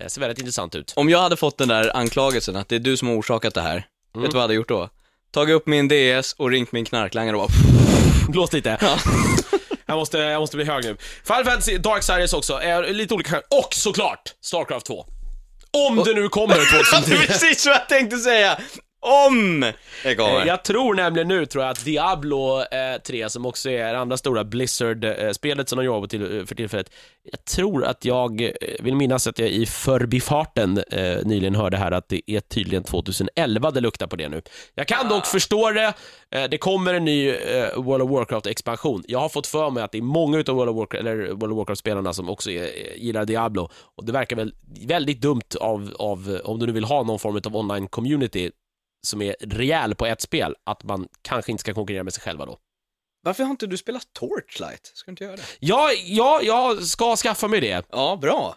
Eh, ser väldigt intressant ut. Om jag hade fått den där anklagelsen att det är du som har orsakat det här, vet du vad jag hade gjort då? Tagit upp min DS och ringt min knarklangare och bara Blås lite. jag, måste, jag måste bli hög nu. Final Fantasy Darksiders också, är lite olika Och såklart, Starcraft 2. Om det nu kommer 2010. precis vad jag tänkte säga! Om det Eh, kommer. Jag tror nämligen nu, tror jag, att Diablo eh, 3, som också är det andra stora Blizzard-spelet som de jobbar till eh, för tillfället, jag tror att jag eh, vill minnas att jag i förbifarten eh, nyligen hörde här att det är tydligen 2011 det luktar på det nu. Jag kan dock förstå det, eh, det kommer en ny eh, World of Warcraft-expansion. Jag har fått för mig att det är många utav World of Warcraft, World of Warcraft-spelarna som också är, eh, gillar Diablo, och det verkar väl väldigt dumt av, av, om du nu vill ha någon form av online-community som är rejäl på ett spel, att man kanske inte ska konkurrera med sig själva då. Varför har inte du spelat Torchlight? Ska du inte göra det? Ja, ja, jag ska skaffa mig det. Ja, bra.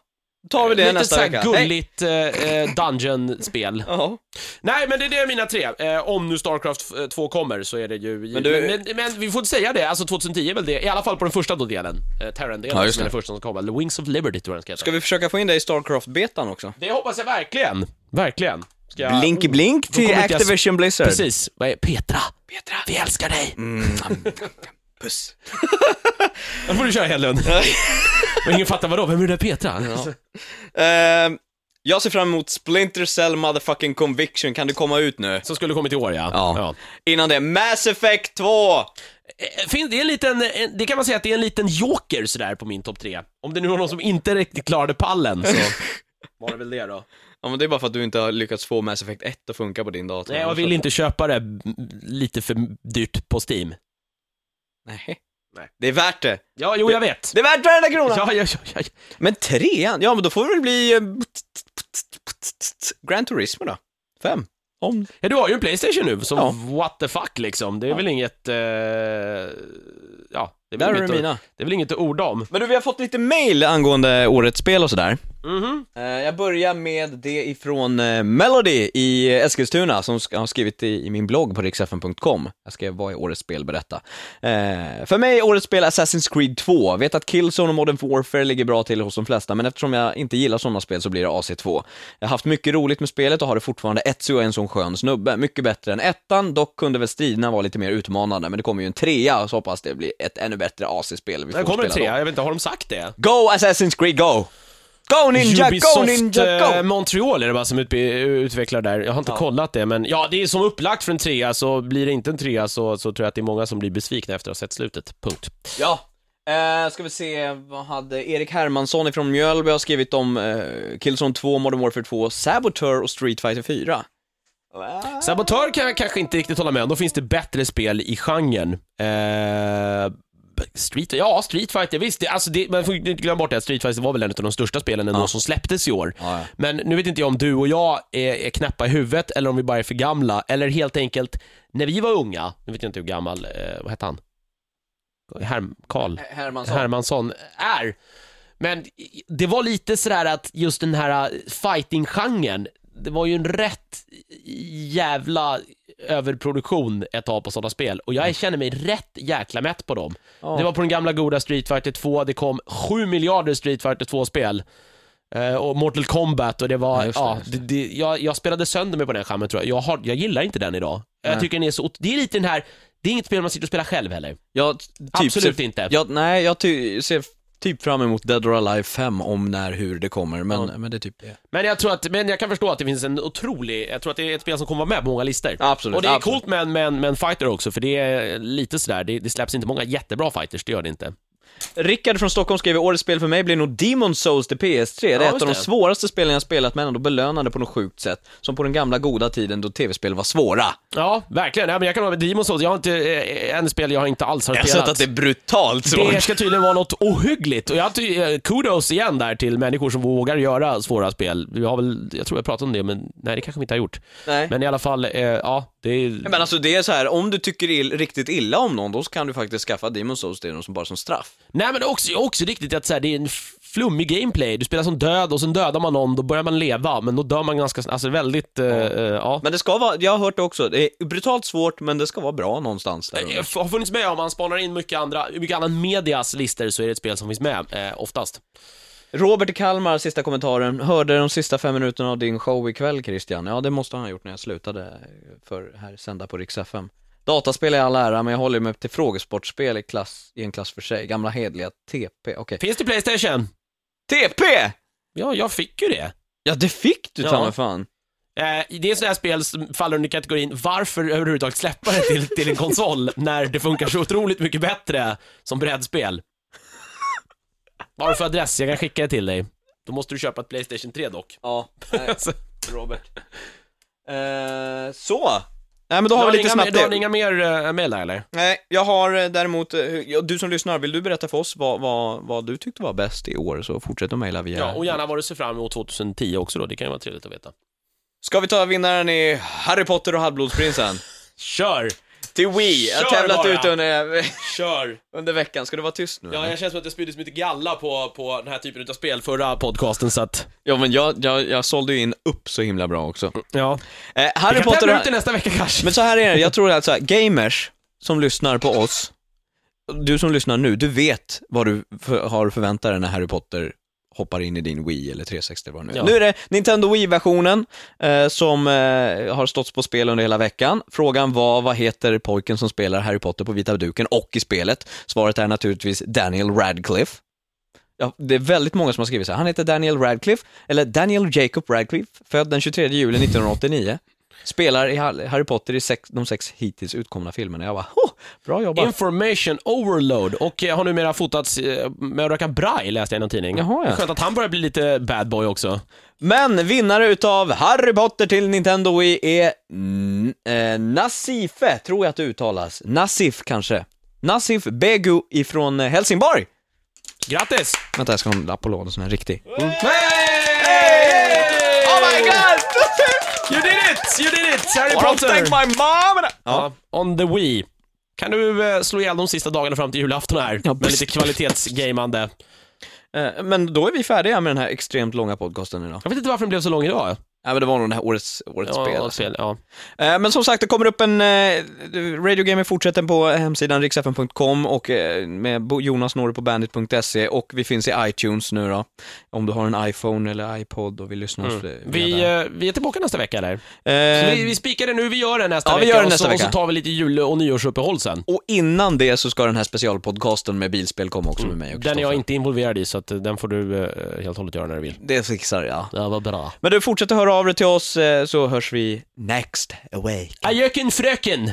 Då tar vi det Lite nästa vecka. Hej. gulligt eh, eh, dungeon-spel. Ja. Nej, men det, det är mina tre. Eh, om nu Starcraft eh, 2 kommer så är det ju... Men, du- men, men, vi får inte säga det, alltså 2010 är väl det, i alla fall på den första då delen. Eh, Terran-delen, Ja, som är det. den första som kommer. The Wings of Liberty tror jag den ska heta. Ska vi försöka få in dig i Starcraft-betan också? Det hoppas jag verkligen. Verkligen. Jag... Blinky blink till jag- Activision Blizzard. Precis. Vad är Petra? Petra. Vi älskar dig. Puss. Då får du köra Hedlund. Men ingen fattar vadå, vem är det där Petra? Ehm, jag ser fram emot Splinter Cell motherfucking conviction, kan det komma ut nu? Som skulle kommit i år ja. Ja. Innan det, Mass Effect 2! Eh, Finns det är en liten, en- det kan man säga att det är en liten joker sådär på min topp tre. Om det nu var någon som inte riktigt klarade pallen så var det väl det då. Ja men det är bara för att du inte har lyckats få Mass Effect 1 att funka på din dator. Nej, jag vill inte köpa det lite för dyrt på Steam. Nej. Nej. Det är värt det. Ja, jo jag vet. Det är värt varenda krona! Ja, ja, ja, ja. Men trean, ja men då får det väl bli... eh, Gran Turismo då? Fem? Om... ja, du har ju en Playstation nu, så Ja. what the fuck liksom. Det är väl inget... Eh... Ja, det är Där väl du inget, mina. att, det är väl inget att orda om. Men du, vi har fått lite mail angående årets spel och sådär. Mhm. Eh, Jag börjar med det ifrån eh, Melody i Eskilstuna som har skrivit i, min blogg på riksfn.com. Jag skrev vad är årets spel, berätta. Eh, för mig är årets spel Assassin's Creed 2. Vet att Killzone och Modern Warfare ligger bra till hos de flesta, men eftersom jag inte gillar sådana spel så blir det AC2. Jag har haft mycket roligt med spelet och har det fortfarande. Ezio är en sån skön snubbe. Mycket bättre än ettan, dock kunde väl striderna vara lite mer utmanande, men det kommer ju en trea, så hoppas det blir ett ännu bättre AC-spel Det kommer en trea, då. jag vet inte, har de sagt det? Go Assassin's Creed, go! Go Ninja, Ubisoft go Ninja, eh, go! Montreal är det bara som utvecklar där. Jag har inte kollat det, men ja, det är som upplagt för en trea, så blir det inte en trea så, så tror jag att det är många som blir besvikna efter att ha sett slutet. Punkt. Ja. Eh, ska vi se, vad hade Erik Hermansson ifrån Mjölby har skrivit om eh, Killzone 2, Modern Warfare 2, Saboteur och Street Fighter 4. Va? Sabotör kan jag kanske inte riktigt hålla med om, då finns det bättre spel i genren. Eh, Street, ja, Street Fighter, visst, det, alltså det, man får inte glömma bort det, att Street Fighter var väl en av de största spelen ändå Ja. som släpptes i år. Ja, ja. Men nu vet inte jag om du och jag är, är knäppa i huvudet, eller om vi bara är för gamla, eller helt enkelt, när vi var unga, nu vet jag inte hur gammal, eh, vad hette han? Herm, Karl? Hermansson. Hermansson är. Men det var lite sådär att just den här fighting-genren, det var ju en rätt jävla överproduktion ett tag på sådana spel och jag känner mig rätt jäkla mätt på dem. Ja. Det var på den gamla goda Street Fighter 2, det kom 7 miljarder Street Fighter 2-spel. Eh, och Mortal Kombat och det var, Ja, ja, just det, det, det, jag, jag spelade sönder mig på den skärmen tror jag. Jag, har, jag gillar inte den idag. Jag Nej. tycker den är så, det är lite den här, det är inget spel man sitter och spelar själv heller. Jag typ Absolut ser, inte. Jag, nej, jag ty, ser typ fram emot Dead or Alive 5 om när, hur det kommer, men, Ja. men det är typ det. Men jag tror att, men jag kan förstå att det finns en otrolig, jag tror att det är ett spel som kommer vara med på många listor. Absolut, Och det är absolut. coolt med en, med, en, med en fighter också, för det är lite sådär, det, det släpps inte många jättebra fighters, det gör det inte. Rickard från Stockholm skriver, årets spel för mig blir nog Demon Souls till PS3. Det är Ja, ett av de svåraste spelen jag spelat, men ändå belönande på något sjukt sätt. Som på den gamla goda tiden då tv-spel var svåra. Ja, verkligen. Ja, men jag kan hålla med Demon's Souls, jag har inte, eh, en spel jag har inte alls har Jag har spelat. sett att det är brutalt svårt. Det ska tydligen vara något ohyggligt och jag ty- eh, kudos igen där till människor som vågar göra svåra spel. Vi har väl, jag tror jag pratat om det, men nej det kanske vi inte har gjort. Nej. Men i alla fall, eh, ja, det är... Men alltså det är så här, om du tycker ill, riktigt illa om någon, då kan du faktiskt skaffa Demon Souls till dem som bara som straff. Nej men är också, också riktigt att så här, det är en flummig gameplay. Du spelar som död och sen dödar man någon, då börjar man leva, men då dör man ganska snabbt. Alltså väldigt, eh, eh, ja. Men det ska vara, jag har hört det också, det är brutalt svårt, men det ska vara bra någonstans där. Jag har funnits med om man spanar in mycket andra, mycket annan medias listor så är det ett spel som finns med, eh, oftast. Robert i Kalmar, sista kommentaren. Hörde de sista fem minuterna av din show ikväll Christian? Ja, det måste han ha gjort när jag slutade för här sända på Rix FM. Dataspel är all ära, men jag håller mig till frågesportspel i, klass, i en klass för sig. Gamla hedliga TP, okej. Finns det Playstation? TP! Ja, jag fick ju det. Ja, det fick du Ja. ta mig fan. Eh, det är sådana här spel som faller under kategorin varför överhuvudtaget släppa det till, till en konsol när det funkar så otroligt mycket bättre som brädspel. Vad har du för adress? Jag kan skicka det till dig. Då måste du köpa ett Playstation 3 dock. Ja, nej, Robert. Eh, så. Nej men då har vi lite inga, snabbt du har inga mer uh, mejl där eller? Nej, jag har eh, däremot, eh, du som lyssnar, vill du berätta för oss vad, vad, vad du tyckte var bäst i år så fortsätt att mejla via... Ja, och gärna vad du ser fram emot 2010 också då, det kan ju vara trevligt att veta. Ska vi ta vinnaren i Harry Potter och Halvblodsprinsen? Kör! Till Wii, jag har Kör tävlat bara. ut under, Kör! under veckan, ska du vara tyst nu? Ja, eller? jag känner som att det spyddes mycket galla på, på den här typen av spel förra podcasten så att... ja men jag, jag, jag sålde ju in upp så himla bra också. Ja. Eh, Harry Vi kan Potter... tävla ut det nästa vecka kanske. Men så här är det, jag tror alltså gamers som lyssnar på oss, du som lyssnar nu, du vet vad du för, har förväntat dig när Harry Potter hoppar in i din Wii eller 360 eller vad nu är. Ja. Nu är det Nintendo Wii-versionen eh, som eh, har stått på spel under hela veckan. Frågan var, vad heter pojken som spelar Harry Potter på vita duken och i spelet? Svaret är naturligtvis Daniel Radcliffe. Ja, det är väldigt många som har skrivit så här. Han heter Daniel Radcliffe, eller Daniel Jacob Radcliffe, född den 23 juli 1989. Spelar i Har- Harry Potter i sex, de sex hittills utkomna filmerna. Jag bara, oh, bra jobbat. Information overload och eh, har numera fotats eh, med att röka braj läste jag i någon tidning. Jaha, ja. Skönt att han börjar bli lite bad boy också. Men vinnare utav Harry Potter till Nintendo Wii är mm, eh, Nasife, tror jag att det uttalas. Nasif kanske. Nasif Begu ifrån eh, Helsingborg. Grattis! Vänta, jag ska ha en lapp på lådan som är riktig. Hey! Oh my god! You did it! You did it! Harry I Potter! thank my mom! Ja, on the Wii. Kan du eh, slå ihjäl de sista dagarna fram till julafton här? Ja, med lite kvalitetsgamande. Eh, Men då är vi färdiga med den här extremt långa podcasten idag. Jag vet inte varför den blev så lång idag. Ja, men det var nog det här årets, årets Ja, spel. alltså. spel. Ja. Eh, Men som sagt, det kommer upp en, eh, Radio Gamer fortsätter på hemsidan riksfn.com och eh, med Jonas når på bandit.se och vi finns i iTunes nu då. Om du har en iPhone eller iPod och vill lyssna mm. Vi, eh, vi är tillbaka nästa vecka eller? Så vi, vi spikar det nu, vi gör det nästa Ja, vi vecka gör det och, nästa så, och vecka. så tar vi lite jul och nyårsuppehåll sen. Och innan det så ska den här specialpodcasten med bilspel komma också med mig och Den är jag inte involverad i så att den får du helt och hållet göra när du vill. Det fixar jag. Ja, vad bra. Men du, fortsätt att höra av dig till oss eh, så hörs vi next awake. Ajöken fröken!